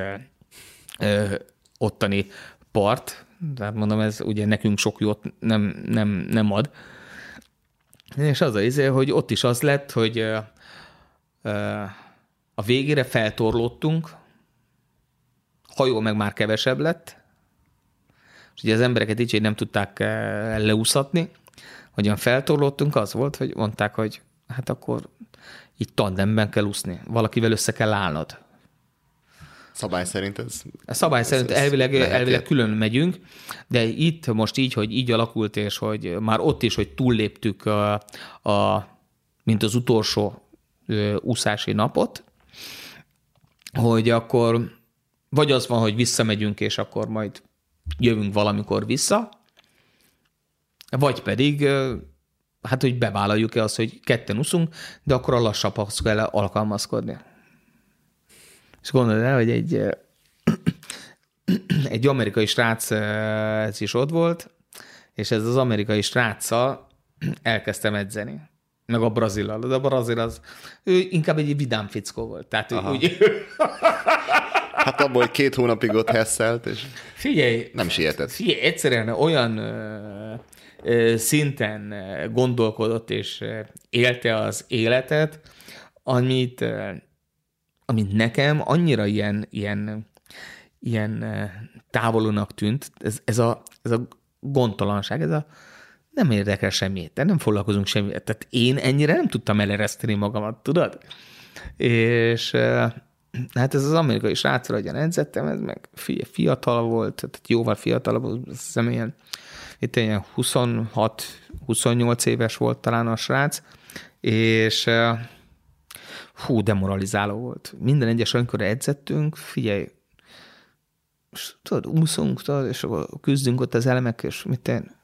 ö, ottani part, tehát mondom, ez ugye nekünk sok jót nem, nem, nem ad. És az a izé, hogy ott is az lett, hogy ö, ö, a végére feltorlódtunk, hajó meg már kevesebb lett, és ugye az embereket így nem tudták leúszatni, hogyan feltorlódtunk, az volt, hogy mondták, hogy hát akkor így tandemben kell úszni, valakivel össze kell állnod. Szabály szerint ez... A szabály ez- szerint ez elvileg, elvileg külön megyünk, de itt most így, hogy így alakult, és hogy már ott is, hogy túlléptük a, a mint az utolsó ö, úszási napot, hogy akkor vagy az van, hogy visszamegyünk, és akkor majd jövünk valamikor vissza, vagy pedig hát, hogy bevállaljuk-e azt, hogy ketten úszunk, de akkor a lassabbhoz kell alkalmazkodni. És gondolod el, hogy egy, egy amerikai srác ez is ott volt, és ez az amerikai sráccal elkezdtem edzeni. Meg a brazillal. De a brazil az, ő inkább egy vidám fickó volt. Tehát ő úgy, Hát abból, hogy két hónapig ott hesszelt, és figyelj, nem sietett. Figyelj, egyszerűen olyan szinten gondolkodott és élte az életet, amit, amit nekem annyira ilyen, ilyen, ilyen ö, távolúnak tűnt, ez, ez, a, ez a gondtalanság, ez a nem érdekel semmit, de nem foglalkozunk semmivel. Tehát én ennyire nem tudtam elereszteni magamat, tudod? És hát ez az amerikai srácra, ahogyan edzettem, ez meg fi- fiatal volt, tehát jóval fiatalabb, azt hiszem ilyen, itt ilyen 26-28 éves volt talán a srác, és hú, demoralizáló volt. Minden egyes amikor edzettünk, figyelj, és tudod, úszunk, tudod, és akkor küzdünk ott az elemek, és mit én,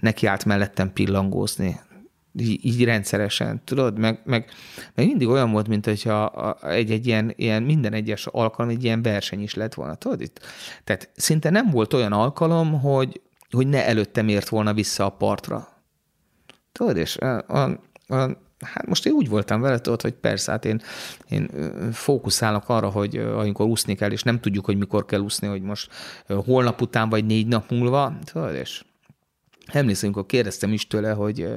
neki állt mellettem pillangózni, így, így rendszeresen, tudod, meg, meg, meg mindig olyan volt, mint hogyha egy, egy ilyen, ilyen, minden egyes alkalom egy ilyen verseny is lett volna, tudod itt? Tehát szinte nem volt olyan alkalom, hogy, hogy ne előttem ért volna vissza a partra. Tudod, és a, a, a, hát most én úgy voltam vele, tudod, hogy persze, hát én, én fókuszálok arra, hogy amikor úszni kell, és nem tudjuk, hogy mikor kell úszni, hogy most holnap után, vagy négy nap múlva, tudod, és emlékszem, amikor kérdeztem is tőle, hogy,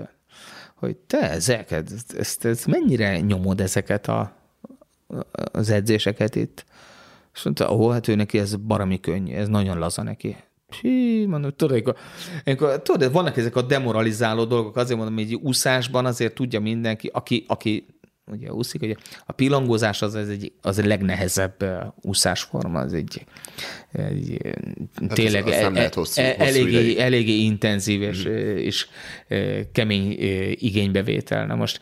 hogy te ezeket, ezt, ezt mennyire nyomod ezeket a, az edzéseket itt? És mondta, ó, hát ő neki ez barami könnyű, ez nagyon laza neki. Hí, mondom, tudod, amikor, amikor, tudod, vannak ezek a demoralizáló dolgok, azért mondom, hogy egy úszásban azért tudja mindenki, aki, aki ugye úszik, hogy a pillangózás az, az, egy, az a legnehezebb úszásforma, az egy, egy tényleg az nem e- lehet hosszú- e- hosszú eléggé, ideig. eléggé intenzív és, és ö, kemény igénybevétel. Na most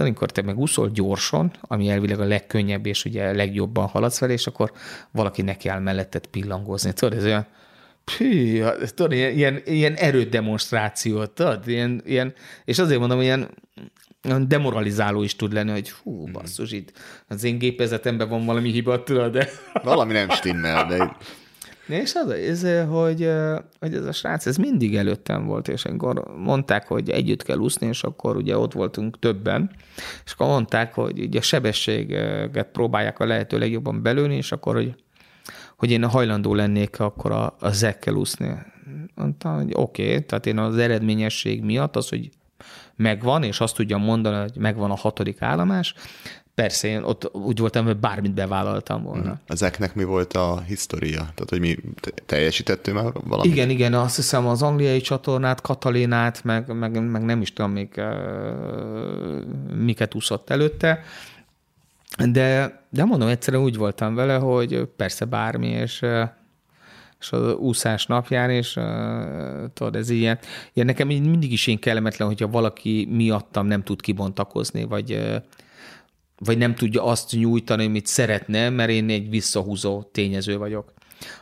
amikor te megúszol gyorsan, ami elvileg a legkönnyebb, és ugye legjobban haladsz vele, és akkor valaki neki áll melletted pillangózni. Tudod, ez olyan, Ez tudod, ilyen, ilyen, ilyen erődemonstráció, tudod, ilyen, ilyen, és azért mondom, ilyen, olyan demoralizáló is tud lenni, hogy hú, basszus, itt az én gépezetemben van valami hiba, tudod, de... Valami nem stimmel, de És az, ez, hogy, hogy ez a srác, ez mindig előttem volt, és amikor mondták, hogy együtt kell úszni, és akkor ugye ott voltunk többen, és akkor mondták, hogy ugye a sebességet próbálják a lehető legjobban belőni, és akkor, hogy, hogy én hajlandó lennék akkor a, a zekkel úszni. Mondtam, hogy oké, okay, tehát én az eredményesség miatt, az, hogy megvan, és azt tudjam mondani, hogy megvan a hatodik állomás, persze én ott úgy voltam, hogy bármit bevállaltam volna. ezeknek mi volt a historia? Tehát, hogy mi te- teljesítettő már valamit? Igen, igen, azt hiszem az angliai csatornát, Katalinát, meg, meg, meg nem is tudom még uh, miket úszott előtte, De, de mondom, egyszerűen úgy voltam vele, hogy persze bármi, és, és az úszás napján, és tudod, ez ilyen, ilyen nekem mindig is én kellemetlen, hogyha valaki miattam nem tud kibontakozni, vagy, vagy nem tudja azt nyújtani, amit szeretne, mert én egy visszahúzó tényező vagyok.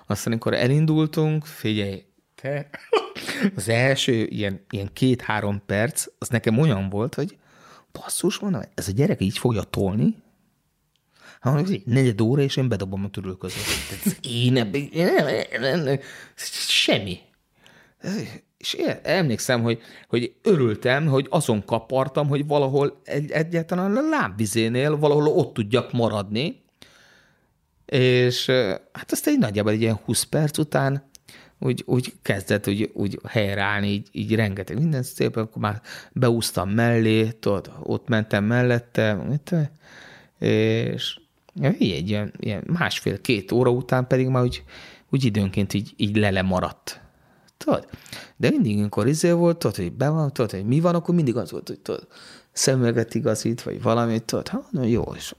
Aztán, amikor elindultunk, figyelj, te, az első ilyen, ilyen két-három perc, az nekem olyan volt, hogy basszus, mondom, ez a gyerek így fogja tolni, ha negyed óra, és én bedobom a törül között. Én ebben, semmi. És emlékszem, hogy, hogy örültem, hogy azon kapartam, hogy valahol egy, egyáltalán a lábvizénél valahol ott tudjak maradni, és hát aztán egy nagyjából egy ilyen 20 perc után úgy, úgy kezdett úgy, úgy helyreállni, így, így rengeteg minden szépen, akkor már beúztam mellé, tudod, ott mentem mellette, és egy ilyen, ilyen másfél-két óra után pedig már úgy, úgy időnként így, így lele maradt. Tudod? De mindig, amikor izé volt, tudod, hogy be van, tudod, hogy mi van, akkor mindig az volt, hogy tudod, szemüveget igazít, vagy valamit, tudod, ha, no, jó, és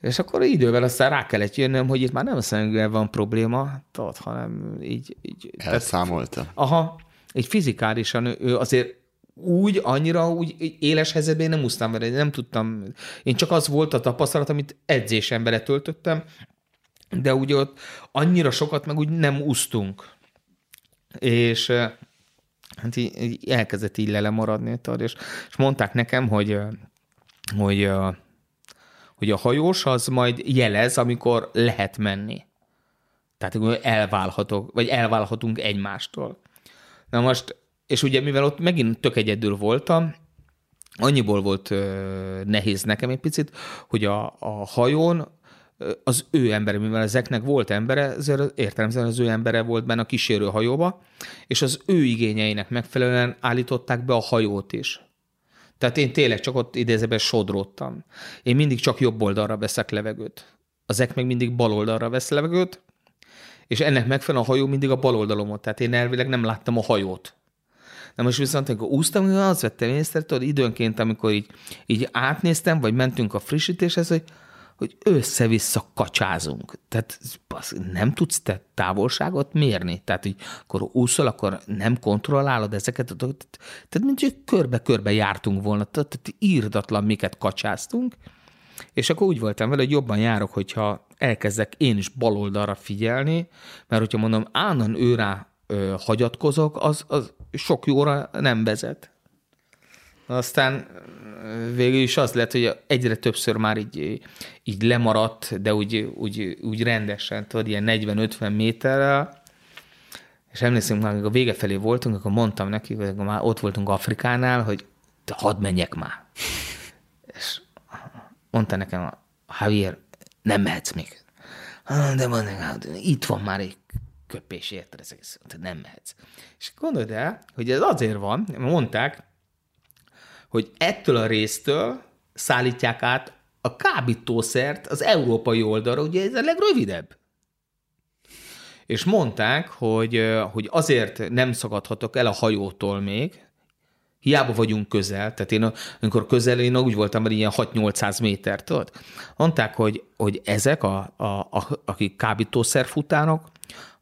és akkor idővel aztán rá kellett jönnöm, hogy itt már nem szemüveggel van probléma, tudod, hanem így... így Elszámolta. Tehát, aha, így fizikálisan ő azért úgy, annyira úgy éles helyzetben én nem úsztam vele, nem tudtam. Én csak az volt a tapasztalat, amit edzésen töltöttem, de úgy ott annyira sokat meg úgy nem úsztunk. És hát így, elkezdett így tudod, és, és mondták nekem, hogy, hogy, hogy a hajós az majd jelez, amikor lehet menni. Tehát elválhatok, vagy elválhatunk egymástól. Na most és ugye mivel ott megint tök egyedül voltam, annyiból volt ö, nehéz nekem egy picit, hogy a, a hajón az ő embere, mivel ezeknek volt embere, ezért értelemszerűen az ő embere volt benne a kísérő hajóba, és az ő igényeinek megfelelően állították be a hajót is. Tehát én tényleg csak ott idézőben sodródtam. Én mindig csak jobb oldalra veszek levegőt. Az ek meg mindig bal oldalra vesz levegőt, és ennek megfelelően a hajó mindig a bal oldalomot. Tehát én elvileg nem láttam a hajót. Na most viszont, amikor úsztam, az vettem észre, tudod, időnként, amikor így, így átnéztem, vagy mentünk a frissítéshez, hogy, hogy össze-vissza kacsázunk. Tehát basz, nem tudsz te távolságot mérni. Tehát, hogy akkor úszol, akkor nem kontrollálod ezeket. Tehát, mint hogy körbe-körbe jártunk volna. Tehát írdatlan miket kacsáztunk. És akkor úgy voltam vele, hogy jobban járok, hogyha elkezdek én is baloldalra figyelni, mert hogyha mondom, állandóan ő ö, hagyatkozok, az, az sok jóra nem vezet. Aztán végül is az lett, hogy egyre többször már így, így lemaradt, de úgy, úgy, úgy rendesen, tudod, ilyen 40-50 méterrel, és emlékszem, már a vége felé voltunk, akkor mondtam neki, hogy már ott voltunk Afrikánál, hogy te hadd menjek már. És mondta nekem, Javier, nem mehetsz még. De mondjuk, hát itt van már egy köpés, érted? Ez egész, nem mehetsz. És gondold el, hogy ez azért van, mondták, hogy ettől a résztől szállítják át a kábítószert az európai oldalra, ugye ez a legrövidebb. És mondták, hogy, hogy azért nem szagadhatok el a hajótól még, hiába vagyunk közel, tehát én amikor közel, én úgy voltam, hogy ilyen 6-800 méter, tudod? Mondták, hogy, hogy ezek, a, a, a, akik kábítószerfutánok,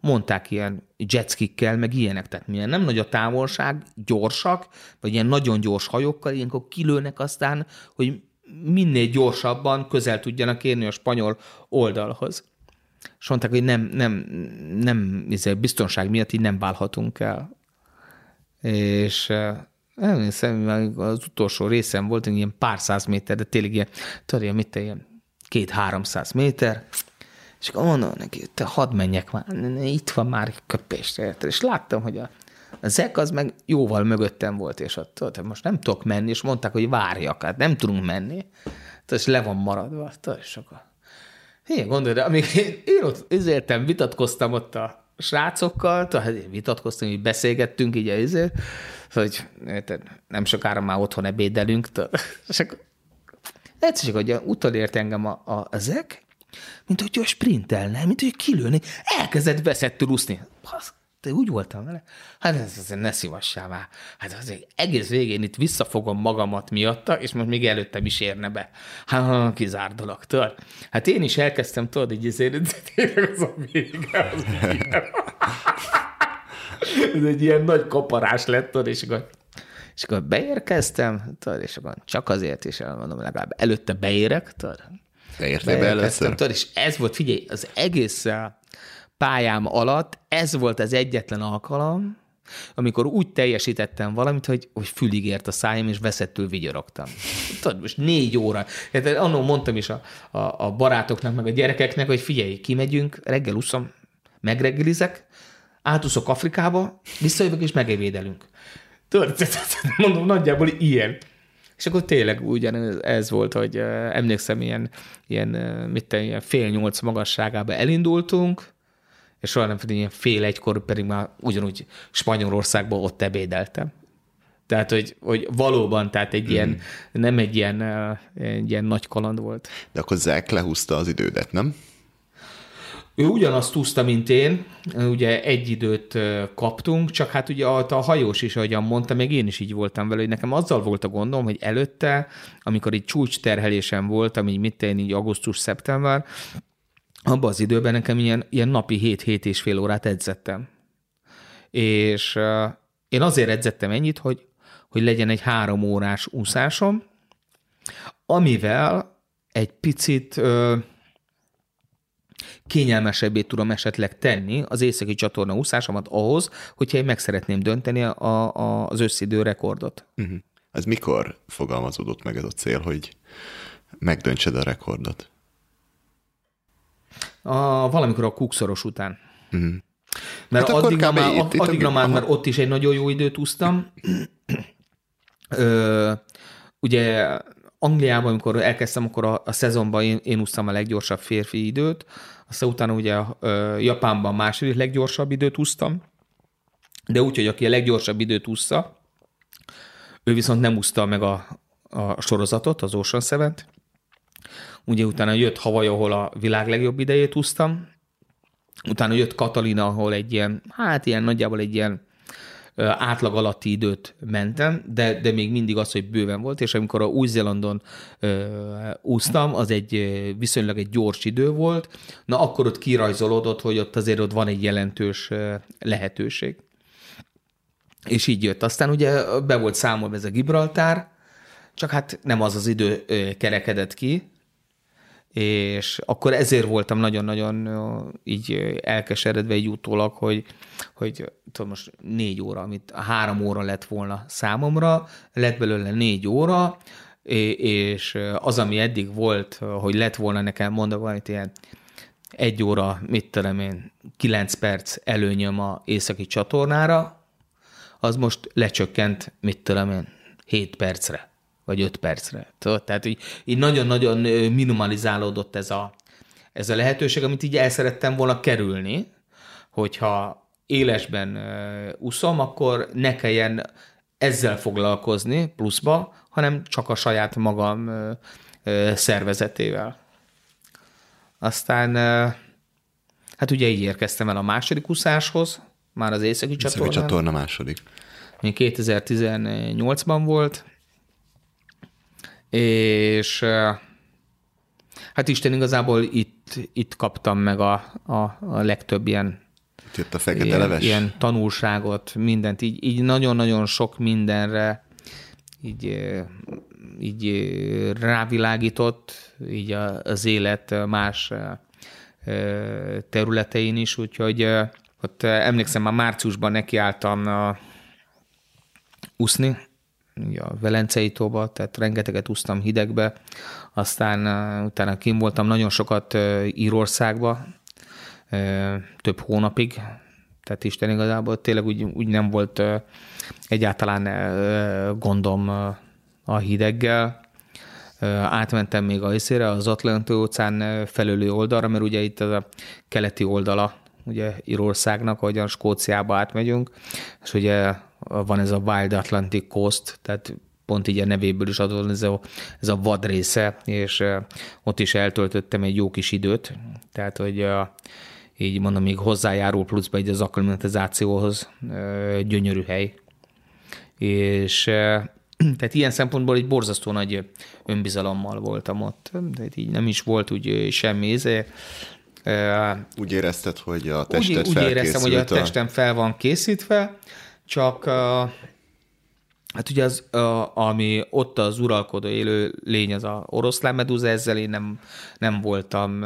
mondták ilyen jetskikkel, meg ilyenek, tehát milyen nem nagy a távolság, gyorsak, vagy ilyen nagyon gyors hajókkal, ilyenkor kilőnek aztán, hogy minél gyorsabban közel tudjanak érni a spanyol oldalhoz. És mondták, hogy nem, nem, nem izé, biztonság miatt így nem válhatunk el. És emlékszem, az utolsó részem volt, ilyen pár száz méter, de tényleg ilyen, tudod, mit ilyen két-háromszáz méter, és akkor mondom neki, te hadd menjek már, itt van már köpés, érted? És láttam, hogy a, a Zek az meg jóval mögöttem volt, és ott, tudod, most nem tudok menni, és mondták, hogy várjak, hát nem tudunk menni. Tehát, és le van maradva, tudod, és akkor... Hé, gondolj, de amíg én, én ott ezértem, vitatkoztam ott a srácokkal, tehát hát vitatkoztunk, így beszélgettünk, így ezért, hogy nem sokára már otthon ebédelünk, tudod, és akkor egyszer hogy utolért engem a, a, a Zek, mint hogy sprintelne, mint hogy kilőni, elkezdett veszettül úszni. De úgy voltam vele. Hát ez azért ne szívassál már. Hát azért egész végén itt visszafogom magamat miatta, és most még előttem is érne be. Hát kizárt dolog, tudod? Hát én is elkezdtem, tudod, így ezért, tényleg az a vége, az. Ez egy ilyen nagy kaparás lett, tudod, és akkor és akkor beérkeztem, tudod, és akkor csak azért is elmondom, legalább előtte beérek, tudod. Beértél be először? Tudod, és ez volt, figyelj, az egész pályám alatt ez volt az egyetlen alkalom, amikor úgy teljesítettem valamit, hogy, hogy fülig ért a szájam, és veszettől vigyorogtam. Tudod, most négy óra. Hát annól mondtam is a, a, a barátoknak, meg a gyerekeknek, hogy figyelj, kimegyünk, reggel uszom, megreggelizek, átúszok Afrikába, visszajövök, és megevédelünk. Tudod, mondom, nagyjából ilyen. És akkor tényleg ugyan ez volt, hogy emlékszem, ilyen, ilyen, mit te, ilyen fél nyolc magasságába elindultunk, és soha nem ilyen fél egykor pedig már ugyanúgy Spanyolországban ott ebédeltem. Tehát, hogy, hogy valóban, tehát egy mm. ilyen, nem egy ilyen, egy ilyen nagy kaland volt. De akkor Zek lehúzta az idődet, nem? Ő ugyanazt úszta, mint én, ugye egy időt kaptunk, csak hát ugye a, hajós is, ahogyan mondta, még én is így voltam vele, hogy nekem azzal volt a gondom, hogy előtte, amikor egy csúcs terhelésem voltam, így mit én így augusztus-szeptember, abban az időben nekem ilyen, ilyen napi 7-7 és fél órát edzettem. És én azért edzettem ennyit, hogy, hogy legyen egy három órás úszásom, amivel egy picit uh, kényelmesebbé tudom esetleg tenni az északi csatorna úszásomat ahhoz, hogyha én meg szeretném dönteni a, a, az összidő rekordot. Uh-huh. Ez mikor fogalmazódott meg ez a cél, hogy megdöntsed a rekordot? A, valamikor a kukszoros után. Uh-huh. Mert hát addigra, már, itt, itt addigra már, mert ott is egy nagyon jó időt úsztam. Ö, ugye Angliában, amikor elkezdtem, akkor a, a szezonban én, én úsztam a leggyorsabb férfi időt, aztán utána ugye Japánban második leggyorsabb időt úsztam, de úgy, hogy aki a leggyorsabb időt úszta, ő viszont nem úszta meg a, a sorozatot, az Ocean seven Ugye utána jött Hawaii, ahol a világ legjobb idejét úsztam, utána jött Katalina, ahol egy ilyen, hát ilyen nagyjából egy ilyen átlag alatti időt mentem, de, de még mindig az, hogy bőven volt, és amikor a Új-Zélandon úsztam, az egy viszonylag egy gyors idő volt, na akkor ott kirajzolódott, hogy ott azért ott van egy jelentős lehetőség. És így jött. Aztán ugye be volt számolva ez a Gibraltár, csak hát nem az az idő kerekedett ki, és akkor ezért voltam nagyon-nagyon így elkeseredve egy utólag, hogy, hogy tudom, most négy óra, amit három óra lett volna számomra, lett belőle négy óra, és az, ami eddig volt, hogy lett volna nekem mondva valamit ilyen egy óra, mit tudom én, kilenc perc előnyöm a északi csatornára, az most lecsökkent, mit tudom én, hét percre vagy öt percre. Tudod? Tehát így, így nagyon-nagyon minimalizálódott ez a, ez a lehetőség, amit így el szerettem volna kerülni, hogyha élesben uh, úszom, akkor ne kelljen ezzel foglalkozni pluszba, hanem csak a saját magam uh, uh, szervezetével. Aztán hát ugye így érkeztem el a második úszáshoz, már az északi csatorna. Északi csatorna második. 2018-ban volt, és hát Isten igazából itt, itt kaptam meg a, a, a legtöbb ilyen jött a fekete ilyen, leves. ilyen tanulságot, mindent, így, így nagyon-nagyon sok mindenre így, így rávilágított, így az élet más területein is, úgyhogy ott emlékszem, már márciusban nekiálltam úszni, a Velencei tóba, tehát rengeteget úsztam hidegbe, aztán utána kim voltam nagyon sokat Írországba, több hónapig, tehát Isten igazából tényleg úgy, úgy nem volt egyáltalán gondom a hideggel, átmentem még a részére, az Atlanti óceán felőlő oldalra, mert ugye itt az a keleti oldala ugye Írországnak, ahogyan Skóciába átmegyünk, és ugye van ez a Wild Atlantic Coast, tehát pont így a nevéből is adott ez a, ez a vad része, és ott is eltöltöttem egy jó kis időt, tehát hogy így mondom, még hozzájárul pluszba egy az akklimatizációhoz gyönyörű hely. És tehát ilyen szempontból egy borzasztó nagy önbizalommal voltam ott. Tehát így nem is volt úgy semmi izé. Úgy érezted, hogy a testet úgy, úgy éreztem, hogy a testem fel van készítve, csak hát ugye az, ami ott az uralkodó élő lény, az a oroszlán medúza, ezzel én nem, nem voltam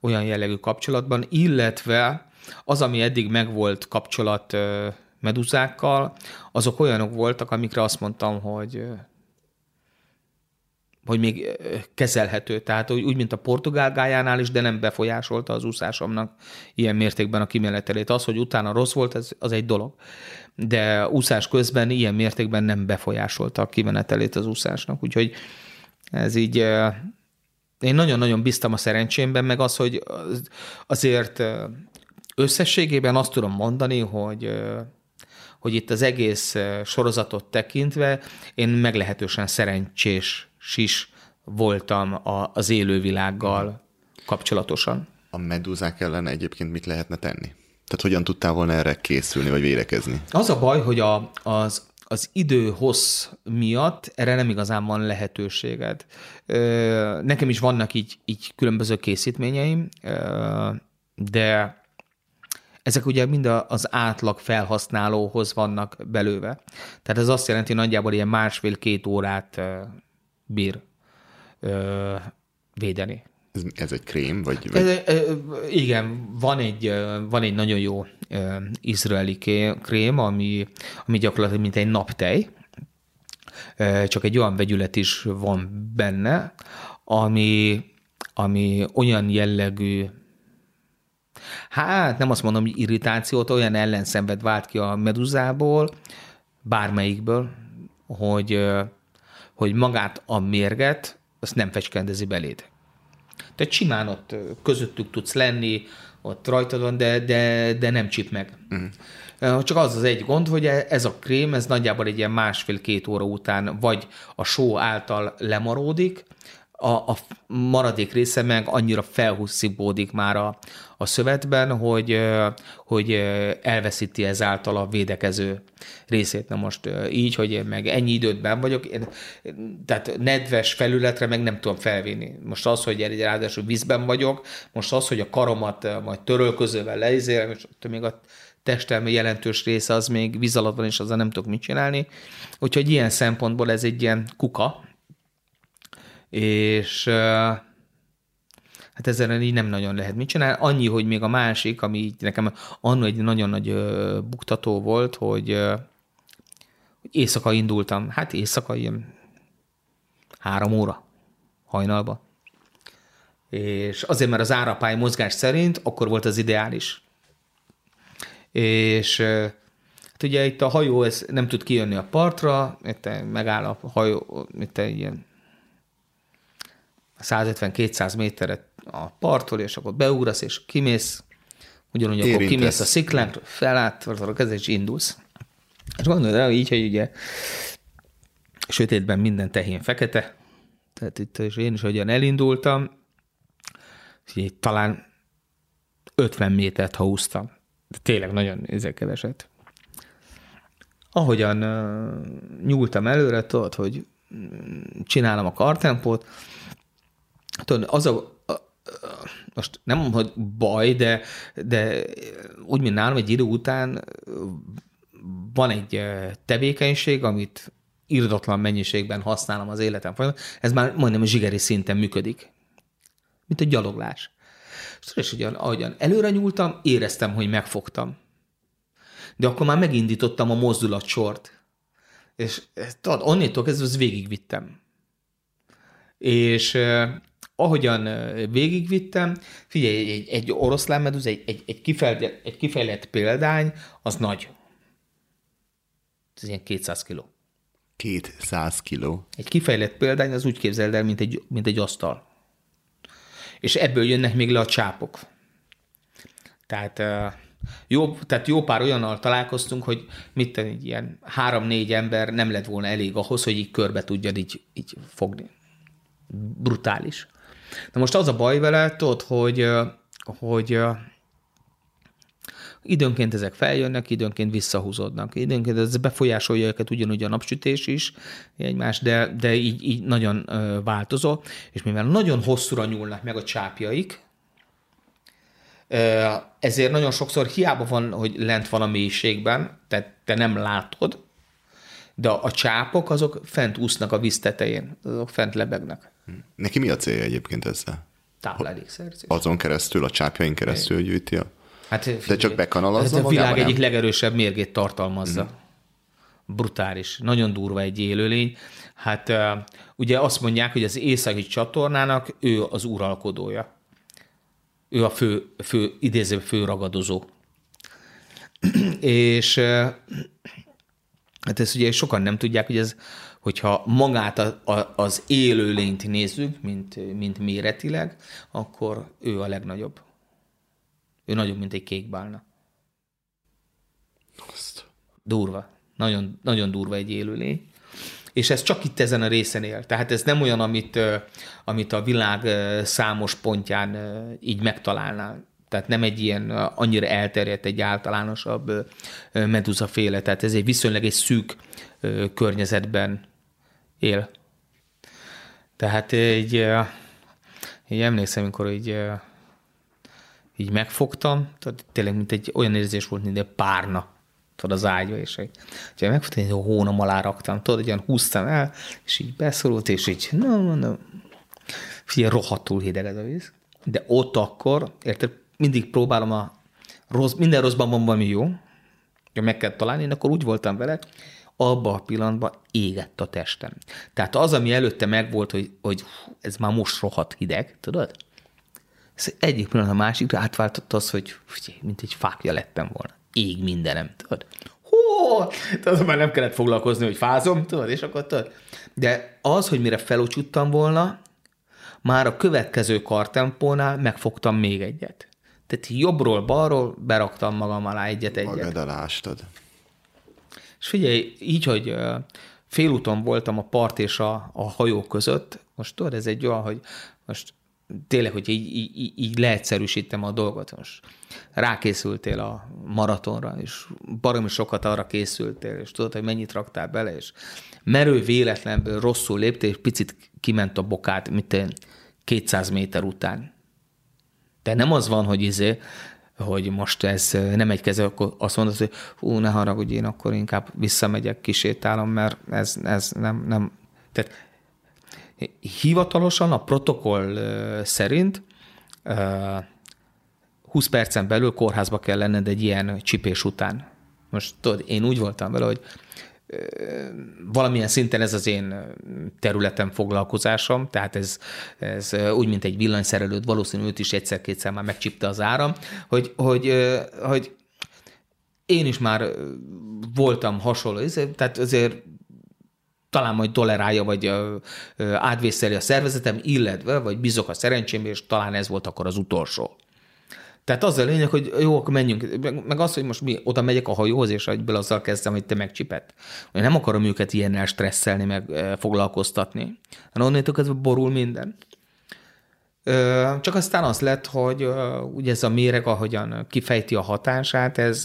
olyan jellegű kapcsolatban, illetve az, ami eddig megvolt kapcsolat meduzákkal, azok olyanok voltak, amikre azt mondtam, hogy hogy még kezelhető. Tehát úgy, mint a portugál gájánál is, de nem befolyásolta az úszásomnak ilyen mértékben a kimenetelét. Az, hogy utána rossz volt, ez, az egy dolog. De úszás közben ilyen mértékben nem befolyásolta a kimenetelét az úszásnak. Úgyhogy ez így én nagyon-nagyon biztam a szerencsémben, meg az, hogy azért összességében azt tudom mondani, hogy hogy itt az egész sorozatot tekintve én meglehetősen szerencsés is voltam az élővilággal kapcsolatosan. A medúzák ellen egyébként mit lehetne tenni? Tehát hogyan tudtál volna erre készülni, vagy védekezni? Az a baj, hogy a, az, az idő hossz miatt erre nem igazán van lehetőséged. Nekem is vannak így, így különböző készítményeim, de ezek ugye mind az átlag felhasználóhoz vannak belőve. Tehát ez azt jelenti, hogy nagyjából ilyen másfél-két órát bír védeni. Ez, ez egy krém? Vagy, vagy... Ez, igen, van egy, van egy nagyon jó izraeli krém, ami, ami gyakorlatilag mint egy naptej, csak egy olyan vegyület is van benne, ami, ami olyan jellegű hát nem azt mondom, hogy irritációt, olyan ellenszenved vált ki a meduzából, bármelyikből, hogy, hogy magát a mérget, azt nem fecskendezi beléd. Tehát simán ott közöttük tudsz lenni, ott rajtad van, de, de, de nem csip meg. Uh-huh. Csak az az egy gond, hogy ez a krém, ez nagyjából egy ilyen másfél-két óra után vagy a só által lemaródik, a, a maradék része meg annyira felhúszibódik már a, a szövetben, hogy, hogy elveszíti ezáltal a védekező részét. Na most így, hogy én meg ennyi időt ben vagyok, én, tehát nedves felületre meg nem tudom felvinni. Most az, hogy egy ráadásul vízben vagyok, most az, hogy a karomat majd törölközővel leizélem, és ott még a testem jelentős része az még víz alatt van, és azzal nem tudok mit csinálni. Úgyhogy ilyen szempontból ez egy ilyen kuka, és hát ezzel így nem nagyon lehet mit csinálni. Annyi, hogy még a másik, ami így nekem annó egy nagyon nagy buktató volt, hogy, éjszaka indultam. Hát éjszaka ilyen három óra hajnalba. És azért, mert az árapály mozgás szerint akkor volt az ideális. És hát ugye itt a hajó ez nem tud kijönni a partra, itt megáll a hajó, itt ilyen 150-200 méteret a parttól, és akkor beugrasz, és kimész, ugyanúgy Érintesz. akkor kimész a sziklán, felállt, a kezed, és indulsz. És gondolod el, így, hogy ugye sötétben minden tehén fekete, tehát itt és én is hogyan elindultam, így talán 50 métert húztam. De tényleg nagyon keveset. Ahogyan uh, nyúltam előre, tudod, hogy csinálom a kartempót, tudod, az a, most nem hogy baj, de, de úgy, mint nálam egy idő után van egy tevékenység, amit irdatlan mennyiségben használom az életem folyamán, ez már majdnem a zsigeri szinten működik. Mint a gyaloglás. És ugyan, ahogyan előre nyúltam, éreztem, hogy megfogtam. De akkor már megindítottam a mozdulatsort. És tudod, onnitól kezdve az végigvittem. És ahogyan végigvittem, figyelj, egy, egy oroszlán medúz, egy, egy, egy, kifejlett, egy kifejlett példány, az nagy. Ez ilyen 200 kiló. 200 kiló. Egy kifejlett példány az úgy képzeld el, mint egy, mint egy asztal. És ebből jönnek még le a csápok. Tehát jó, tehát jó pár olyannal találkoztunk, hogy mit tenni, ilyen három-négy ember nem lett volna elég ahhoz, hogy így körbe tudjad így, így fogni. Brutális. Na most az a baj vele, tudod, hogy, hogy Időnként ezek feljönnek, időnként visszahúzódnak. Időnként ez befolyásolja őket ugyanúgy a napsütés is egymás, de, de így, így nagyon változó. És mivel nagyon hosszúra nyúlnak meg a csápjaik, ezért nagyon sokszor hiába van, hogy lent van a mélységben, tehát te nem látod, de a csápok azok fent úsznak a víz tetején, azok fent lebegnek. Neki mi a célja egyébként ezzel? Táplálékszerzés. Azon keresztül, a csápjain keresztül gyűjti a... Hát, De csak bekanalazza Ez a világ egyik legerősebb mérgét tartalmazza. Mm. Brutális. Nagyon durva egy élőlény. Hát ugye azt mondják, hogy az északi csatornának ő az uralkodója. Ő a fő, fő idéző fő ragadozó. És hát ezt ugye sokan nem tudják, hogy ez, hogyha magát a, a, az élőlényt nézzük, mint, mint méretileg, akkor ő a legnagyobb. Ő nagyobb, mint egy kékbálna. Azt. Durva. Nagyon, nagyon durva egy élőlény. És ez csak itt ezen a részen él. Tehát ez nem olyan, amit, amit a világ számos pontján így megtalálnál. Tehát nem egy ilyen annyira elterjedt, egy általánosabb meduzaféle. Tehát ez egy viszonylag egy szűk környezetben él. Tehát így, így emlékszem, amikor így így megfogtam, tudod, tényleg mint egy olyan érzés volt, mint egy párna tudod, az ágyba, és egy, ugye megfogtam, egy hónom alá raktam, tudod, egy húztam el, és így beszorult, és így, no, no, no. Figyelj, rohadtul hideg ez a víz. De ott akkor, érted, mindig próbálom a rossz, minden rosszban van valami jó, hogy meg kell találni, én akkor úgy voltam vele, abban a pillanatban égett a testem. Tehát az, ami előtte megvolt, hogy, hogy ez már most rohadt hideg, tudod? Ez egyik pillanat a másikra átváltott az, hogy mint egy fákja lettem volna. Ég mindenem, tudod? Hú, tudod, már nem kellett foglalkozni, hogy fázom, tudod, és akkor tudod. De az, hogy mire felocsuttam volna, már a következő kartempónál megfogtam még egyet. Tehát jobbról, balról beraktam magam alá egyet-egyet. Magad alá ástad. És figyelj, így, hogy félúton voltam a part és a, a hajó között, most tudod, ez egy olyan, hogy most tényleg, hogy így, így, így leegyszerűsítem a dolgot, most rákészültél a maratonra, és baromi sokat arra készültél, és tudod, hogy mennyit raktál bele, és merő véletlenből rosszul léptél, és picit kiment a bokát, mint én 200 méter után. De nem az van, hogy izé, hogy most ez nem egy keze, akkor azt mondod, hogy hú, ne haragudj, én akkor inkább visszamegyek, kisétálom, mert ez, ez nem, nem. Tehát hivatalosan a protokoll szerint ö, 20 percen belül kórházba kell lenned egy ilyen csipés után. Most tudod, én úgy voltam vele, hogy valamilyen szinten ez az én területem foglalkozásom, tehát ez, ez úgy, mint egy villanyszerelőt, valószínű őt is egyszer-kétszer már megcsipte az áram, hogy, hogy, hogy én is már voltam hasonló, tehát azért talán majd tolerálja, vagy átvészeli a szervezetem, illetve, vagy bízok a szerencsémbe, és talán ez volt akkor az utolsó. Tehát az a lényeg, hogy jó, akkor menjünk. Meg, az, hogy most mi oda megyek a hajóhoz, és egyből azzal kezdem, hogy te megcsipet. Én nem akarom őket ilyennel stresszelni, meg e, foglalkoztatni. Hanem onnantól kezdve borul minden. Csak aztán az lett, hogy ugye ez a méreg, ahogyan kifejti a hatását, ez,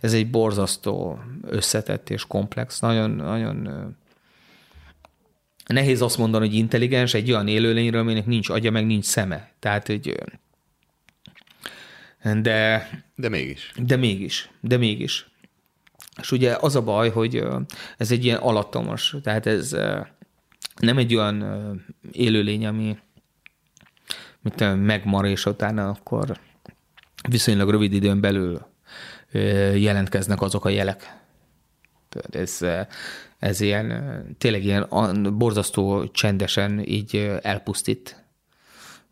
ez egy borzasztó összetett és komplex, nagyon, nagyon nehéz azt mondani, hogy intelligens egy olyan élőlényről, aminek nincs agya, meg nincs szeme. Tehát, hogy de, De mégis. de mégis, de mégis. És ugye az a baj, hogy ez egy ilyen alattomos, tehát ez nem egy olyan élőlény, ami tudom, megmar, és utána akkor viszonylag rövid időn belül jelentkeznek azok a jelek. Tehát ez, ez ilyen, tényleg ilyen borzasztó csendesen így elpusztít.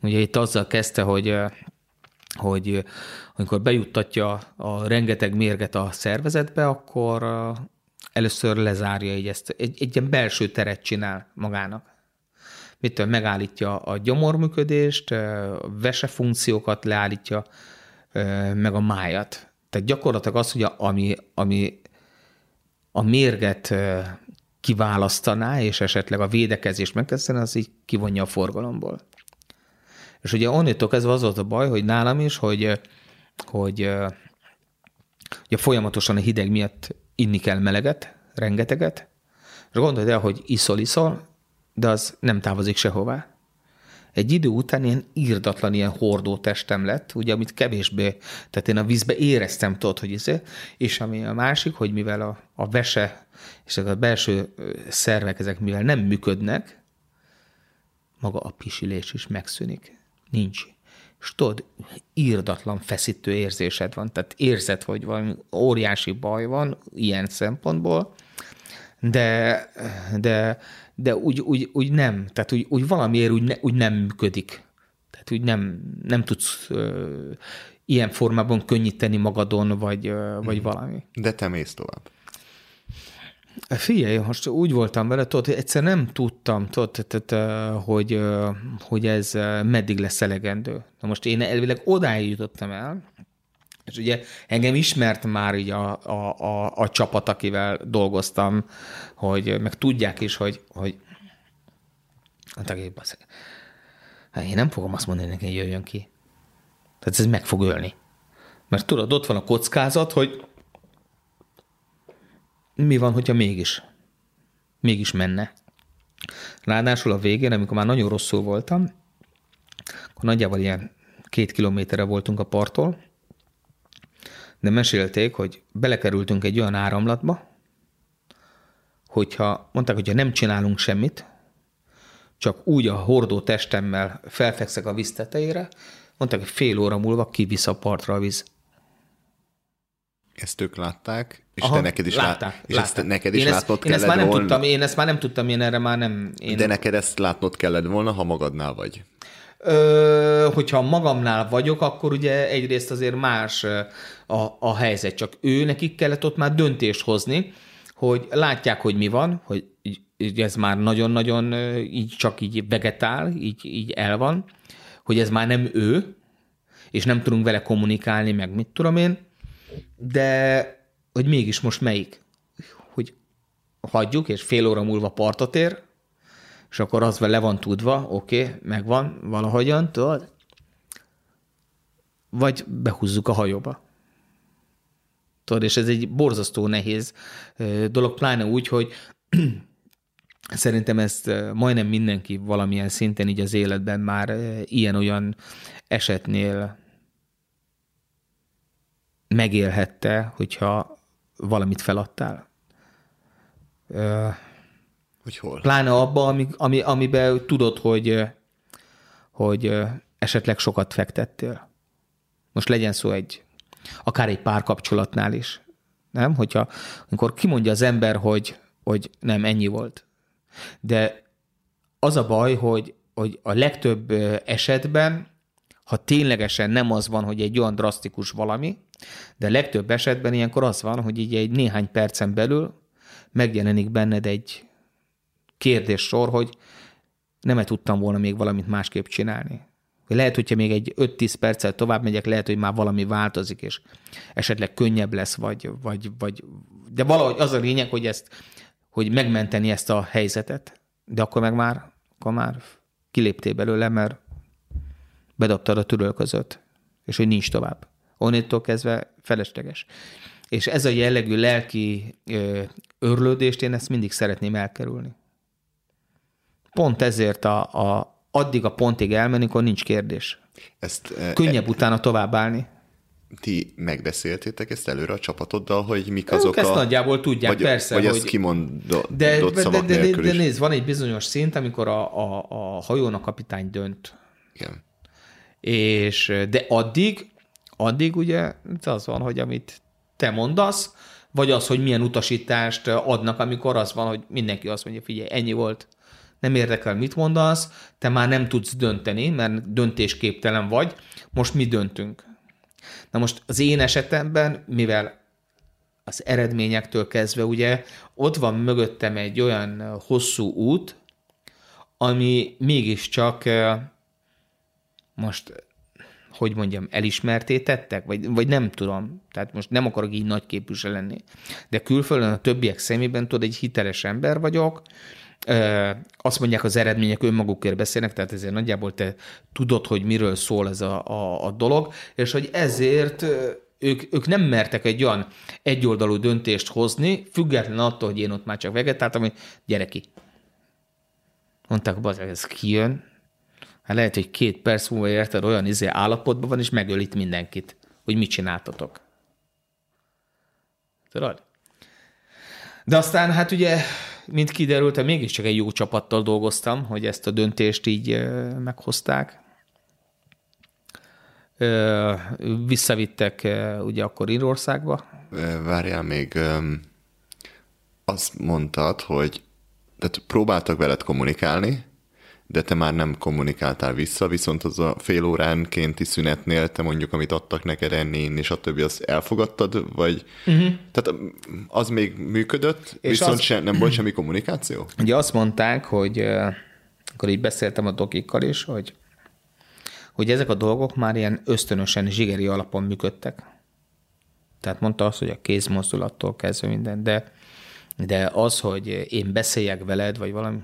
Ugye itt azzal kezdte, hogy hogy amikor bejuttatja a rengeteg mérget a szervezetbe, akkor először lezárja így ezt, egy, egy ilyen belső teret csinál magának. Mit megállítja a gyomorműködést, vese funkciókat leállítja, meg a májat. Tehát gyakorlatilag az, hogy a, ami, ami a mérget kiválasztaná, és esetleg a védekezést megteszene, az így kivonja a forgalomból. És ugye onnantól kezdve az volt a baj, hogy nálam is, hogy, hogy ugye folyamatosan a hideg miatt inni kell meleget, rengeteget, és gondold el, hogy iszol, iszol, de az nem távozik sehová. Egy idő után ilyen írdatlan, ilyen hordó testem lett, ugye, amit kevésbé, tehát én a vízbe éreztem, tudod, hogy izé, és ami a másik, hogy mivel a, a vese és a belső szervek, ezek mivel nem működnek, maga a pisilés is megszűnik. Nincs. És tudod, írdatlan feszítő érzésed van, tehát érzed, hogy valami óriási baj van ilyen szempontból, de, de, de úgy, úgy, úgy nem, tehát úgy, úgy valamiért úgy, ne, úgy nem működik. Tehát úgy nem, nem tudsz ö, ilyen formában könnyíteni magadon, vagy, ö, vagy mm. valami. De te mész tovább. Figyelj, most úgy voltam vele, tudod, egyszer nem tudtam, tudod, tehát, hogy, hogy ez meddig lesz elegendő. Na most én elvileg odáig jutottam el, és ugye engem ismert már így a, a, a, a csapat, akivel dolgoztam, hogy meg tudják is, hogy, hogy hát én nem fogom azt mondani neki, hogy jöjjön ki. Tehát ez meg fog ölni. Mert tudod, ott van a kockázat, hogy mi van, hogyha mégis, mégis menne. Ráadásul a végén, amikor már nagyon rosszul voltam, akkor nagyjából ilyen két kilométerre voltunk a parttól, de mesélték, hogy belekerültünk egy olyan áramlatba, hogyha, mondták, hogyha nem csinálunk semmit, csak úgy a hordó testemmel felfekszek a víz tetejére, mondták, hogy fél óra múlva kivisz a partra a víz. Ezt ők látták, és Aha, te neked is látták, lát, és látták. ezt neked is én látnod ezt, én ezt már nem volna. tudtam, én ezt már nem tudtam, én erre már nem... Én... De neked ezt látnod kellett volna, ha magadnál vagy. Ö, hogyha magamnál vagyok, akkor ugye egyrészt azért más a, a helyzet, csak ő nekik kellett ott már döntést hozni, hogy látják, hogy mi van, hogy ez már nagyon-nagyon így csak így vegetál, így, így el van, hogy ez már nem ő, és nem tudunk vele kommunikálni, meg mit tudom én, de hogy mégis most melyik? Hogy hagyjuk, és fél óra múlva partot ér, és akkor az le van tudva, oké, okay, megvan valahogyan, tudod? Vagy behúzzuk a hajóba. Tudod, és ez egy borzasztó nehéz dolog, pláne úgy, hogy szerintem ezt majdnem mindenki valamilyen szinten így az életben már ilyen-olyan esetnél megélhette, hogyha valamit feladtál. Hogy hol? Pláne abba, ami, ami, amiben tudod, hogy, hogy esetleg sokat fektettél. Most legyen szó egy, akár egy párkapcsolatnál is. Nem? Hogyha, amikor kimondja az ember, hogy, hogy nem, ennyi volt. De az a baj, hogy, hogy a legtöbb esetben, ha ténylegesen nem az van, hogy egy olyan drasztikus valami, de legtöbb esetben ilyenkor az van, hogy így egy néhány percen belül megjelenik benned egy kérdés sor, hogy nem -e tudtam volna még valamit másképp csinálni. Lehet, hogyha még egy 5-10 perccel tovább megyek, lehet, hogy már valami változik, és esetleg könnyebb lesz, vagy, vagy, vagy de valahogy az a lényeg, hogy ezt, hogy megmenteni ezt a helyzetet, de akkor meg már, akkor már kiléptél belőle, mert bedobtad a törölközöt, és hogy nincs tovább. Onnétól kezdve felesleges. És ez a jellegű lelki örlődést én ezt mindig szeretném elkerülni. Pont ezért a, a, addig a pontig elmenni, akkor nincs kérdés. Ezt, Könnyebb e, utána továbbállni. Ti megbeszéltétek ezt előre a csapatoddal, hogy mik azok ők a... ezt nagyjából tudják, vagy, persze. Vagy hogy... ezt kimondott de, de, de, de, de, de nézd, van egy bizonyos szint, amikor a, a, a hajón a kapitány dönt. Igen. És, de addig, addig ugye az van, hogy amit te mondasz, vagy az, hogy milyen utasítást adnak, amikor az van, hogy mindenki azt mondja, figyelj, ennyi volt, nem érdekel, mit mondasz, te már nem tudsz dönteni, mert döntésképtelen vagy, most mi döntünk. Na most az én esetemben, mivel az eredményektől kezdve ugye ott van mögöttem egy olyan hosszú út, ami mégiscsak most hogy mondjam, elismerté vagy, vagy nem tudom, tehát most nem akarok így nagy képűse lenni. De külföldön a többiek szemében tudod, egy hiteles ember vagyok, azt mondják, az eredmények önmagukért beszélnek, tehát ezért nagyjából te tudod, hogy miről szól ez a, a, a dolog, és hogy ezért ők, ők nem mertek egy olyan egyoldalú döntést hozni, független attól, hogy én ott már csak vegetáltam, hogy gyere ki. Mondták, hogy ez kijön. Hát lehet, hogy két perc múlva érted, olyan izé állapotban van, és megöl itt mindenkit, hogy mit csináltatok. Tudod? De aztán hát ugye, mint kiderült, mégiscsak egy jó csapattal dolgoztam, hogy ezt a döntést így meghozták. Visszavittek ugye akkor Írországba. Várjál még, azt mondtad, hogy tehát próbáltak veled kommunikálni, de te már nem kommunikáltál vissza, viszont az a fél óránkénti szünetnél te mondjuk, amit adtak neked enni, és a többi, azt elfogadtad, vagy uh-huh. tehát az még működött, és viszont az... se, nem volt semmi kommunikáció? Ugye azt mondták, hogy akkor így beszéltem a dokikkal is, hogy, hogy ezek a dolgok már ilyen ösztönösen, zsigeri alapon működtek. Tehát mondta azt, hogy a kézmozdulattól kezdve minden, de, de az, hogy én beszéljek veled, vagy valami,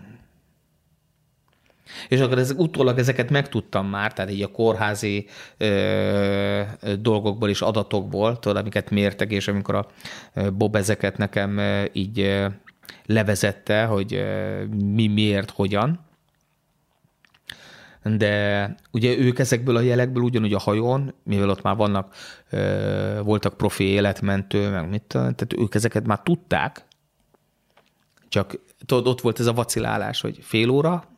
és akkor ez, utólag ezeket megtudtam már, tehát így a kórházi ö, dolgokból és adatokból, tudod, amiket mértek, és amikor a Bob ezeket nekem így ö, levezette, hogy mi, miért, hogyan. De ugye ők ezekből a jelekből ugyanúgy a hajón, mivel ott már vannak, ö, voltak profi életmentő, meg mit, tehát ők ezeket már tudták, csak tudod, ott volt ez a vacilálás, hogy fél óra,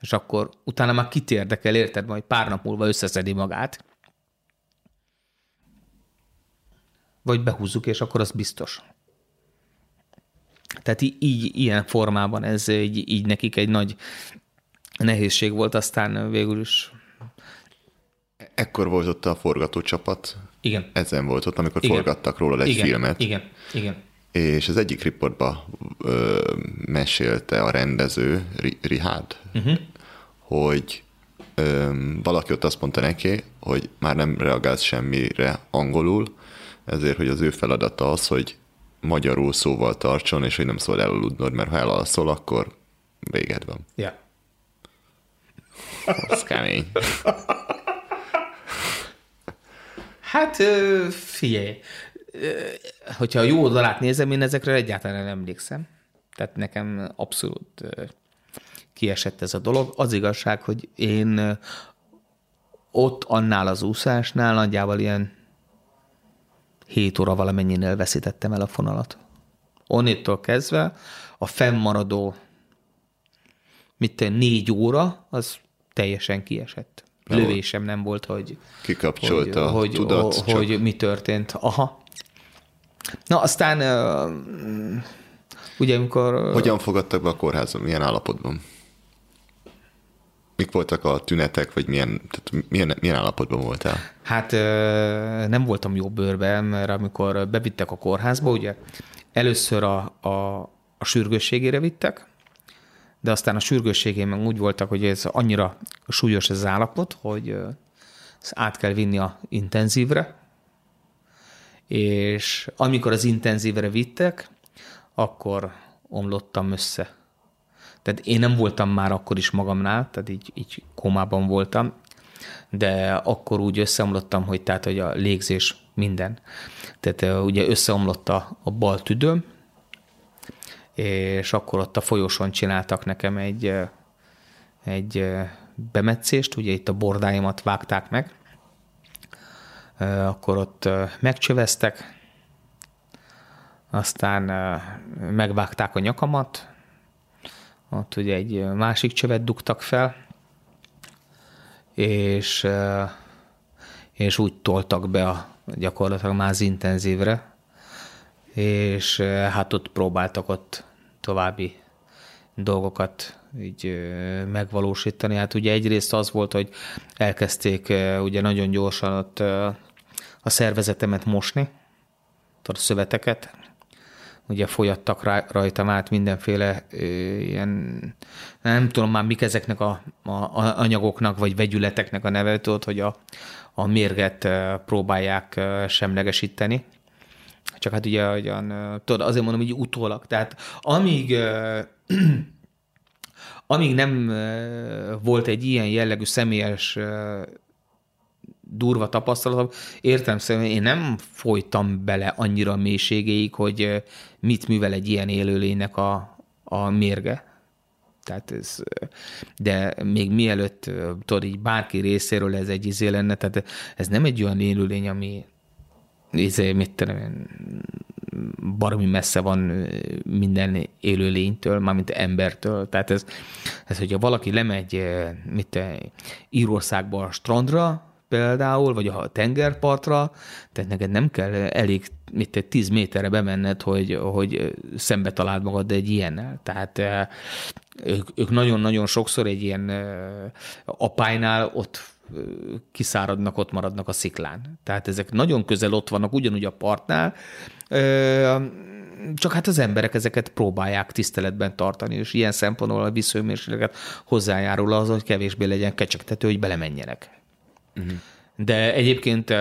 és akkor utána már kit érdekel, érted, majd pár nap múlva összeszedi magát. Vagy behúzzuk, és akkor az biztos. Tehát így, ilyen formában ez így, így nekik egy nagy nehézség volt, aztán végül is. Ekkor volt ott a forgatócsapat. Igen. Ezen volt ott, amikor igen. forgattak róla egy igen. filmet. Igen, igen. És az egyik riportban ö, mesélte a rendező, Rihard, uh-huh hogy ö, valaki ott azt mondta neki, hogy már nem reagálsz semmire angolul, ezért, hogy az ő feladata az, hogy magyarul szóval tartson, és hogy nem szól elaludnod, mert ha elalszol, akkor véged van. Ja. Az kemény. Hát figyelj, hogyha a jó oldalát nézem, én ezekre egyáltalán nem emlékszem. Tehát nekem abszolút kiesett ez a dolog. Az igazság, hogy én ott annál az úszásnál nagyjából ilyen 7 óra valamennyinél veszítettem el a fonalat. Onnétől kezdve a fennmaradó mit négy óra, az teljesen kiesett. Lövésem nem volt, hogy kikapcsolt hogy, a hogy, tudat, hogy, hogy mi történt. Aha. Na, aztán ugye amikor... Hogyan fogadtak be a kórházon? Milyen állapotban? Mik voltak a tünetek, vagy milyen, tehát milyen, milyen állapotban voltál? Hát nem voltam jó bőrben, mert amikor bevittek a kórházba, ugye először a, a, a sürgősségére vittek, de aztán a sürgősségén meg úgy voltak, hogy ez annyira súlyos ez az állapot, hogy ezt át kell vinni a intenzívre, és amikor az intenzívre vittek, akkor omlottam össze tehát én nem voltam már akkor is magamnál, tehát így, így komában voltam, de akkor úgy összeomlottam, hogy tehát, hogy a légzés minden. Tehát ugye összeomlott a, a bal tüdőm, és akkor ott a folyosón csináltak nekem egy, egy bemetszést, ugye itt a bordáimat vágták meg, akkor ott megcsöveztek, aztán megvágták a nyakamat, ott ugye egy másik csövet dugtak fel, és, és úgy toltak be a, gyakorlatilag már az intenzívre, és hát ott próbáltak ott további dolgokat így megvalósítani. Hát ugye egyrészt az volt, hogy elkezdték ugye nagyon gyorsan ott a szervezetemet mosni, a szöveteket, ugye folyattak rajtam át mindenféle ö, ilyen, nem tudom már mik ezeknek a, a, a anyagoknak, vagy vegyületeknek a neve, tudod, hogy a, a mérget próbálják semlegesíteni. Csak hát ugye olyan, tudod, azért mondom, hogy utólag. Tehát amíg amíg nem volt egy ilyen jellegű személyes durva tapasztalatom. Értem szerint én nem folytam bele annyira mélységéig, hogy mit művel egy ilyen élőlénynek a, a mérge. Tehát ez, de még mielőtt, tudod, így bárki részéről ez egy izé lenne, tehát ez nem egy olyan élőlény, ami izé, mit tudom baromi messze van minden élőlénytől, mármint embertől. Tehát ez, ez hogyha valaki lemegy mit, Írországba a strandra, például, vagy a tengerpartra, tehát neked nem kell elég mit 10 méterre bemenned, hogy, hogy szembe találd magad egy ilyennel. Tehát ők, ők nagyon-nagyon sokszor egy ilyen apájnál ott kiszáradnak, ott maradnak a sziklán. Tehát ezek nagyon közel ott vannak, ugyanúgy a partnál, csak hát az emberek ezeket próbálják tiszteletben tartani, és ilyen szempontból a vízhőmérséklet hozzájárul az, hogy kevésbé legyen kecsegtető, hogy belemenjenek. Uh-huh. De egyébként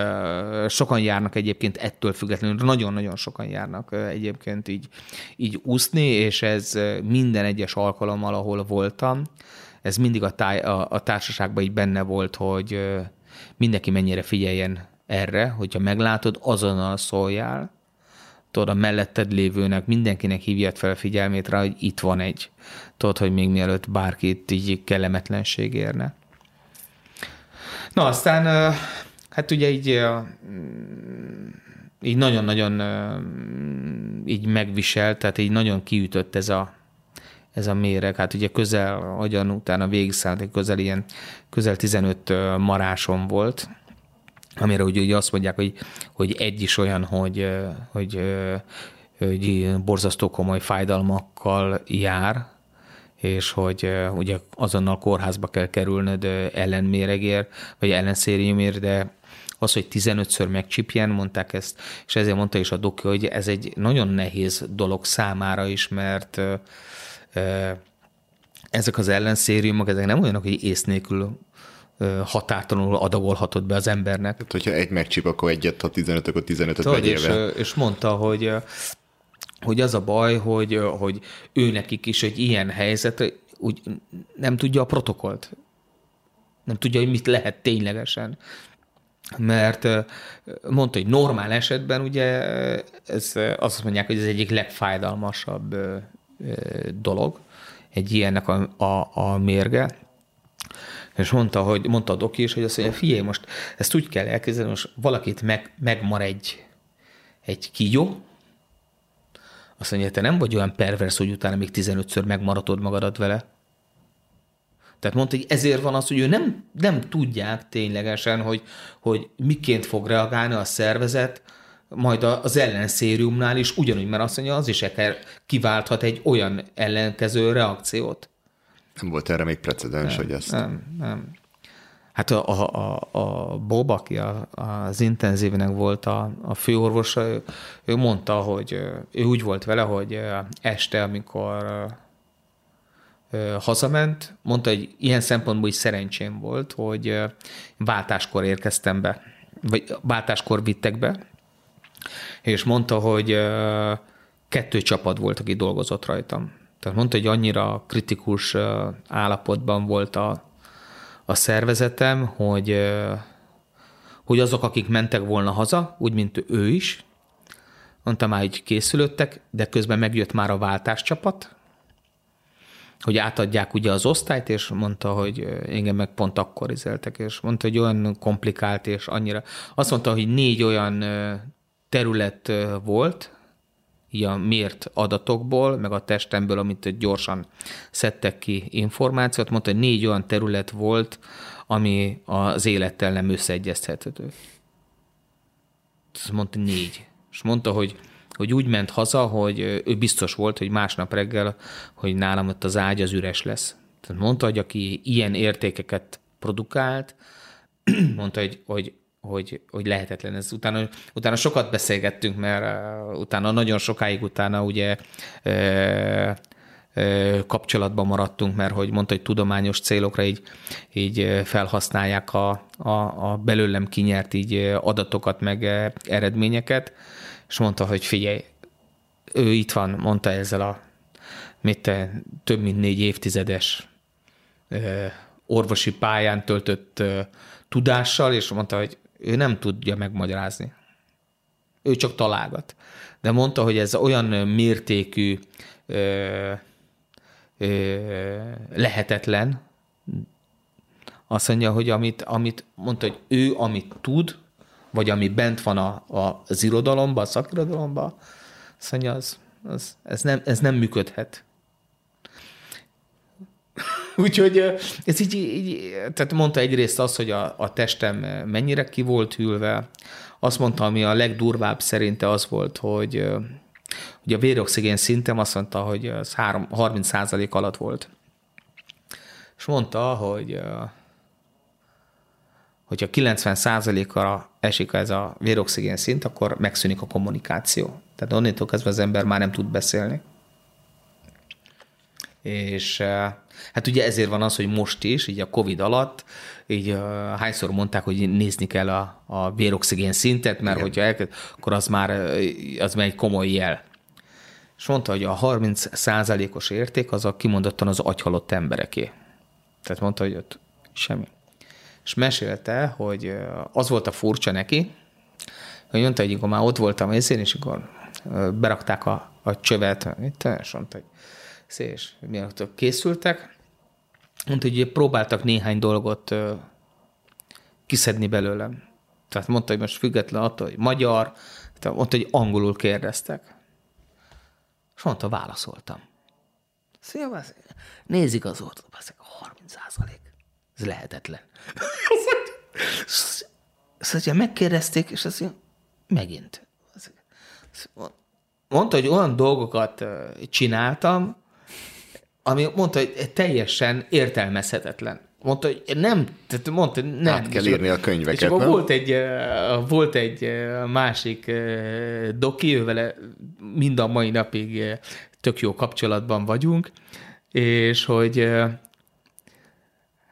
sokan járnak egyébként ettől függetlenül, nagyon-nagyon sokan járnak egyébként így, így úszni, és ez minden egyes alkalommal, ahol voltam, ez mindig a, táj, a, a társaságban így benne volt, hogy mindenki mennyire figyeljen erre, hogyha meglátod, azonnal szóljál, tudod, a melletted lévőnek, mindenkinek hívjad fel a figyelmét rá, hogy itt van egy, tudod, hogy még mielőtt bárkit így kellemetlenség érne. Na, aztán hát ugye így így nagyon-nagyon így megviselt, tehát így nagyon kiütött ez a, ez a méreg. Hát ugye közel, hogyan utána végigszállt, közel ilyen, közel 15 marásom volt, amire ugye, ugye azt mondják, hogy, hogy egy is olyan, hogy, hogy, hogy borzasztó komoly fájdalmakkal jár, és hogy ugye azonnal kórházba kell kerülnöd ellenméregért, vagy ellenszériumért, de az, hogy 15-ször megcsipjen, mondták ezt, és ezért mondta is a doki, hogy ez egy nagyon nehéz dolog számára is, mert ezek az ellenszériumok, ezek nem olyanok, hogy ész nélkül határtalanul adagolhatod be az embernek. Tehát, hogyha egy megcsip, akkor egyet, ha 15, akkor 15-öt Tudod, és, és mondta, hogy hogy az a baj, hogy, hogy ő nekik is egy ilyen helyzet, úgy nem tudja a protokolt. Nem tudja, hogy mit lehet ténylegesen. Mert mondta, hogy normál esetben ugye ez, azt mondják, hogy ez egyik legfájdalmasabb dolog, egy ilyennek a, a, a mérge, és mondta, hogy, mondta a doki is, hogy azt mondja, figyelj, most ezt úgy kell elképzelni, most valakit meg, megmar egy, egy kígyó, azt mondja, te nem vagy olyan pervers, hogy utána még 15-ször megmaratod magadat vele. Tehát mondta, hogy ezért van az, hogy ő nem, nem tudják ténylegesen, hogy, hogy miként fog reagálni a szervezet, majd az ellenszériumnál is ugyanúgy, mert azt mondja, az is ekkel kiválthat egy olyan ellenkező reakciót. Nem volt erre még precedens, nem, hogy ezt... Nem, nem. Hát a, a, a, Bob, aki a, az intenzívnek volt a, a főorvosa, ő, ő mondta, hogy ő úgy volt vele, hogy este, amikor hazament, mondta, hogy ilyen szempontból is szerencsém volt, hogy váltáskor érkeztem be, vagy váltáskor vittek be, és mondta, hogy kettő csapat volt, aki dolgozott rajtam. Tehát mondta, hogy annyira kritikus állapotban volt a, a szervezetem, hogy, hogy azok, akik mentek volna haza, úgy, mint ő is, mondta már, hogy készülöttek, de közben megjött már a váltáscsapat, hogy átadják ugye az osztályt, és mondta, hogy engem meg pont akkor izeltek, és mondta, hogy olyan komplikált, és annyira. Azt mondta, hogy négy olyan terület volt, így a mért adatokból, meg a testemből, amit gyorsan szedtek ki információt, mondta, hogy négy olyan terület volt, ami az élettel nem összeegyeztethető. Ezt mondta négy. És mondta, hogy, hogy úgy ment haza, hogy ő biztos volt, hogy másnap reggel, hogy nálam ott az ágy az üres lesz. Tehát mondta, hogy aki ilyen értékeket produkált, mondta, hogy, hogy hogy, hogy lehetetlen ez. Utána, utána sokat beszélgettünk, mert uh, utána nagyon sokáig utána ugye uh, uh, kapcsolatban maradtunk, mert hogy mondta, hogy tudományos célokra így, így felhasználják a, a, a belőlem kinyert így adatokat, meg eredményeket, és mondta, hogy figyelj, ő itt van, mondta ezzel a mit te, több mint négy évtizedes orvosi pályán töltött tudással, és mondta, hogy ő nem tudja megmagyarázni. Ő csak találgat. De mondta, hogy ez olyan mértékű ö, ö, lehetetlen, azt mondja, hogy amit, amit mondta, hogy ő amit tud, vagy ami bent van a, a, az irodalomban, a szakirodalomban, azt mondja, az, az, ez, nem, ez nem működhet. Úgyhogy ez így, így, tehát mondta egyrészt azt, hogy a, a testem mennyire ki volt hűlve, azt mondta, ami a legdurvább szerinte az volt, hogy, hogy a véroxigén szintem azt mondta, hogy az 30 alatt volt. És mondta, hogy hogyha 90 ra esik ez a véroxigén szint, akkor megszűnik a kommunikáció. Tehát onnantól kezdve az ember már nem tud beszélni. És hát ugye ezért van az, hogy most is, így a Covid alatt, így hányszor mondták, hogy nézni kell a, a véroxigén szintet, mert Igen. hogyha elkezd, akkor az már, az már egy komoly jel. És mondta, hogy a 30 százalékos érték az a kimondottan az agyhalott embereké. Tehát mondta, hogy ott semmi. És mesélte, hogy az volt a furcsa neki, hogy mondta, hogy akkor már ott voltam én, és akkor berakták a, a csövet, itt, és mondta, hogy miatt készültek, mondta, hogy próbáltak néhány dolgot kiszedni belőlem. Tehát mondta, hogy most független attól, hogy magyar, tehát mondta, hogy angolul kérdeztek. És mondta, válaszoltam. Szia, nézik az ott, 30 százalék. Ez lehetetlen. Szóval megkérdezték, és azt mondja, megint. Mondta, hogy olyan dolgokat csináltam, ami mondta, hogy teljesen értelmezhetetlen. Mondta, hogy nem, tehát mondta, nem. Át kell írni a könyveket, és akkor nem? volt egy, volt egy másik doki, ő vele mind a mai napig tök jó kapcsolatban vagyunk, és hogy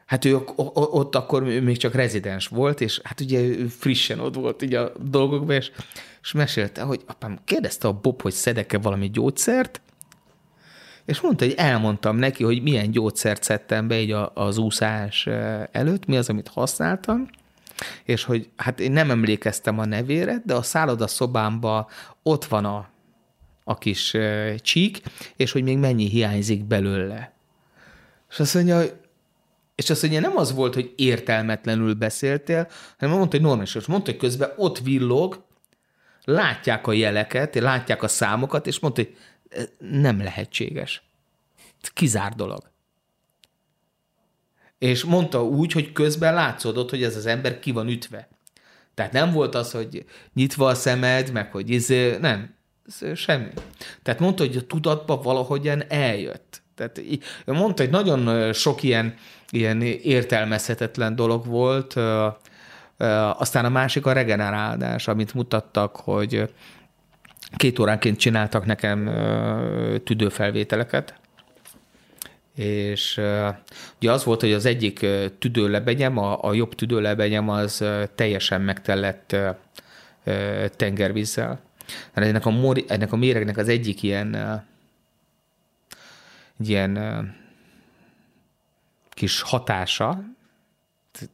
hát ő ott akkor még csak rezidens volt, és hát ugye ő frissen ott volt így a dolgokban, és, és mesélte, hogy apám kérdezte a Bob, hogy szedek-e valami gyógyszert, és mondta, hogy elmondtam neki, hogy milyen gyógyszert szedtem be így az úszás előtt, mi az, amit használtam, és hogy hát én nem emlékeztem a nevére, de a szálloda szobámban ott van a, a kis csík, és hogy még mennyi hiányzik belőle. És azt mondja, és azt mondja, nem az volt, hogy értelmetlenül beszéltél, hanem mondta, hogy normális, és mondta, hogy közben ott villog, látják a jeleket, látják a számokat, és mondta, hogy nem lehetséges. Kizár dolog. És mondta úgy, hogy közben látszódott, hogy ez az ember ki van ütve. Tehát nem volt az, hogy nyitva a szemed, meg hogy izé, nem, semmi. Tehát mondta, hogy a tudatba valahogyan eljött. Tehát mondta, hogy nagyon sok ilyen, ilyen értelmezhetetlen dolog volt. Aztán a másik a regenerálás, amit mutattak, hogy két óránként csináltak nekem tüdőfelvételeket, és ugye az volt, hogy az egyik tüdőlebenyem, a, a jobb tüdőlebenyem az teljesen megtellett tengervízzel. Ennek a, mori, ennek a méregnek az egyik ilyen ilyen kis hatása,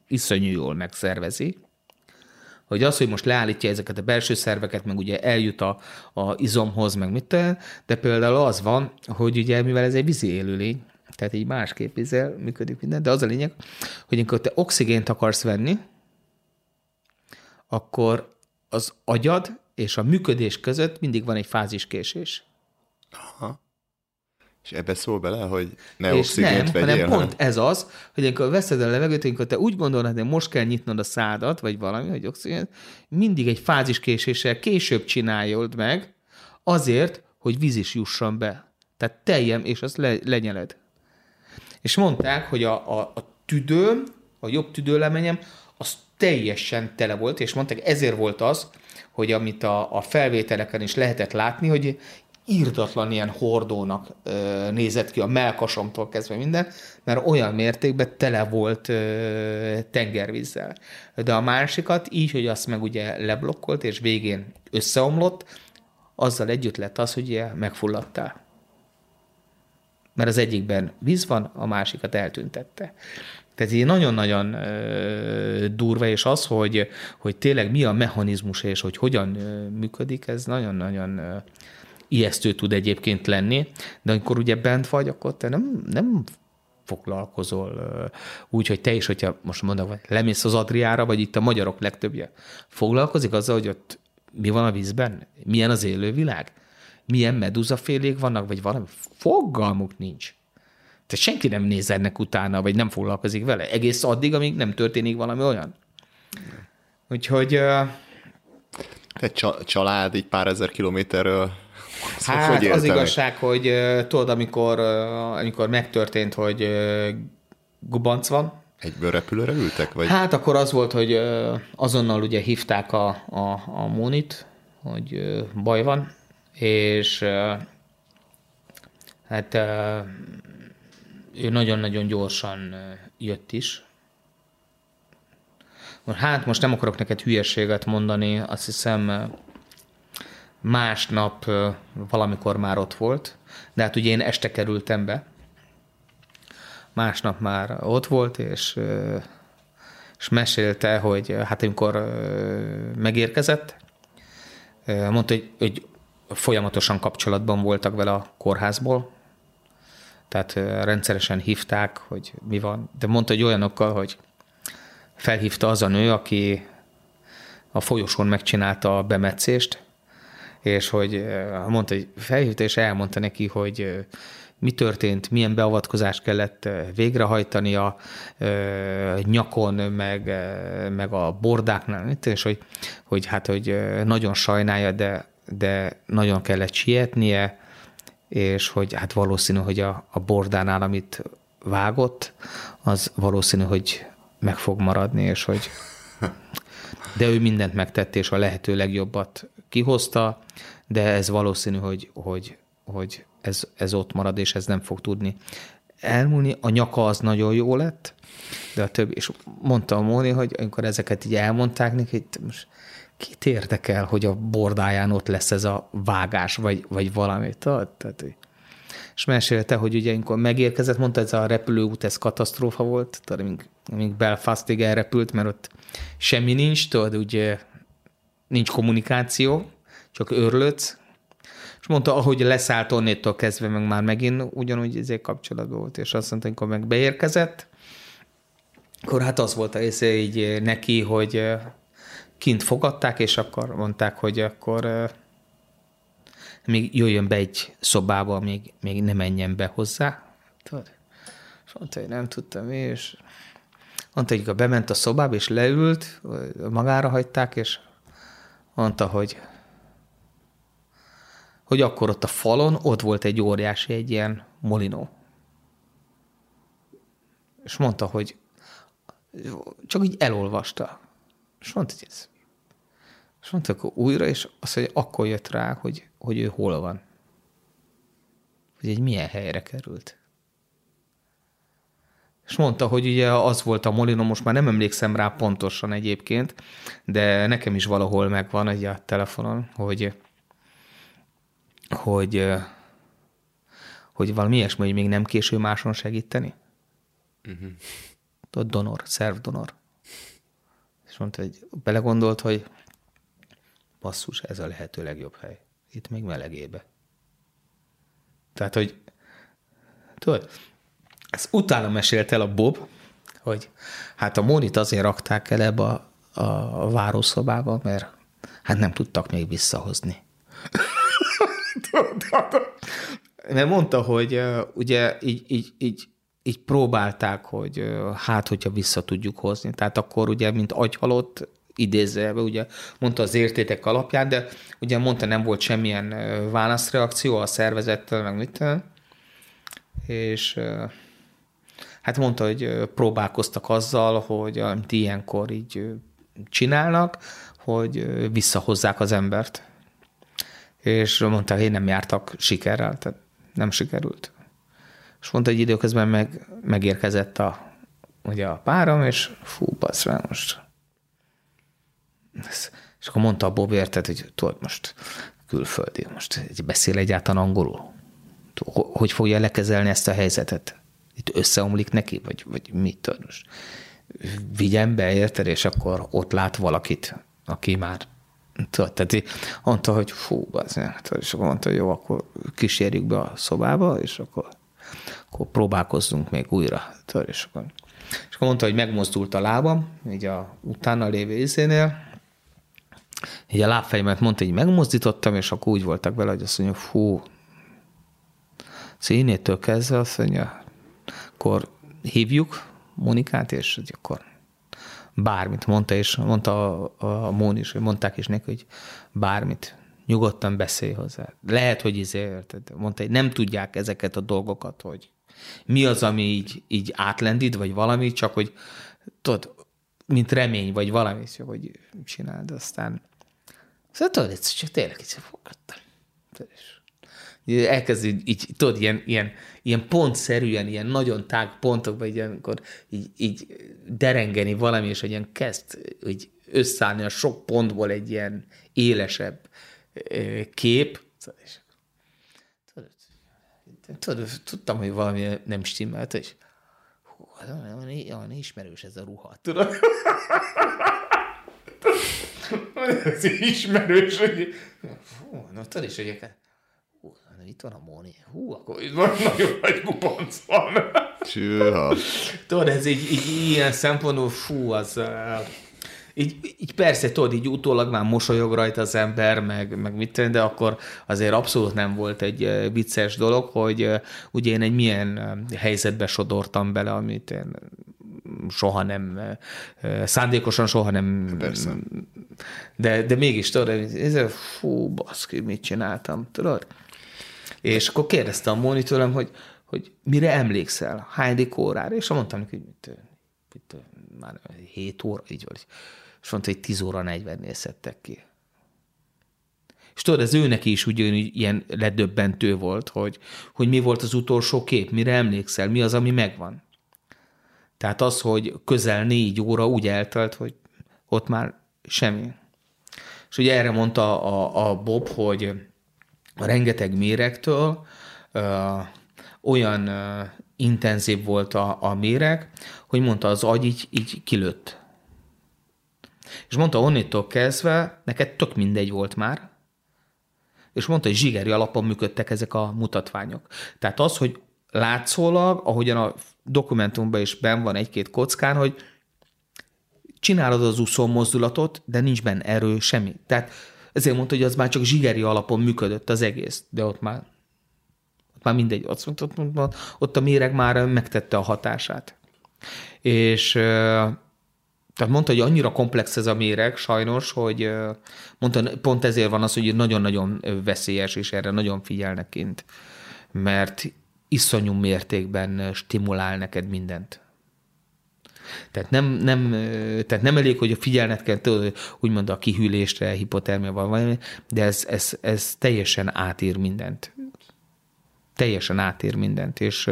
iszonyú jól megszervezi, hogy az, hogy most leállítja ezeket a belső szerveket, meg ugye eljut a, a izomhoz, meg mit de például az van, hogy ugye mivel ez egy vízi élőlény, tehát így másképp vízzel működik minden, de az a lényeg, hogy amikor te oxigént akarsz venni, akkor az agyad és a működés között mindig van egy fáziskésés. Aha. És ebbe szól bele, hogy ne és nem, vegyél, hanem pont ez az, hogy amikor veszed a levegőt, amikor te úgy gondolod, hogy most kell nyitnod a szádat, vagy valami, hogy oxigént, mindig egy fáziskéséssel később csináljod meg, azért, hogy víz is jusson be. Tehát teljem, és azt le, lenyeled. És mondták, hogy a, a, a tüdőm, a jobb tüdőlemenyem, az teljesen tele volt, és mondták, ezért volt az, hogy amit a, a felvételeken is lehetett látni, hogy írdatlan ilyen hordónak ö, nézett ki a melkasomtól kezdve minden, mert olyan mértékben tele volt tengervízzel. De a másikat így, hogy azt meg ugye leblokkolt, és végén összeomlott, azzal együtt lett az, hogy ugye megfulladtál. mert az egyikben víz van, a másikat eltüntette. Tehát így nagyon-nagyon durva, és az, hogy, hogy tényleg mi a mechanizmus, és hogy hogyan működik, ez nagyon-nagyon ijesztő tud egyébként lenni, de amikor ugye bent vagy, akkor te nem, nem foglalkozol úgy, hogy te is, hogyha most mondom, hogy lemész az Adriára, vagy itt a magyarok legtöbbje, foglalkozik azzal, hogy ott mi van a vízben? Milyen az élővilág? Milyen meduzafélék vannak, vagy valami? Fogalmuk nincs. Tehát senki nem néz ennek utána, vagy nem foglalkozik vele. Egész addig, amíg nem történik valami olyan. Úgyhogy... Egy család így pár ezer kilométerről Szóval hát hogy az igazság, hogy tudod, amikor, amikor megtörtént, hogy gubanc van, Egyből repülőre ültek? Vagy? Hát akkor az volt, hogy azonnal ugye hívták a, a, a Mónit, hogy baj van, és hát ő nagyon-nagyon gyorsan jött is. Hát most nem akarok neked hülyeséget mondani, azt hiszem másnap valamikor már ott volt, de hát ugye én este kerültem be, másnap már ott volt, és, és mesélte, hogy hát amikor megérkezett, mondta, hogy, hogy folyamatosan kapcsolatban voltak vele a kórházból, tehát rendszeresen hívták, hogy mi van, de mondta, hogy olyanokkal, hogy felhívta az a nő, aki a folyosón megcsinálta a bemetszést, és hogy mondta, hogy felhívta, és elmondta neki, hogy mi történt, milyen beavatkozást kellett végrehajtani a nyakon, meg, meg a bordáknál, és hogy, hogy hát, hogy nagyon sajnálja, de, de nagyon kellett sietnie, és hogy hát valószínű, hogy a, a bordánál, amit vágott, az valószínű, hogy meg fog maradni, és hogy de ő mindent megtett, és a lehető legjobbat kihozta, de ez valószínű, hogy, hogy, hogy ez, ez ott marad, és ez nem fog tudni elmúlni. A nyaka az nagyon jó lett, de a többi, és mondta a Móni, hogy amikor ezeket így elmondták neki, hogy most kit érdekel, hogy a bordáján ott lesz ez a vágás, vagy, vagy valami. Tehát, és mesélte, hogy ugye amikor megérkezett, mondta, ez a repülőút, ez katasztrófa volt, tudod, amíg, Belfastig elrepült, mert ott semmi nincs, tudod, ugye nincs kommunikáció, csak őrlődsz, és mondta, ahogy leszállt onnétól kezdve, meg már megint ugyanúgy ezért kapcsolatban volt, és azt mondta, amikor meg beérkezett, akkor hát az volt a része így neki, hogy kint fogadták, és akkor mondták, hogy akkor még jöjjön be egy szobába, még, még ne menjen be hozzá. Tudod? És mondta, hogy nem tudtam, és hogy bement a szobába, és leült, magára hagyták, és mondta, hogy hogy akkor ott a falon ott volt egy óriási, egy ilyen molinó. És mondta, hogy csak így elolvasta. És mondta, hogy ez. És mondta akkor újra, és azt mondja, akkor jött rá, hogy, hogy ő hol van. Hogy egy milyen helyre került. És mondta, hogy ugye az volt a Molino, most már nem emlékszem rá pontosan egyébként, de nekem is valahol megvan egy a telefonon, hogy hogy, hogy valami ilyesmi, hogy még nem késő máson segíteni. Uh-huh. Tudod, donor, szervdonor. És mondta, hogy belegondolt, hogy basszus, ez a lehető legjobb hely. Itt még melegébe. Tehát, hogy tudod, ezt utána mesélt el a Bob, hogy hát a Monit azért rakták el ebbe a, a, várószobába, mert hát nem tudtak még visszahozni. Mert mondta, hogy ugye így, így, így, így próbálták, hogy hát, hogyha vissza tudjuk hozni. Tehát akkor ugye, mint agyhalott, idézve, ugye mondta az értétek alapján, de ugye mondta, nem volt semmilyen válaszreakció a szervezettől, meg mit, és hát mondta, hogy próbálkoztak azzal, hogy amit ilyenkor így csinálnak, hogy visszahozzák az embert és mondták, hogy nem jártak sikerrel, tehát nem sikerült. És mondta, hogy időközben meg, megérkezett a, ugye a párom, és fú, basz rá most. És akkor mondta a Bob érted, hogy tudod, most külföldi, most beszél egyáltalán angolul. hogy fogja lekezelni ezt a helyzetet? Itt összeomlik neki, vagy, vagy mit tudod most? Vigyen be, érted, és akkor ott lát valakit, aki már tudod, tehát mondta, hogy fú, az, és akkor mondta, hogy jó, akkor kísérjük be a szobába, és akkor, akkor próbálkozzunk még újra. Tudod, és akkor, és akkor mondta, hogy megmozdult a lábam, így a utána lévő izénél, így a lábfejemet mondta, hogy megmozdítottam, és akkor úgy voltak vele, hogy azt mondja, fú, színétől kezdve azt mondja, akkor hívjuk Monikát, és akkor bármit mondta, és mondta a, a Món is, hogy mondták is neki, hogy bármit, nyugodtan beszélj hozzá. Lehet, hogy izé, érted? Mondta, hogy nem tudják ezeket a dolgokat, hogy mi az, ami így, így átlendít, vagy valami, csak hogy tudod, mint remény, vagy valami, hogy csináld, aztán Szóval tudod, ez csak tényleg így fogadtam. Elkezd így, tudod, ilyen, ilyen, ilyen pontszerűen, ilyen nagyon tág pontokban, így, amikor így, így derengeni valami, és egy ilyen kezd így összeállni a sok pontból egy ilyen élesebb kép. Tudod, tudtam, hogy valami nem stimmelt, és hú, olyan ismerős ez a ruha. Tudod? ez ismerős, hogy fú, na tudod is, hogy itt van a Moni, hú, akkor itt van nagyon nagy kupanc van. Csőha. Tudod, ez így, így ilyen szempontból, fú, az... így, így persze, tudod, így utólag már mosolyog rajta az ember, meg, meg mit tenni, de akkor azért abszolút nem volt egy vicces dolog, hogy ugye én egy milyen helyzetbe sodortam bele, amit én soha nem, szándékosan soha nem, Persze. de, de mégis tudod, ez, fú, baszki, mit csináltam, tudod? És akkor kérdezte a monitőrem, hogy, hogy mire emlékszel, hányadik órára, és mondtam neki, hogy mit, mit, már 7 óra, így volt. És mondta, hogy 10 óra 40-nél szedtek ki. És tudod, ez őnek is úgy ilyen ledöbbentő volt, hogy, hogy mi volt az utolsó kép, mire emlékszel, mi az, ami megvan. Tehát az, hogy közel négy óra úgy eltelt, hogy ott már semmi. És ugye erre mondta a, a Bob, hogy a rengeteg méregtől ö, olyan ö, intenzív volt a, a méreg, hogy mondta, az agy így, így kilőtt. És mondta, onnétól kezdve neked tök mindegy volt már, és mondta, hogy zsigeri alapon működtek ezek a mutatványok. Tehát az, hogy látszólag, ahogyan a dokumentumban is ben van egy-két kockán, hogy csinálod az úszó mozdulatot, de nincs benne erő, semmi. Tehát ezért mondta, hogy az már csak zsigeri alapon működött az egész, de ott már, ott már mindegy, ott, ott, ott, ott a méreg már megtette a hatását. És tehát mondta, hogy annyira komplex ez a méreg, sajnos, hogy mondta, pont ezért van az, hogy nagyon-nagyon veszélyes, és erre nagyon figyelnek kint. Mert iszonyú mértékben stimulál neked mindent. Tehát nem, nem, tehát nem elég, hogy a figyelnet kell, úgymond a kihűlésre, hipotermia van valami, de ez, ez, ez teljesen átír mindent. Teljesen átír mindent, és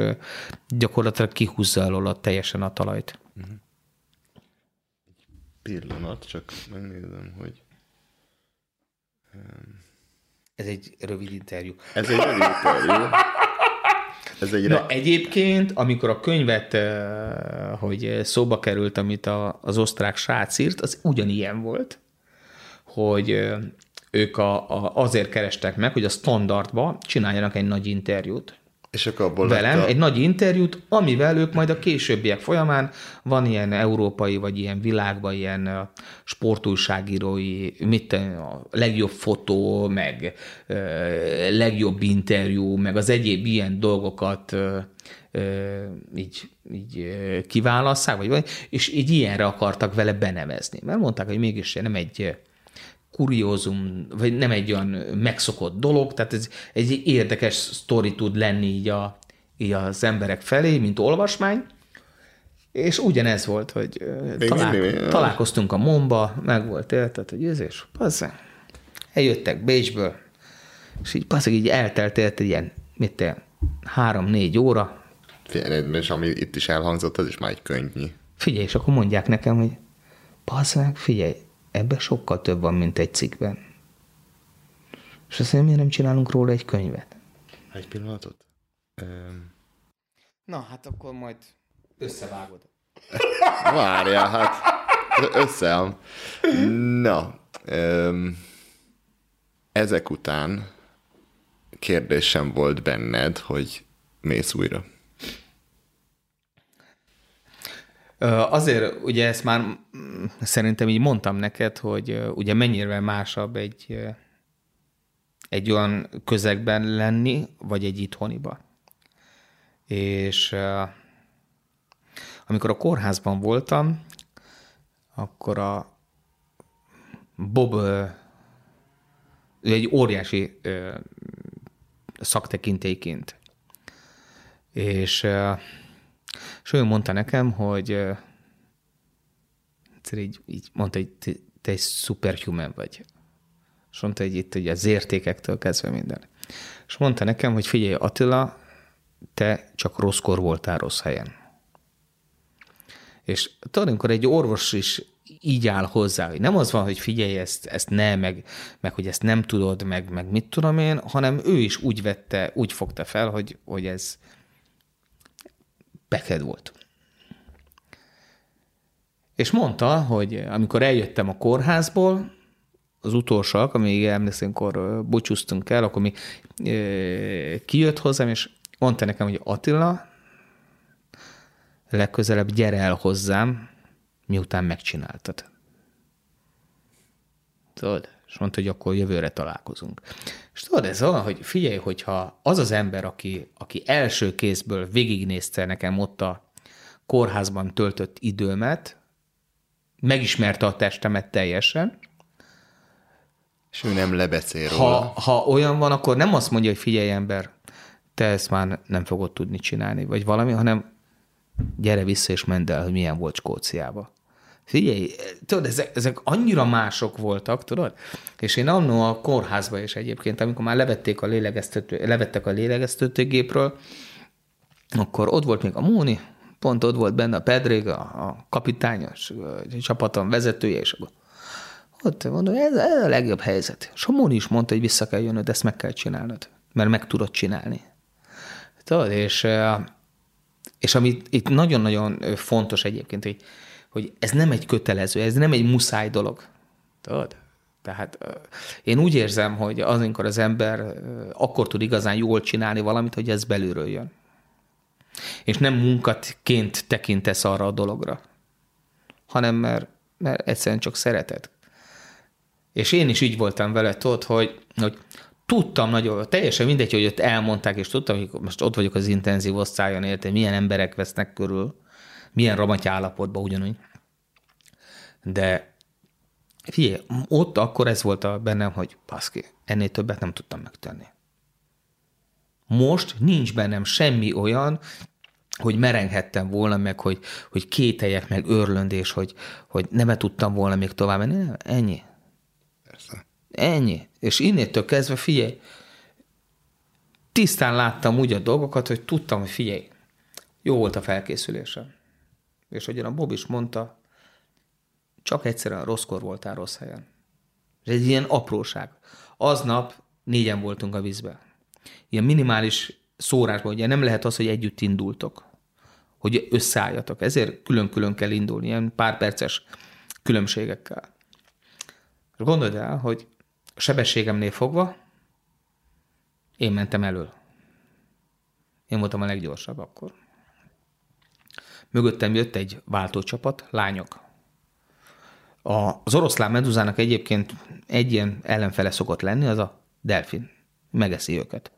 gyakorlatilag kihúzza alól teljesen a talajt. Uh-huh. Pillanat, csak megnézem, hogy... Ez egy rövid interjú. Ez egy rövid interjú. Ez egy Na, egyébként, amikor a könyvet, hogy szóba került, amit a, az osztrák srác írt, az ugyanilyen volt, hogy ők a, a, azért kerestek meg, hogy a standardba csináljanak egy nagy interjút. És akkor abból velem a... egy nagy interjút, amivel ők majd a későbbiek folyamán van ilyen európai, vagy ilyen világban ilyen sportújságírói, mit a legjobb fotó, meg legjobb interjú, meg az egyéb ilyen dolgokat így, így kiválasszák, vagy, és így ilyenre akartak vele benevezni. Mert mondták, hogy mégis nem egy kuriózum, vagy nem egy olyan megszokott dolog, tehát ez egy érdekes sztori tud lenni így, a, így az emberek felé, mint olvasmány, és ugyanez volt, hogy talál, találkoztunk a Momba, meg volt érted, hogy ez és passze, eljöttek Bécsből, és így passze, így eltelt egy ilyen, mit te, három-négy óra. Figyelj, és ami itt is elhangzott, az is már egy könyvnyi. Figyelj, és akkor mondják nekem, hogy passze, figyelj, Ebben sokkal több van, mint egy cikkben. És azt mondja, miért nem csinálunk róla egy könyvet? Egy pillanatot. Na, hát akkor majd összevágod. Várjál, hát összeáll. Na, öm, ezek után kérdésem volt benned, hogy mész újra. Azért, ugye ezt már mm, szerintem így mondtam neked, hogy ugye mennyire másabb egy, egy olyan közegben lenni, vagy egy itthoniba. És amikor a kórházban voltam, akkor a Bob, ő egy óriási szaktekintélyként. És, és ő mondta nekem, hogy így, így mondta, hogy te, te egy superhuman vagy. És mondta, hogy itt ugye az értékektől kezdve minden. És mondta nekem, hogy figyelj Attila, te csak rosszkor voltál rossz helyen. És tudod, amikor egy orvos is így áll hozzá, hogy nem az van, hogy figyelj, ezt, ezt ne, meg, meg hogy ezt nem tudod, meg, meg mit tudom én, hanem ő is úgy vette, úgy fogta fel, hogy, hogy ez beked volt. És mondta, hogy amikor eljöttem a kórházból, az utolsóak, amíg emlékszem, amikor búcsúztunk el, akkor mi kijött hozzám, és mondta nekem, hogy Attila, legközelebb gyere el hozzám, miután megcsináltad. Tudod? És mondta, hogy akkor jövőre találkozunk. És tudod, ez olyan, hogy figyelj, hogyha az az ember, aki, aki első kézből végignézte nekem ott a kórházban töltött időmet, megismerte a testemet teljesen, és ő nem lebeszél róla. Ha, ha olyan van, akkor nem azt mondja, hogy figyelj ember, te ezt már nem fogod tudni csinálni, vagy valami, hanem gyere vissza és mendd el, hogy milyen volt Skóciába. Figyelj, tudod, ezek, ezek annyira mások voltak, tudod? És én annó a kórházba is egyébként, amikor már levették a lélegeztető, levettek a lélegeztetőgépről, akkor ott volt még a Móni, pont ott volt benne a Pedrig, a, a kapitányos a csapaton vezetője, és ott mondom, ez, ez a legjobb helyzet. És a Móni is mondta, hogy vissza kell jönnöd, ezt meg kell csinálnod, mert meg tudod csinálni. Tudod, és, és ami itt nagyon-nagyon fontos egyébként, hogy, hogy ez nem egy kötelező, ez nem egy muszáj dolog. Tudod? Tehát én úgy érzem, hogy az, amikor az ember akkor tud igazán jól csinálni valamit, hogy ez belülről jön. És nem munkatként tekintesz arra a dologra, hanem mert, mert egyszerűen csak szereted. És én is így voltam vele, tudod, hogy, hogy tudtam nagyon, teljesen mindegy, hogy ott elmondták, és tudtam, hogy most ott vagyok az intenzív osztályon, érte, milyen emberek vesznek körül, milyen ramaty állapotban ugyanúgy. De figyelj, ott akkor ez volt a bennem, hogy paszki, ennél többet nem tudtam megtenni. Most nincs bennem semmi olyan, hogy merenghettem volna meg, hogy, hogy kételjek meg örlöndés, hogy, hogy nem tudtam volna még tovább menni. Nem, ennyi. Persze. Ennyi. És innétől kezdve figyelj, tisztán láttam úgy a dolgokat, hogy tudtam, hogy figyelj, jó volt a felkészülésem. És hogyan a Bob is mondta, csak egyszerűen rosszkor voltál rossz helyen. Ez egy ilyen apróság. Aznap négyen voltunk a vízbe. Ilyen minimális szórásban, ugye nem lehet az, hogy együtt indultok, hogy összeálljatok. Ezért külön-külön kell indulni, ilyen pár perces különbségekkel. Gondold el, hogy a sebességemnél fogva én mentem elől. Én voltam a leggyorsabb akkor. Mögöttem jött egy váltócsapat, lányok. Az oroszlán meduzának egyébként egy ilyen ellenfele szokott lenni, az a delfin. Megeszi őket.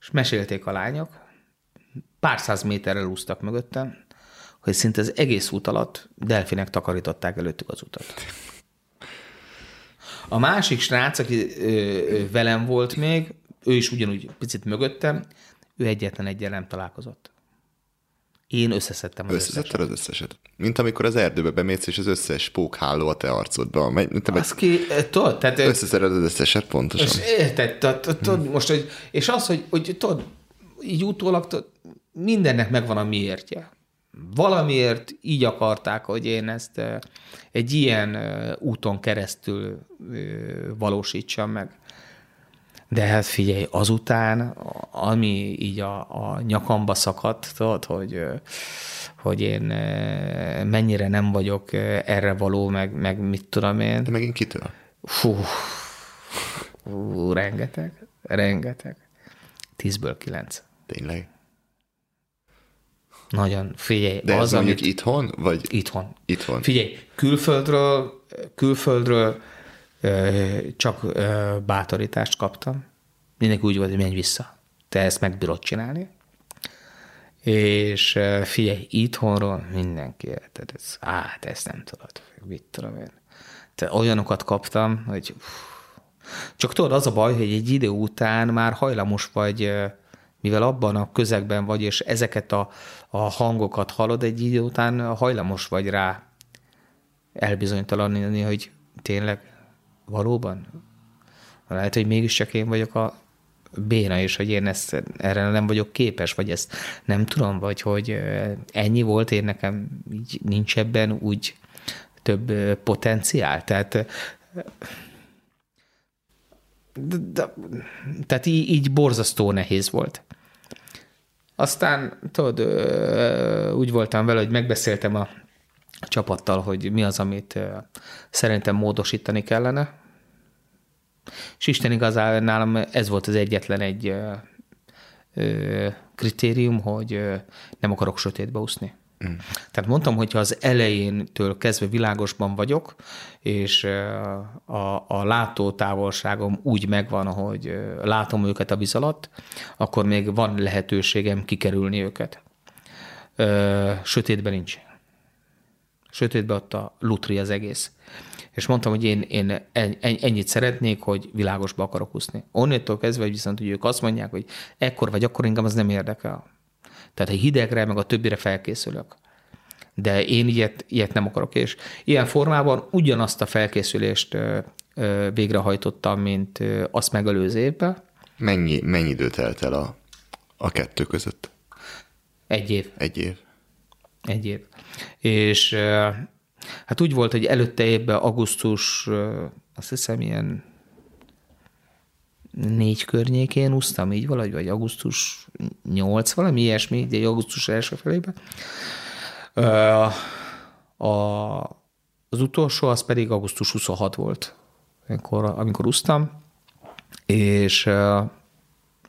És mesélték a lányok, pár száz méterrel úsztak mögöttem, hogy szinte az egész út alatt delfinek takarították előttük az utat. A másik srác, aki ö, ö, velem volt még, ő is ugyanúgy picit mögöttem, ő egyetlen egyen nem találkozott. Én összeszedtem az Összeszedted az összeset. Mint amikor az erdőbe bemész, és az összes pókháló a te arcodba. Te az ki, tudod, tehát... Összeszeded az összeset, pontosan. És érted, tudod, most, hogy, és az, hogy, hogy tudod, így utólag tudod, mindennek megvan a miértje. Valamiért így akarták, hogy én ezt egy ilyen úton keresztül valósítsam meg. De hát figyelj, azután, ami így a, a nyakamba szakadt, tudod, hogy, hogy én mennyire nem vagyok erre való, meg, meg mit tudom én. De megint kitől? Fú, fú rengeteg, rengeteg. Tízből kilenc. Tényleg? Nagyon, figyelj. De az, ez mondjuk amit, itthon, vagy Itthon. itthon? Figyelj, külföldről, külföldről csak bátorítást kaptam. Mindenki úgy volt, hogy menj vissza. Te ezt meg bírod csinálni. És figyelj, itthonról mindenki, tehát ez, á, te ezt nem tudod, mit tudom én. Te olyanokat kaptam, hogy csak tudod, az a baj, hogy egy idő után már hajlamos vagy, mivel abban a közegben vagy, és ezeket a, a hangokat hallod, egy idő után hajlamos vagy rá elbizonytalanítani, hogy tényleg valóban? Lehet, hogy mégiscsak én vagyok a béna, és hogy én ezt, erre nem vagyok képes, vagy ezt nem tudom, vagy hogy ennyi volt, én nekem így nincs ebben úgy több potenciál. Tehát de, de, tehát így, így borzasztó nehéz volt. Aztán, tudod, úgy voltam vele, hogy megbeszéltem a csapattal, hogy mi az, amit szerintem módosítani kellene. És Isten igazán nálam ez volt az egyetlen egy ö, ö, kritérium, hogy ö, nem akarok sötétbe úszni. Mm. Tehát mondtam, hogyha az elejéntől kezdve világosban vagyok, és a, a látótávolságom úgy megvan, hogy látom őket a víz alatt, akkor még van lehetőségem kikerülni őket. Sötétben nincs. Sötétben ott a lutri az egész. És mondtam, hogy én, én ennyit szeretnék, hogy világosba akarok úszni. Onnétól kezdve, hogy viszont hogy ők azt mondják, hogy ekkor vagy akkor engem az nem érdekel. Tehát a hidegre, meg a többire felkészülök. De én ilyet, ilyet nem akarok, és ilyen formában ugyanazt a felkészülést végrehajtottam, mint azt megelőző évben. Mennyi, mennyi idő telt el a, a kettő között? Egy év. Egy év. Egy év. És hát úgy volt, hogy előtte évben augusztus, azt hiszem ilyen négy környékén úsztam, így valahogy, vagy augusztus 8, valami ilyesmi, egy augusztus első felében. A, az utolsó, az pedig augusztus 26 volt, amikor, amikor úsztam, és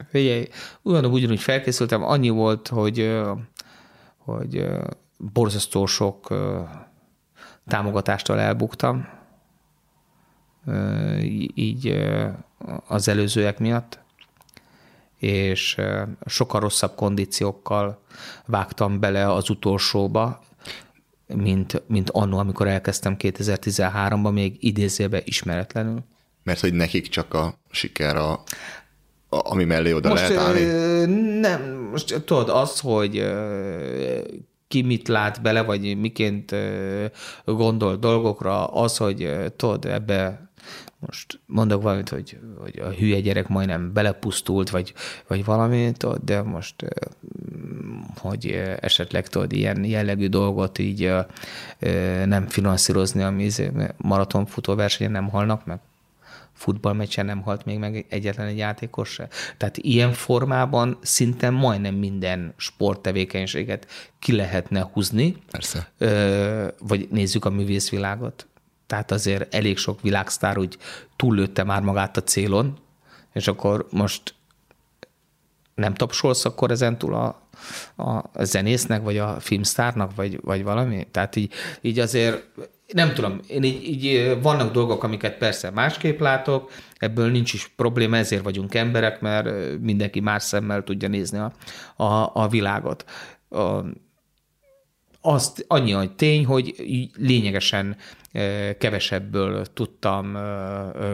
figyelj, ugyanúgy, ugyanúgy felkészültem, annyi volt, hogy, hogy borzasztó sok támogatástól elbuktam, így az előzőek miatt, és sokkal rosszabb kondíciókkal vágtam bele az utolsóba, mint, mint annó, amikor elkezdtem 2013-ban, még idézőbe ismeretlenül. Mert hogy nekik csak a siker a, ami mellé oda most, lehet állni? Nem, most tudod, az, hogy ki mit lát bele, vagy miként gondol dolgokra, az, hogy tudod, ebbe most mondok valamit, hogy, hogy a hülye gyerek majdnem belepusztult, vagy, vagy valamit, de most hogy esetleg tudod, ilyen jellegű dolgot így nem finanszírozni, ami izé, maratonfutó versenyen nem halnak meg futballmeccsen nem halt még meg egyetlen egy játékos se. Tehát ilyen formában szinte majdnem minden sporttevékenységet ki lehetne húzni. Persze. Vagy nézzük a művészvilágot. Tehát azért elég sok világsztár úgy túllőtte már magát a célon, és akkor most nem tapsolsz akkor ezentúl a, a zenésznek, vagy a filmsztárnak, vagy, vagy valami? Tehát így, így azért nem tudom, én így, így vannak dolgok, amiket persze másképp látok, ebből nincs is probléma, ezért vagyunk emberek, mert mindenki más szemmel tudja nézni a, a, a világot. A, azt annyi, hogy tény, hogy lényegesen kevesebből tudtam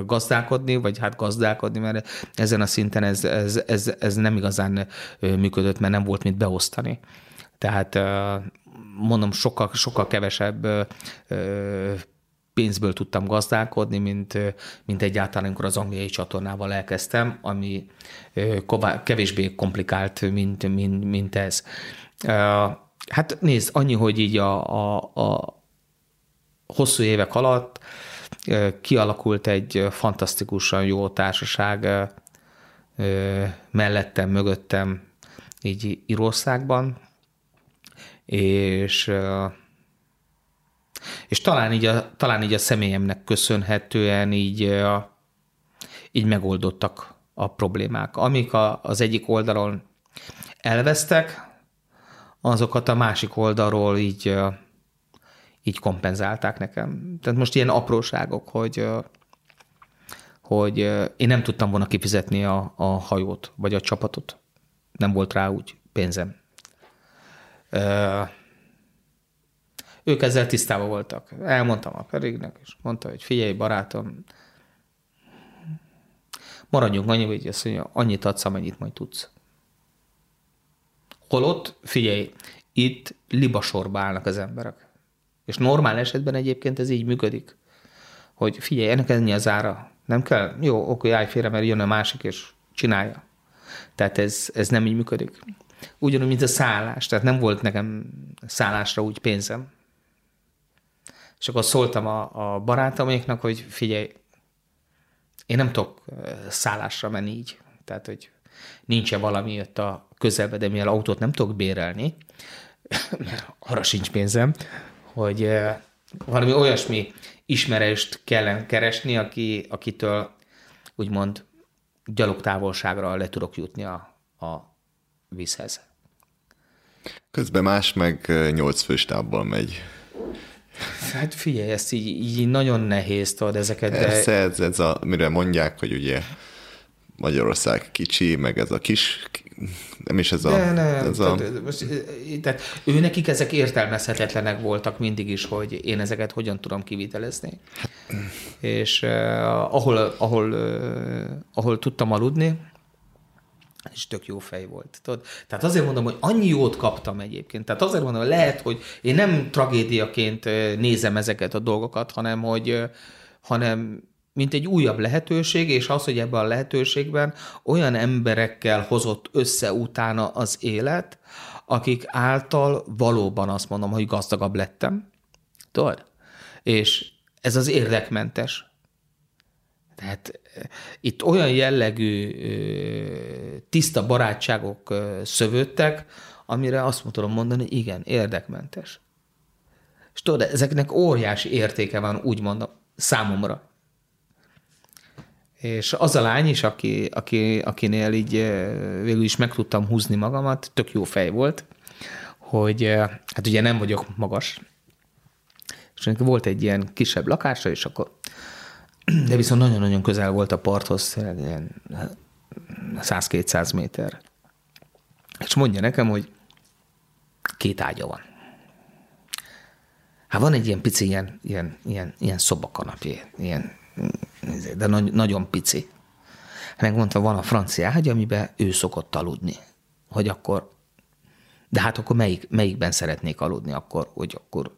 gazdálkodni, vagy hát gazdálkodni, mert ezen a szinten ez, ez, ez, ez nem igazán működött, mert nem volt mit beosztani. Tehát mondom, sokkal, sokkal kevesebb pénzből tudtam gazdálkodni, mint, mint egyáltalán, amikor az angliai csatornával elkezdtem, ami kevésbé komplikált, mint, mint, mint ez. Hát nézd, annyi, hogy így a, a, a hosszú évek alatt kialakult egy fantasztikusan jó társaság mellettem, mögöttem, így Írországban, és, és talán, így a, talán így a személyemnek köszönhetően így, így megoldottak a problémák. Amik a, az egyik oldalon elvesztek, azokat a másik oldalról így, így kompenzálták nekem. Tehát most ilyen apróságok, hogy, hogy én nem tudtam volna kifizetni a, a hajót, vagy a csapatot. Nem volt rá úgy pénzem. Ők ezzel tisztában voltak. Elmondtam a Perignek, és mondta, hogy figyelj, barátom, maradjunk annyi, hogy azt mondja, annyit adsz, amennyit majd tudsz. Holott, figyelj, itt libasorba állnak az emberek. És normál esetben egyébként ez így működik, hogy figyelj, ennek ennyi az ára. Nem kell? Jó, oké, állj félre, mert jön a másik, és csinálja. Tehát ez, ez nem így működik. Ugyanúgy, mint a szállás. Tehát nem volt nekem szállásra úgy pénzem. És akkor szóltam a, a barátoméknak, hogy figyelj, én nem tudok szállásra menni így. Tehát, hogy nincs-e valami ott a közelbe, de mivel autót nem tudok bérelni, mert arra sincs pénzem, hogy valami olyasmi ismerést kellene keresni, aki, akitől úgymond gyalogtávolságra le tudok jutni a, a vízhez. Közben más meg nyolc főstábbal megy. Hát figyelj, ezt így, így nagyon nehéz tudod ezeket. Persze, de... ez, ez a, mire mondják, hogy ugye Magyarország kicsi, meg ez a kis, nem is ez a... De nem, ez a... Tehát, most, tehát ő nekik ezek értelmezhetetlenek voltak mindig is, hogy én ezeket hogyan tudom kivitelezni. És uh, ahol, ahol, uh, ahol tudtam aludni, és tök jó fej volt. Tudod? Tehát azért mondom, hogy annyi jót kaptam egyébként. Tehát azért mondom, hogy lehet, hogy én nem tragédiaként nézem ezeket a dolgokat, hanem hogy hanem mint egy újabb lehetőség, és az, hogy ebben a lehetőségben olyan emberekkel hozott össze utána az élet, akik által valóban azt mondom, hogy gazdagabb lettem. Tudod? És ez az érdekmentes. Tehát itt olyan jellegű tiszta barátságok szövődtek, amire azt tudom mondani, igen, érdekmentes. És tudod, ezeknek óriási értéke van, úgy mondom, számomra. És az a lány is, aki, aki, akinél így végül is meg tudtam húzni magamat, tök jó fej volt, hogy hát ugye nem vagyok magas, és volt egy ilyen kisebb lakása, és akkor de viszont nagyon-nagyon közel volt a parthoz, ilyen 100-200 méter. És mondja nekem, hogy két ágya van. Hát van egy ilyen pici, ilyen, ilyen, ilyen, ilyen szobakanapé, ilyen, de nagy, nagyon pici. Megmondta, van a francia ágy, amiben ő szokott aludni. Hogy akkor, de hát akkor melyik, melyikben szeretnék aludni, akkor, hogy akkor,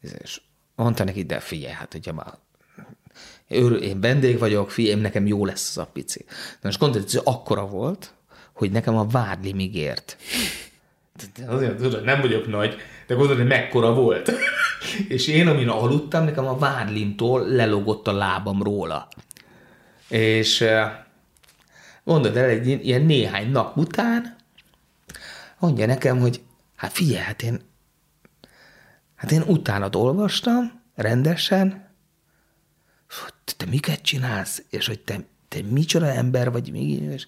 és mondta neki, de figyelj, hát ugye már én vendég vagyok, figyelj, nekem jó lesz az a pici. De most gondolod, hogy akkora volt, hogy nekem a vádli még ért. Azért tudod, nem vagyok nagy, de gondolod, hogy mekkora volt. és én, amin aludtam, nekem a vádlimtól lelogott a lábam róla. És mondod el, egy ilyen néhány nap után mondja nekem, hogy hát figyelj, hát én, hát én utánad olvastam rendesen, te miket csinálsz, és hogy te, te micsoda ember vagy, és,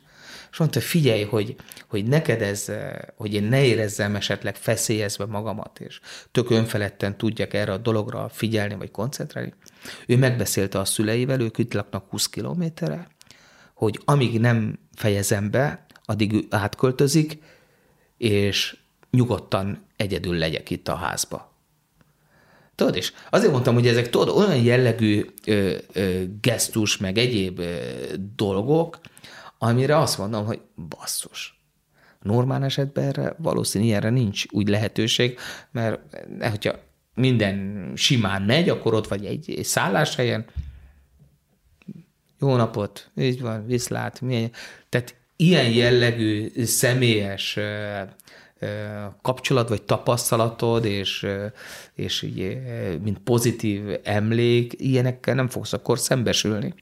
és mondta, figyelj, hogy, hogy neked ez, hogy én ne érezzem esetleg feszélyezve magamat, és tök önfeledten tudjak erre a dologra figyelni, vagy koncentrálni. Ő megbeszélte a szüleivel, ők itt laknak 20 kilométerre, hogy amíg nem fejezem be, addig ő átköltözik, és nyugodtan egyedül legyek itt a házba. Tudod, és azért mondtam, hogy ezek tudod, olyan jellegű ö, ö, gesztus, meg egyéb ö, dolgok, amire azt mondom, hogy basszus. Normál esetben erre valószínű erre nincs úgy lehetőség, mert hogyha minden simán megy, akkor ott vagy egy, egy szálláshelyen, jó napot, így van, viszlát, milyen. Tehát ilyen jellegű személyes kapcsolat vagy tapasztalatod, és, és így, mint pozitív emlék, ilyenekkel nem fogsz akkor szembesülni.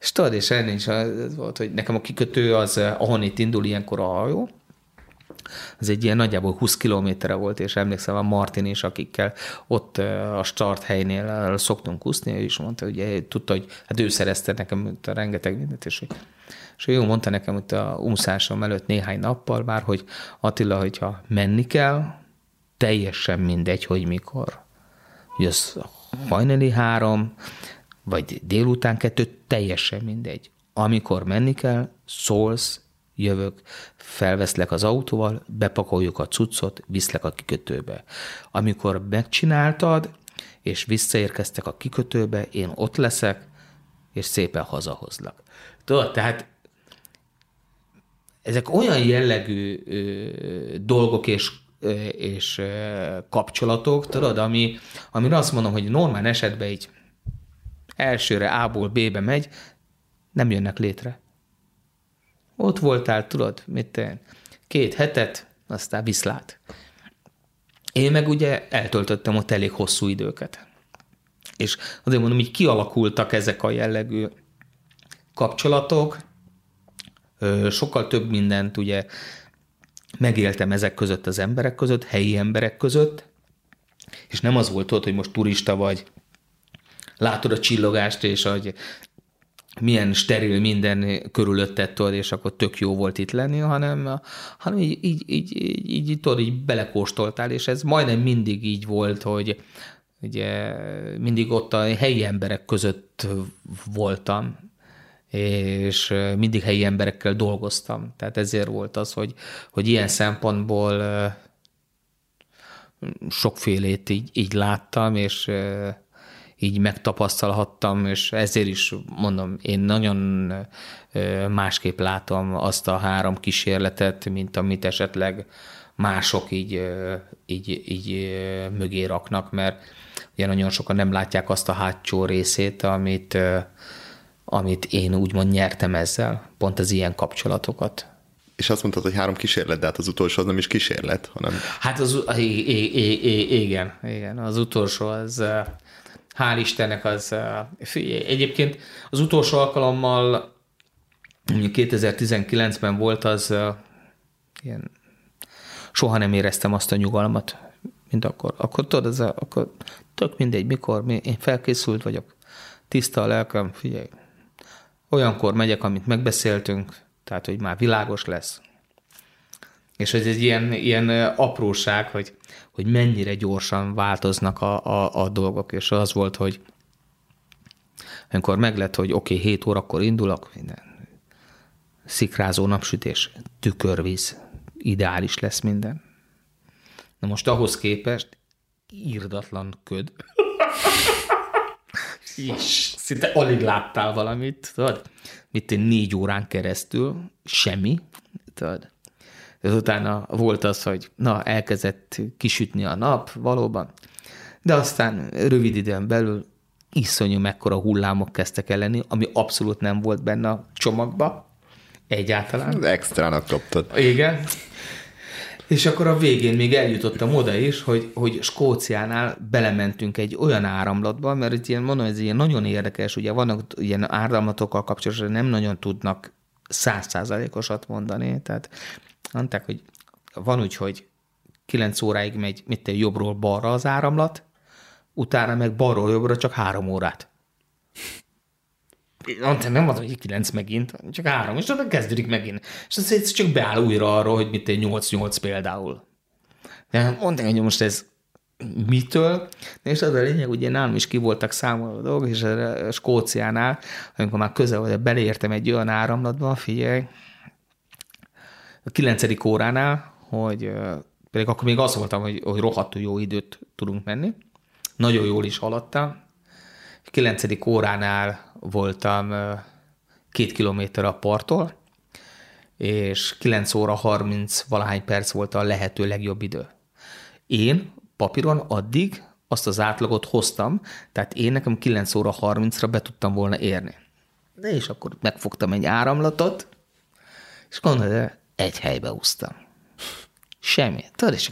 És tudod, és ennél is az volt, hogy nekem a kikötő az, ahon itt indul ilyenkor a hajó, ez egy ilyen nagyjából 20 kilométerre volt, és emlékszem a Martin is, akikkel ott a start helynél szoktunk úszni, ő is mondta, hogy tudta, hogy hát ő szerezte nekem a rengeteg mindent, és, és ő mondta nekem hogy a úszásom előtt néhány nappal már, hogy Attila, hogyha menni kell, teljesen mindegy, hogy mikor. Hogy az hajnali három, vagy délután kettő, teljesen mindegy. Amikor menni kell, szólsz, jövök, felveszlek az autóval, bepakoljuk a cuccot, viszlek a kikötőbe. Amikor megcsináltad, és visszaérkeztek a kikötőbe, én ott leszek, és szépen hazahozlak. Tudod, tehát ezek olyan jellegű dolgok és és kapcsolatok, tudod, ami, amire azt mondom, hogy normál esetben így elsőre A-ból B-be megy, nem jönnek létre. Ott voltál, tudod, mit két hetet, aztán viszlát. Én meg ugye eltöltöttem ott elég hosszú időket. És azért mondom, hogy kialakultak ezek a jellegű kapcsolatok, sokkal több mindent ugye megéltem ezek között az emberek között, helyi emberek között, és nem az volt ott, hogy most turista vagy, látod a csillogást, és hogy milyen steril minden körülötted, tudod, és akkor tök jó volt itt lenni, hanem, hanem így, így, így, így, így, tudod, így belekóstoltál, és ez majdnem mindig így volt, hogy ugye mindig ott a helyi emberek között voltam, és mindig helyi emberekkel dolgoztam. Tehát ezért volt az, hogy, hogy ilyen szempontból sokfélét így, így láttam, és így megtapasztalhattam, és ezért is mondom, én nagyon másképp látom azt a három kísérletet, mint amit esetleg mások így, így, így mögé raknak, mert ugye nagyon sokan nem látják azt a hátsó részét, amit, amit én úgymond nyertem ezzel, pont az ilyen kapcsolatokat. És azt mondtad, hogy három kísérlet, de hát az utolsó az nem is kísérlet, hanem... Hát az, igen, igen, az utolsó az, hál' Istennek az, egyébként az utolsó alkalommal, 2019-ben volt az, ilyen, soha nem éreztem azt a nyugalmat, mint akkor. Akkor tudod, az a, akkor tök mindegy, mikor, én felkészült vagyok, tiszta a lelkem, figyelj, olyankor megyek, amit megbeszéltünk, tehát, hogy már világos lesz. És ez egy ilyen, ilyen apróság, hogy, hogy mennyire gyorsan változnak a, a, a dolgok, és az volt, hogy amikor meglett, hogy oké, okay, 7 órakor indulok, minden szikrázó napsütés, tükörvíz, ideális lesz minden. Na most ahhoz képest írdatlan köd. És szinte alig láttál valamit, tudod? Mit én négy órán keresztül, semmi, tudod? Ez utána volt az, hogy na, elkezdett kisütni a nap, valóban, de aztán rövid időn belül iszonyú mekkora hullámok kezdtek el lenni, ami abszolút nem volt benne a csomagba, egyáltalán. Az extrának kaptad. Igen. És akkor a végén még eljutottam oda is, hogy, hogy Skóciánál belementünk egy olyan áramlatba, mert itt ilyen, mondom, ez ilyen nagyon érdekes, ugye vannak ilyen áramlatokkal kapcsolatban, nem nagyon tudnak százszázalékosat mondani, tehát mondták, hogy van úgy, hogy 9 óráig megy mit te, jobbról balra az áramlat, utána meg balról jobbra csak három órát. Mondtam, nem mondom, hogy 9 megint, csak három, és akkor kezdődik megint. És az csak beáll újra arról, hogy mit egy 8-8 például. De mondtam, hogy most ez mitől, és az a lényeg, ugye nálam is ki voltak számolva a dolgok, és a Skóciánál, amikor már közel vagy, beleértem egy olyan áramlatba, figyelj, a kilencedik óránál, hogy pedig akkor még az voltam, hogy, hogy rohadtul jó időt tudunk menni, nagyon jól is haladtam, kilencedik óránál voltam két kilométer a parttól, és 9 óra 30 valahány perc volt a lehető legjobb idő. Én papíron addig azt az átlagot hoztam, tehát én nekem 9 óra 30-ra be tudtam volna érni. De és akkor megfogtam egy áramlatot, és gondolod, egy helybe úsztam. Semmi. Tudod, és,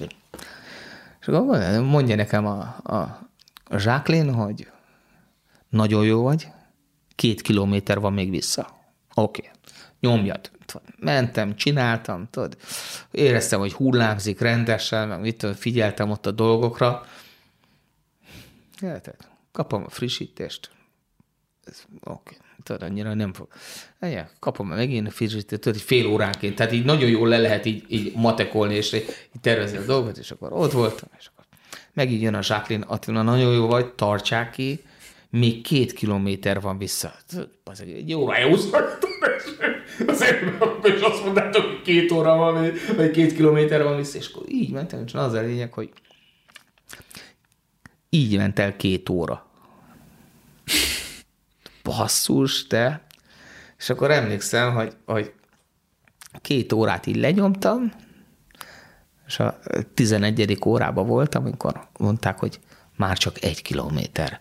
és akkor mondja nekem a, a, a Jacqueline, hogy nagyon jó vagy, két kilométer van még vissza. Oké, okay. nyomjad. Mentem, csináltam, tudod, éreztem, hogy hullámzik rendesen, meg mit figyeltem ott a dolgokra. Érted? Kapom a frissítést. Oké, okay. tudod, annyira nem fog. Ennyi, kapom megint a frissítést, tudod, fél óránként, tehát így nagyon jól le lehet így, így matekolni, és így tervezni a dolgot, és akkor ott voltam, és akkor megint jön a Jacqueline Attila, nagyon jó vagy, tartsák ki, még két kilométer van vissza. Az egy órája úsznak, azért és azt mondtátok, hogy két óra van, vagy két kilométer van vissza, és akkor így mentem, és az a lényeg, hogy így ment el két óra. Basszus, te. És akkor emlékszem, hogy, hogy két órát így lenyomtam, és a 11. órában voltam, amikor mondták, hogy már csak egy kilométer.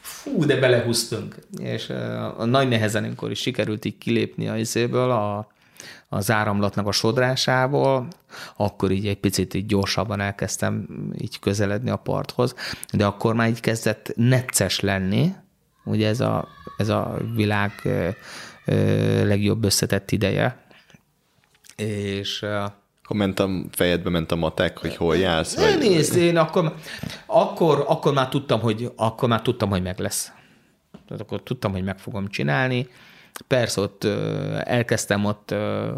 Fú, de belehúztunk. És a nagy nehezen, amikor is sikerült így kilépni a izéből, a, az áramlatnak a sodrásából, akkor így egy picit így gyorsabban elkezdtem így közeledni a parthoz, de akkor már így kezdett necces lenni, ugye ez a, ez a világ legjobb összetett ideje, és akkor ment a fejedbe ment a matek, hogy hol jársz? Vagy... Nézd, én akkor, akkor, akkor, már tudtam, hogy, akkor már tudtam, hogy meg lesz. Tehát akkor tudtam, hogy meg fogom csinálni. Persze ott elkezdtem ott,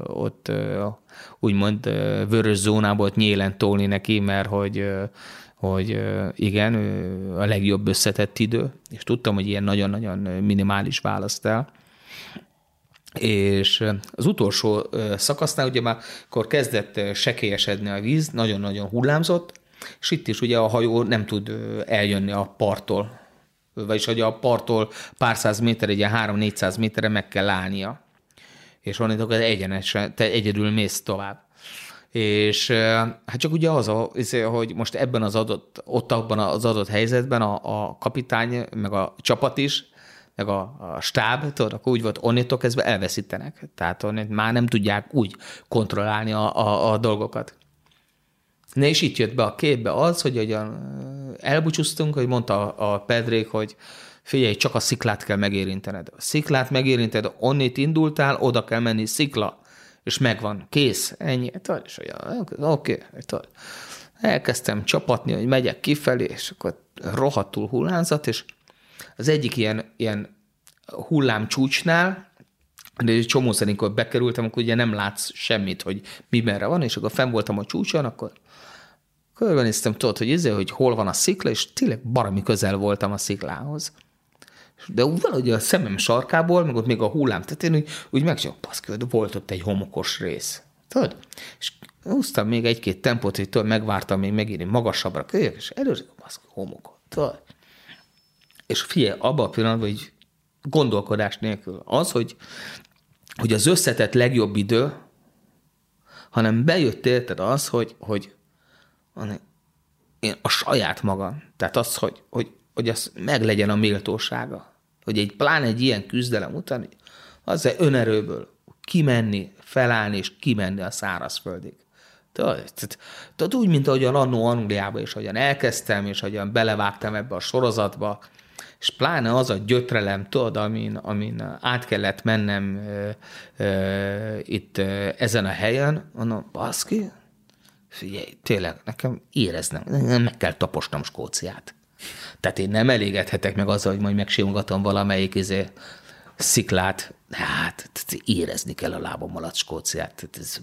ott úgymond vörös zónából ott nyélen tolni neki, mert hogy, hogy igen, a legjobb összetett idő, és tudtam, hogy ilyen nagyon-nagyon minimális választ el és az utolsó szakasznál ugye már akkor kezdett sekélyesedni a víz, nagyon-nagyon hullámzott, és itt is ugye a hajó nem tud eljönni a parttól, vagyis hogy a parttól pár száz méter, egy ilyen 3-400 méterre meg kell állnia. És onnantól egyenesen, te egyedül mész tovább. És hát csak ugye az, a, hogy most ebben az adott, ott abban az adott helyzetben a, a kapitány, meg a csapat is meg a, a stáb, tudod, akkor úgy volt, onnitól kezdve elveszítenek. Tehát onnit már nem tudják úgy kontrollálni a, a, a dolgokat. Na és itt jött be a képbe az, hogy ugyan elbúcsúztunk, hogy mondta a Pedrék, hogy figyelj, csak a sziklát kell megérintened. A sziklát megérinted, onnit indultál, oda kell menni, szikla, és megvan, kész, ennyi. Tudod, és olyan, oké, okay, elkezdtem csapatni, hogy megyek kifelé, és akkor rohadtul hullánzat, és az egyik ilyen, ilyen hullám csúcsnál, de egy csomó szerint, amikor bekerültem, akkor ugye nem látsz semmit, hogy mi merre van, és akkor fenn voltam a csúcson, akkor körbenéztem, tudod, hogy ezért, hogy hol van a szikla, és tényleg barami közel voltam a sziklához. De valahogy a szemem sarkából, meg ott még a hullám én úgy, úgy megcsinálom, baszki, volt ott egy homokos rész. Tudod? És húztam még egy-két tempót, hogy tudod, megvártam még megint magasabbra kölyök, és először, baszki, homokot. Tudod? És figyelj, abban a pillanatban, hogy gondolkodás nélkül, az, hogy, hogy az összetett legjobb idő, hanem bejött érted az, hogy, hogy én a saját magam, tehát az, hogy, hogy, hogy az meglegyen a méltósága, hogy egy pláne egy ilyen küzdelem után, az önerőből kimenni, felállni és kimenni a szárazföldig. Tehát úgy, mint ahogyan annó Angliában is, ahogyan elkezdtem, és ahogyan belevágtam ebbe a sorozatba, és pláne az a gyötrelem, tudod, amin, amin át kellett mennem ö, ö, itt ö, ezen a helyen, mondom, baszki, figyelj, tényleg, nekem éreznem, meg kell taposnom Skóciát. Tehát én nem elégedhetek meg azzal, hogy majd megsimogatom valamelyik izé, sziklát, hát érezni kell a lábam alatt Skóciát. Ez,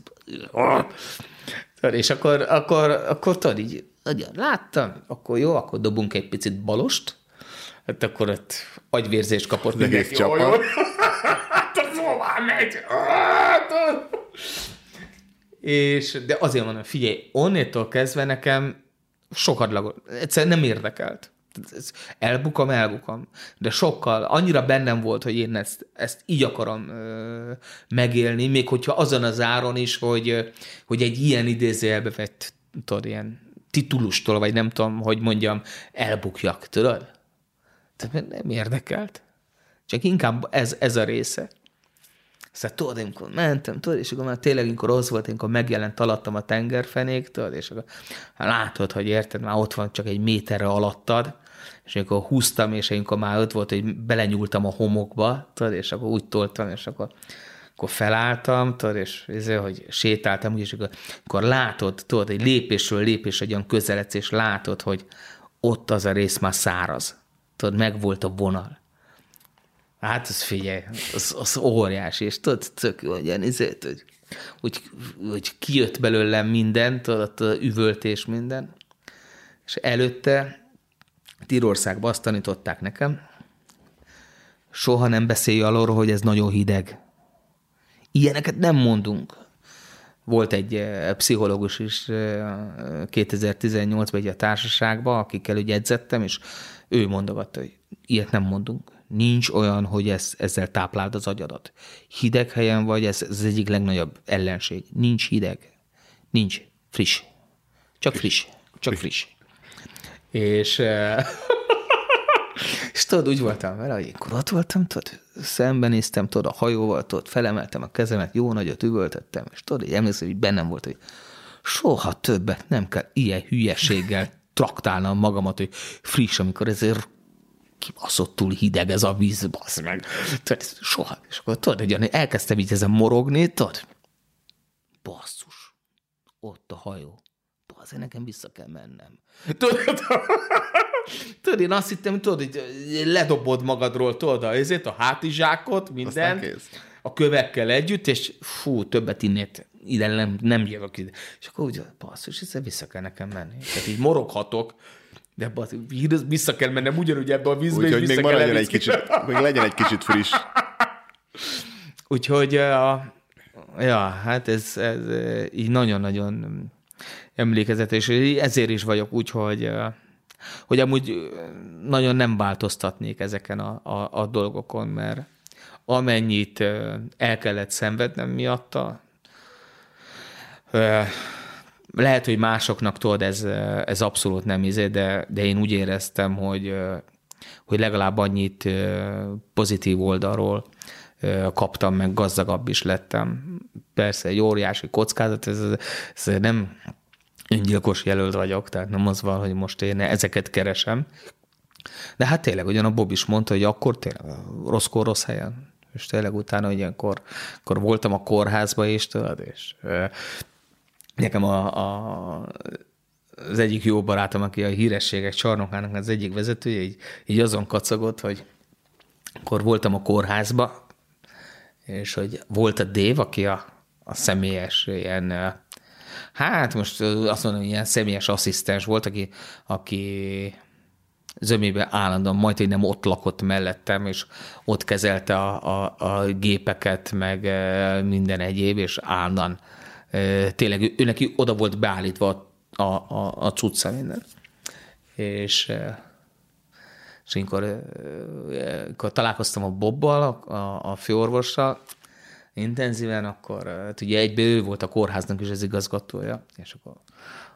és akkor, akkor, akkor tudod, így, láttam, akkor jó, akkor dobunk egy picit balost, Hát akkor ott agyvérzést kapott mindenki. csapat. Hát az hová megy? Hát, és, de azért mondom, figyelj, onnétól kezdve nekem sokat egyszerűen nem érdekelt. Elbukam, elbukam. De sokkal, annyira bennem volt, hogy én ezt, ezt így akarom ö, megélni, még hogyha azon az áron is, hogy, hogy egy ilyen idézőjelbe vett, tudod, ilyen titulustól, vagy nem tudom, hogy mondjam, elbukjak, tudod? Tehát nem érdekelt. Csak inkább ez, ez a része. Szóval tudod, amikor mentem, tudod, és akkor már tényleg, amikor az volt, amikor megjelent alattam a tengerfenék, tudod, és akkor látod, hogy érted, már ott van csak egy méterre alattad, és akkor húztam, és amikor már ott volt, hogy belenyúltam a homokba, tudod, és akkor úgy toltam, és akkor, akkor felálltam, tudod, és ezért, hogy sétáltam, és akkor, akkor látod, tudod, egy lépésről lépés, egy olyan közeledsz, és látod, hogy ott az a rész már száraz. Tudod, meg volt a vonal. Hát ez figyelj, az, az óriási, és tudod, tök ilyen izét, hogy, hogy, hogy kijött belőlem minden, tudod, a üvöltés minden. És előtte Tirországban azt tanították nekem, soha nem beszélj arról, hogy ez nagyon hideg. Ilyeneket nem mondunk. Volt egy eh, pszichológus is 2018-ban egy a társaságban, akikkel ugye edzettem, és ő mondogatta, hogy ilyet nem mondunk. Nincs olyan, hogy ez, ezzel tápláld az agyadat. Hideg helyen vagy, ez, ez az egyik legnagyobb ellenség. Nincs hideg. Nincs. Friss. Csak friss. Csak friss. És, eh, és tudod, úgy voltam vele, hogy akkor ott voltam, tudod, szembenéztem, tudod, a hajóval, tudod, felemeltem a kezemet, jó nagyot üvöltettem, és tudod, így emlékszem, hogy bennem volt, hogy soha többet nem kell ilyen hülyeséggel traktálnom magamat, hogy friss, amikor ezért kibaszottul hideg ez a víz, basz meg. Tudod, soha. És akkor tudod, hogy elkezdtem így ezen morogni, tudod, basszus, ott a hajó. Azért nekem vissza kell mennem. Tudod, tudod, én azt hittem, tudod, hogy ledobod magadról, tudod, ezért a hátizsákot, minden, a kövekkel együtt, és fú, többet innét ide nem, nem jövök ide. És akkor úgy, basszus, hiszen vissza kell nekem menni. Tehát így moroghatok, de basszus, vissza kell mennem ugyanúgy ebbe a vízbe, Úgy, és vissza még legyen egy kicsit, még legyen egy kicsit friss. Úgyhogy, a, ja, hát ez, ez így nagyon-nagyon emlékezet, és ezért is vagyok úgy, hogy, hogy amúgy nagyon nem változtatnék ezeken a, a, a dolgokon, mert amennyit el kellett szenvednem miatta, lehet, hogy másoknak tudod, ez, ez abszolút nem izé, de, de én úgy éreztem, hogy, hogy legalább annyit pozitív oldalról kaptam, meg gazdagabb is lettem. Persze egy óriási kockázat, ez, ez nem öngyilkos jelölt vagyok, tehát nem az van, hogy most én ezeket keresem. De hát tényleg, ugyan a Bob is mondta, hogy akkor tényleg rosszkor rossz helyen. És tényleg utána, ilyenkor akkor voltam a kórházba is, tudod, és nekem a, a, az egyik jó barátom, aki a hírességek csarnokának az egyik vezetője, így, így azon kacagott, hogy akkor voltam a kórházba, és hogy volt a Dév, aki a, a személyes ilyen, hát most azt mondom, ilyen személyes asszisztens volt, aki, aki zömébe állandóan, majd, hogy nem ott lakott mellettem, és ott kezelte a, a, a gépeket, meg minden egyéb, és állandóan tényleg ő, ő neki oda volt beállítva a, a, a cucca minden. És, és amikor, amikor találkoztam a Bobbal, a, a főorvossal, intenzíven, akkor hát ugye egybe ő volt a kórháznak is az igazgatója, és akkor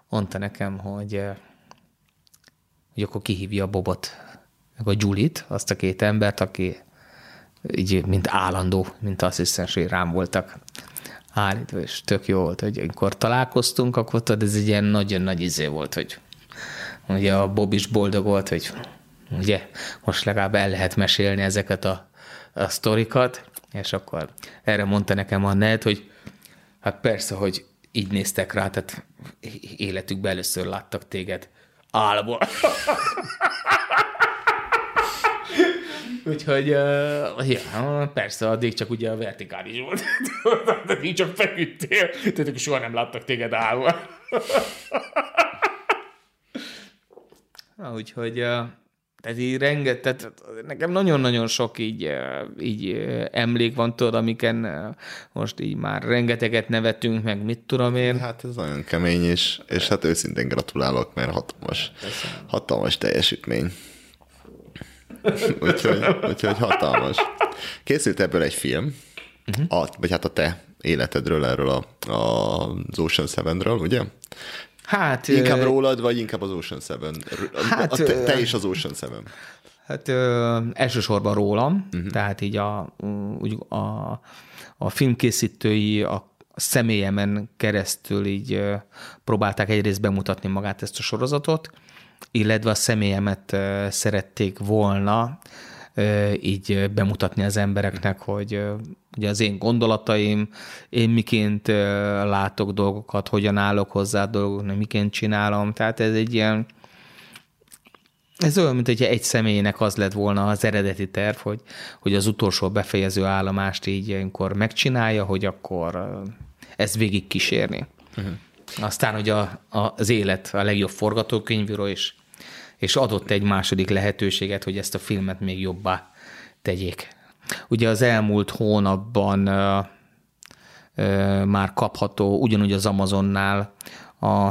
mondta nekem, hogy, hogy akkor kihívja a Bobot, meg a Julit, azt a két embert, aki így mint állandó, mint asszisztens, rám voltak állítva, és tök jó volt, hogy amikor találkoztunk, akkor tudod, ez egy ilyen nagyon nagy izé volt, hogy ugye a Bob is boldog volt, hogy ugye most legalább el lehet mesélni ezeket a, a sztorikat, és akkor erre mondta nekem a net, hogy hát persze, hogy így néztek rá, tehát életükben először láttak téged álba. Úgyhogy, uh, ja, persze, addig csak ugye a vertikális volt. Tehát így csak feküdtél, tehát soha nem láttak téged állva. Úgyhogy, uh, tehát így renget, tehát nekem nagyon-nagyon sok így, így emlék van, tudod, amiken most így már rengeteget nevetünk, meg mit tudom én. Hát ez nagyon kemény, és, és hát őszintén gratulálok, mert hatalmas, hatalmas teljesítmény. úgyhogy, úgyhogy hatalmas. Készült ebből egy film, uh-huh. a, vagy hát a te életedről, erről a, a, az Ocean Seven-ről, ugye? Hát... Inkább rólad, vagy inkább az Ocean Seven? Hát, a te, te és az Ocean Seven. Hát ö, elsősorban rólam, uh-huh. tehát így a, úgy a, a filmkészítői a személyemen keresztül így ö, próbálták egyrészt bemutatni magát ezt a sorozatot, illetve a személyemet szerették volna így bemutatni az embereknek, hogy ugye az én gondolataim, én miként látok dolgokat, hogyan állok hozzá dolgoknak, miként csinálom. Tehát ez egy ilyen, ez olyan, mint hogyha egy személynek az lett volna az eredeti terv, hogy, hogy az utolsó befejező állomást így ilyenkor megcsinálja, hogy akkor ezt végig kísérni. Uh-huh. Aztán, hogy a, a, az élet a legjobb forgatókönyvíró is, és adott egy második lehetőséget, hogy ezt a filmet még jobbá tegyék. Ugye az elmúlt hónapban ö, ö, már kapható ugyanúgy az Amazonnál a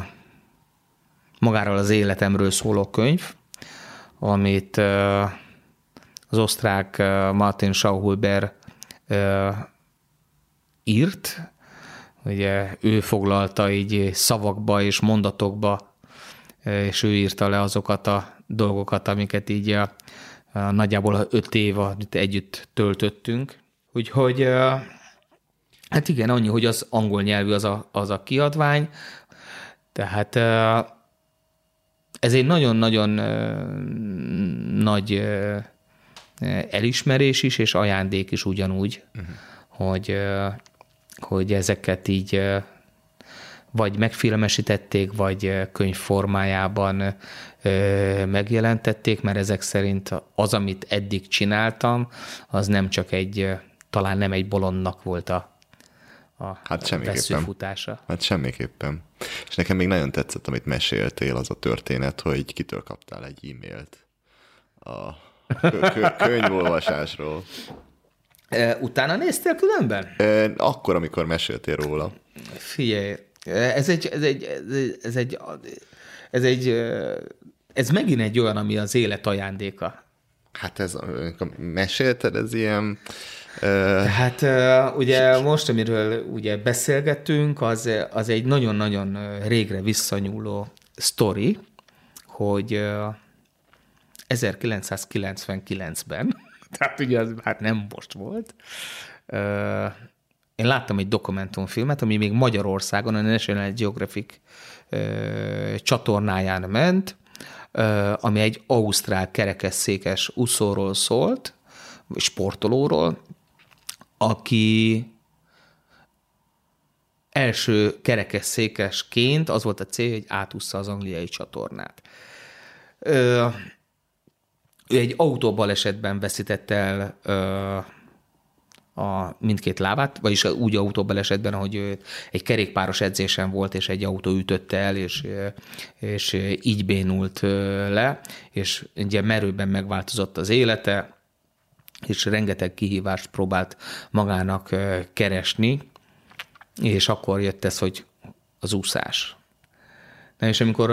magáról az életemről szóló könyv, amit ö, az osztrák Martin Schauhuber írt, ugye ő foglalta így szavakba és mondatokba, és ő írta le azokat a dolgokat, amiket így a, nagyjából öt év együtt töltöttünk. Úgyhogy hát igen, annyi, hogy az angol nyelvű az a, az a kiadvány, tehát ez egy nagyon-nagyon nagy elismerés is, és ajándék is ugyanúgy, uh-huh. hogy hogy ezeket így vagy megfilmesítették, vagy könyv formájában megjelentették, mert ezek szerint az, amit eddig csináltam, az nem csak egy, talán nem egy bolondnak volt a, a hát semmiképpen. futása. Hát semmiképpen. És nekem még nagyon tetszett, amit meséltél, az a történet, hogy kitől kaptál egy e-mailt a könyvolvasásról. Utána néztél különben? Akkor, amikor meséltél róla. Figyelj, ez egy, ez egy, ez egy, ez egy, ez megint egy olyan, ami az élet ajándéka. Hát ez, mesélted, ez ilyen... Hát ugye most, amiről ugye beszélgetünk, az, az egy nagyon-nagyon régre visszanyúló sztori, hogy 1999-ben Tehát ugye az hát nem most volt. Én láttam egy dokumentumfilmet, ami még Magyarországon a National Geographic csatornáján ment, ami egy ausztrál kerekesszékes úszóról szólt, sportolóról, aki első kerekesszékesként az volt a cél, hogy átúszza az angliai csatornát. Ő egy autóbalesetben veszítette el ö, a mindkét lábát, vagyis úgy autóbalesetben, ahogy egy kerékpáros edzésen volt, és egy autó ütötte el, és, és így bénult le, és ugye merőben megváltozott az élete, és rengeteg kihívást próbált magának keresni, és akkor jött ez, hogy az úszás. Na és amikor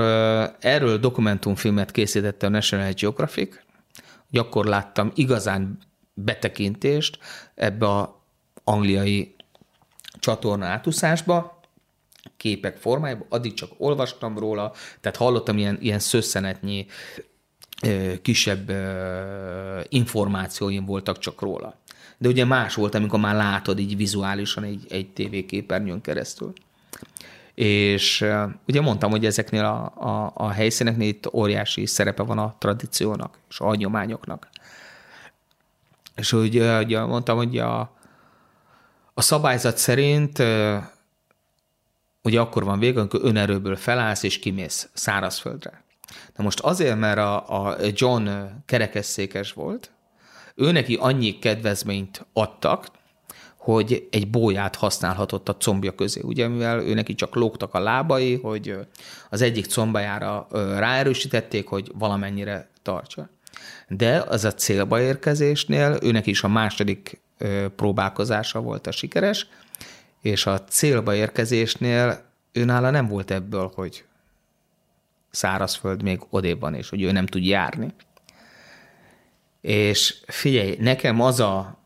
erről dokumentumfilmet készítette a National Geographic, akkor láttam igazán betekintést ebbe a angliai csatorna átúszásba, képek formájában, addig csak olvastam róla, tehát hallottam ilyen, ilyen szösszenetnyi kisebb információim voltak csak róla. De ugye más volt, amikor már látod így vizuálisan egy, egy tévéképernyőn keresztül. És ugye mondtam, hogy ezeknél a, a, a helyszíneknél itt óriási szerepe van a tradíciónak és a hagyományoknak. És ugye, ugye mondtam, hogy a, a szabályzat szerint ugye akkor van vége, amikor önerőből felállsz és kimész szárazföldre. Na most azért, mert a, a John kerekesszékes volt, ő neki annyi kedvezményt adtak, hogy egy bóját használhatott a combja közé, ugye, mivel ő neki csak lógtak a lábai, hogy az egyik combájára ráerősítették, hogy valamennyire tartsa. De az a célba érkezésnél őnek is a második próbálkozása volt a sikeres, és a célba érkezésnél őnála nem volt ebből, hogy szárazföld még odébb van, és hogy ő nem tud járni. És figyelj, nekem az a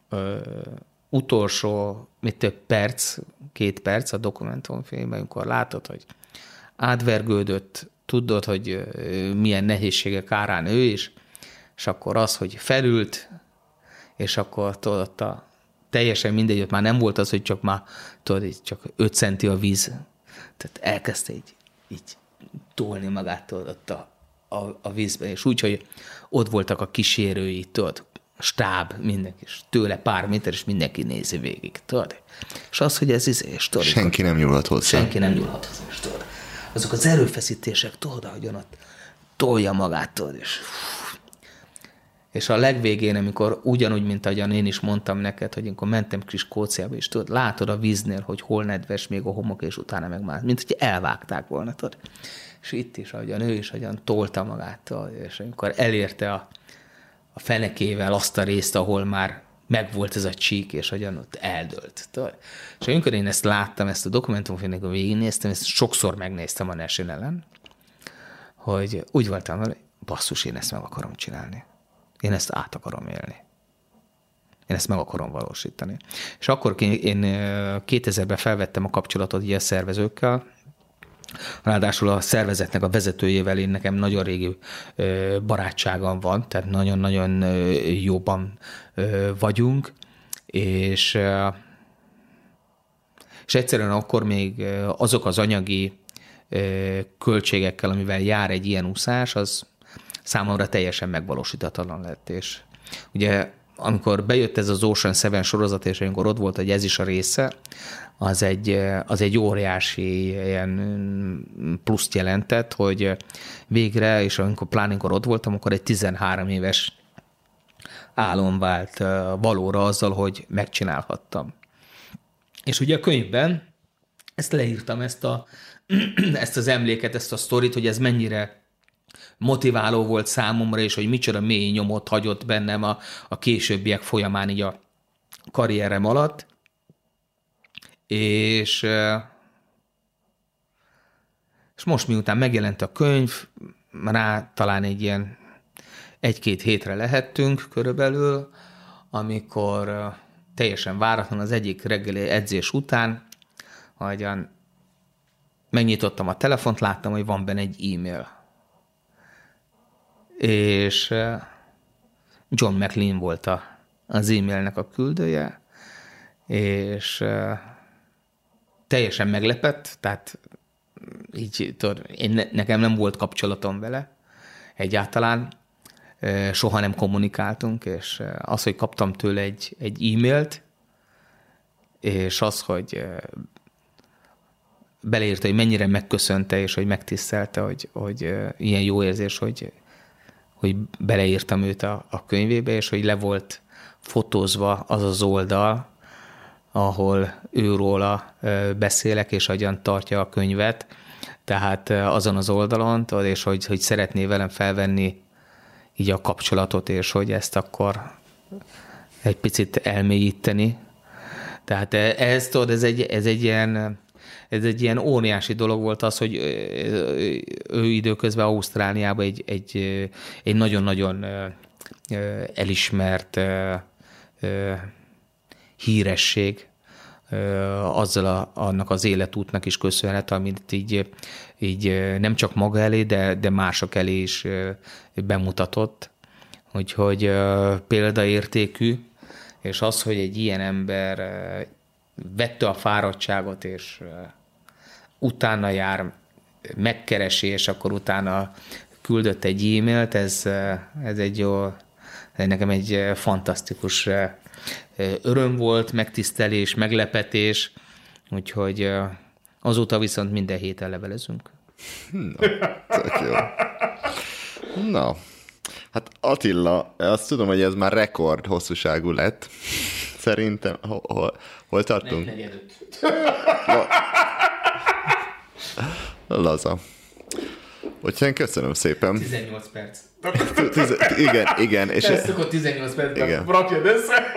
utolsó, mit több perc, két perc a dokumentumfilmben, amikor látod, hogy átvergődött, tudod, hogy milyen nehézségek árán ő is, és akkor az, hogy felült, és akkor tudod, ott a teljesen mindegy, ott már nem volt az, hogy csak már, tudod, így csak 5 centi a víz. Tehát elkezdte így, így tolni magát, tudod, ott a a, a vízbe, és úgy, hogy ott voltak a kísérői, tudod, stáb, mindenki, és tőle pár méter, és mindenki nézi végig, tudod? És az, hogy ez izé, és tudod, Senki nem nyúlhat hozzá. senki nem nyúlhat hozzá, és tudod, azok az erőfeszítések, tudod, ahogyan ott tolja magát, tudod, és és a legvégén, amikor ugyanúgy, mint ahogyan én is mondtam neked, hogy amikor mentem kis Skóciába, és tudod, látod a víznél, hogy hol nedves még a homok, és utána meg már, mint hogy elvágták volna, tudod. És itt is, ahogyan ő is, ahogyan tolta magát, és amikor elérte a, a fenekével azt a részt, ahol már megvolt ez a csík, és hogyan ott eldőlt. Tudod? És amikor én ezt láttam, ezt a dokumentumfilmet, amikor végignéztem, ezt sokszor megnéztem a National-en, hogy úgy voltam, hogy basszus, én ezt meg akarom csinálni. Én ezt át akarom élni. Én ezt meg akarom valósítani. És akkor én 2000-ben felvettem a kapcsolatot ilyen szervezőkkel, Ráadásul a szervezetnek a vezetőjével én nekem nagyon régi barátságom van, tehát nagyon-nagyon jóban vagyunk, és, és egyszerűen akkor még azok az anyagi költségekkel, amivel jár egy ilyen úszás, az számomra teljesen megvalósítatlan lett. És ugye amikor bejött ez az Ocean Seven sorozat, és amikor ott volt, hogy ez is a része, az egy, az egy óriási ilyen pluszt jelentett, hogy végre, és amikor pláninkor ott voltam, akkor egy 13 éves álom vált valóra azzal, hogy megcsinálhattam. És ugye a könyvben ezt leírtam, ezt, a, ezt az emléket, ezt a sztorit, hogy ez mennyire motiváló volt számomra, és hogy micsoda mély nyomot hagyott bennem a, a későbbiek folyamán így a karrierem alatt. És, és most miután megjelent a könyv, rá talán egy ilyen egy-két hétre lehettünk körülbelül, amikor teljesen váratlan az egyik reggeli edzés után, ahogyan megnyitottam a telefont, láttam, hogy van benne egy e-mail és John McLean volt a, az e-mailnek a küldője, és teljesen meglepett, tehát így tudod, én, nekem nem volt kapcsolatom vele egyáltalán, soha nem kommunikáltunk, és az, hogy kaptam tőle egy, egy e-mailt, és az, hogy beleírta, hogy mennyire megköszönte, és hogy megtisztelte, hogy, hogy ilyen jó érzés, hogy hogy beleírtam őt a, a könyvébe, és hogy le volt fotózva az az oldal, ahol őróla beszélek, és hogyan tartja a könyvet, tehát azon az oldalon, és hogy, hogy szeretné velem felvenni így a kapcsolatot, és hogy ezt akkor egy picit elmélyíteni. Tehát ez, tudod, ez egy, ez egy ilyen ez egy ilyen óriási dolog volt az, hogy ő időközben Ausztráliában egy, egy, egy nagyon-nagyon elismert híresség, azzal a, annak az életútnak is köszönhet, amit így, így nem csak maga elé, de, de mások elé is bemutatott, úgyhogy példaértékű, és az, hogy egy ilyen ember vette a fáradtságot, és utána jár, megkeresi, és akkor utána küldött egy e-mailt, ez, ez egy jó, nekem egy fantasztikus öröm volt, megtisztelés, meglepetés, úgyhogy azóta viszont minden héten levelezünk. Na, tök jó. Na, hát Attila, azt tudom, hogy ez már rekord hosszúságú lett. Szerintem, hol, hol, hol tartunk? Laza. Úgyhogy én köszönöm szépen. 18 perc. Tize, igen, igen. És Ezt akkor 18 percben igen. rakjad össze.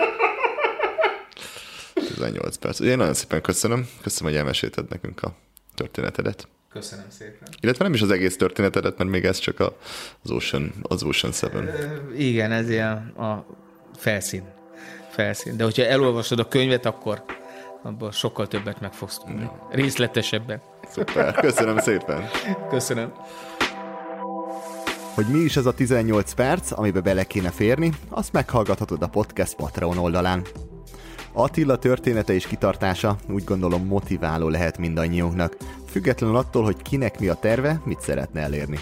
18 perc. Én nagyon szépen köszönöm. Köszönöm, hogy elmesélted nekünk a történetedet. Köszönöm szépen. Illetve nem is az egész történetedet, mert még ez csak az Ocean, az Ocean Seven. Igen, ez ilyen a felszín. Felszín. De hogyha elolvasod a könyvet, akkor abból sokkal többet meg fogsz tudni. Részletesebben. Szuper, köszönöm szépen. Köszönöm. Hogy mi is ez a 18 perc, amibe bele kéne férni, azt meghallgathatod a podcast Patreon oldalán. Attila története és kitartása úgy gondolom motiváló lehet mindannyiunknak, függetlenül attól, hogy kinek mi a terve, mit szeretne elérni.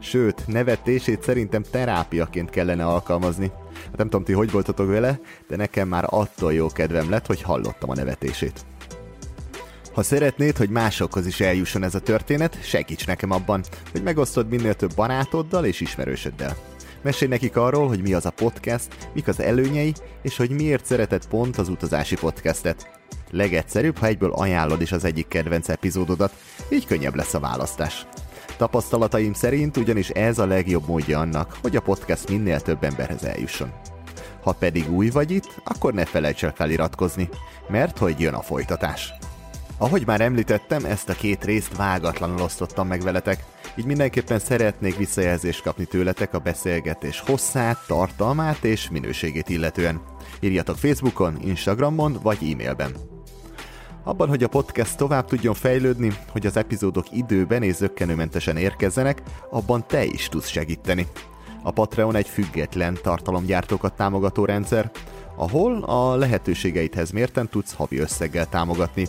Sőt, nevetését szerintem terápiaként kellene alkalmazni. Hát nem tudom, ti hogy voltatok vele, de nekem már attól jó kedvem lett, hogy hallottam a nevetését. Ha szeretnéd, hogy másokhoz is eljusson ez a történet, segíts nekem abban, hogy megosztod minél több barátoddal és ismerősöddel. Mesélj nekik arról, hogy mi az a podcast, mik az előnyei, és hogy miért szereted pont az utazási podcastet. Legegyszerűbb, ha egyből ajánlod is az egyik kedvenc epizódodat, így könnyebb lesz a választás. Tapasztalataim szerint ugyanis ez a legjobb módja annak, hogy a podcast minél több emberhez eljusson. Ha pedig új vagy itt, akkor ne felejts el feliratkozni, mert hogy jön a folytatás. Ahogy már említettem, ezt a két részt vágatlanul osztottam meg veletek, így mindenképpen szeretnék visszajelzést kapni tőletek a beszélgetés hosszát, tartalmát és minőségét illetően. Írjatok Facebookon, Instagramon vagy e-mailben. Abban, hogy a podcast tovább tudjon fejlődni, hogy az epizódok időben és zöggenőmentesen érkezzenek, abban te is tudsz segíteni. A Patreon egy független tartalomgyártókat támogató rendszer, ahol a lehetőségeidhez mérten tudsz havi összeggel támogatni,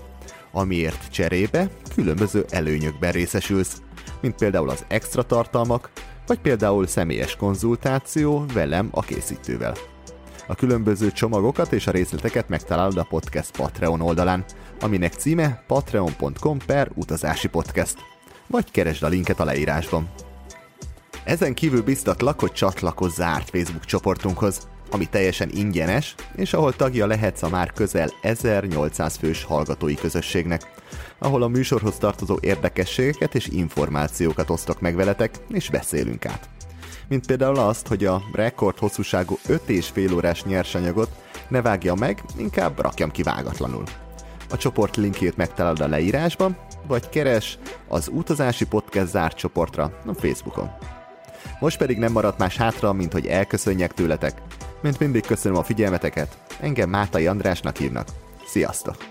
amiért cserébe különböző előnyökben részesülsz, mint például az extra tartalmak, vagy például személyes konzultáció velem a készítővel. A különböző csomagokat és a részleteket megtalálod a podcast Patreon oldalán, aminek címe patreon.com per utazási podcast. Vagy keresd a linket a leírásban. Ezen kívül biztatlak, hogy csatlakozz zárt Facebook csoportunkhoz, ami teljesen ingyenes, és ahol tagja lehetsz a már közel 1800 fős hallgatói közösségnek, ahol a műsorhoz tartozó érdekességeket és információkat osztok meg veletek, és beszélünk át. Mint például azt, hogy a rekord hosszúságú 5 és fél órás nyersanyagot ne vágja meg, inkább rakjam ki vágatlanul. A csoport linkjét megtalálod a leírásban, vagy keres az utazási podcast zárt csoportra a Facebookon. Most pedig nem maradt más hátra, mint hogy elköszönjek tőletek. Mint mindig köszönöm a figyelmeteket, engem Mátai Andrásnak hívnak. Sziasztok!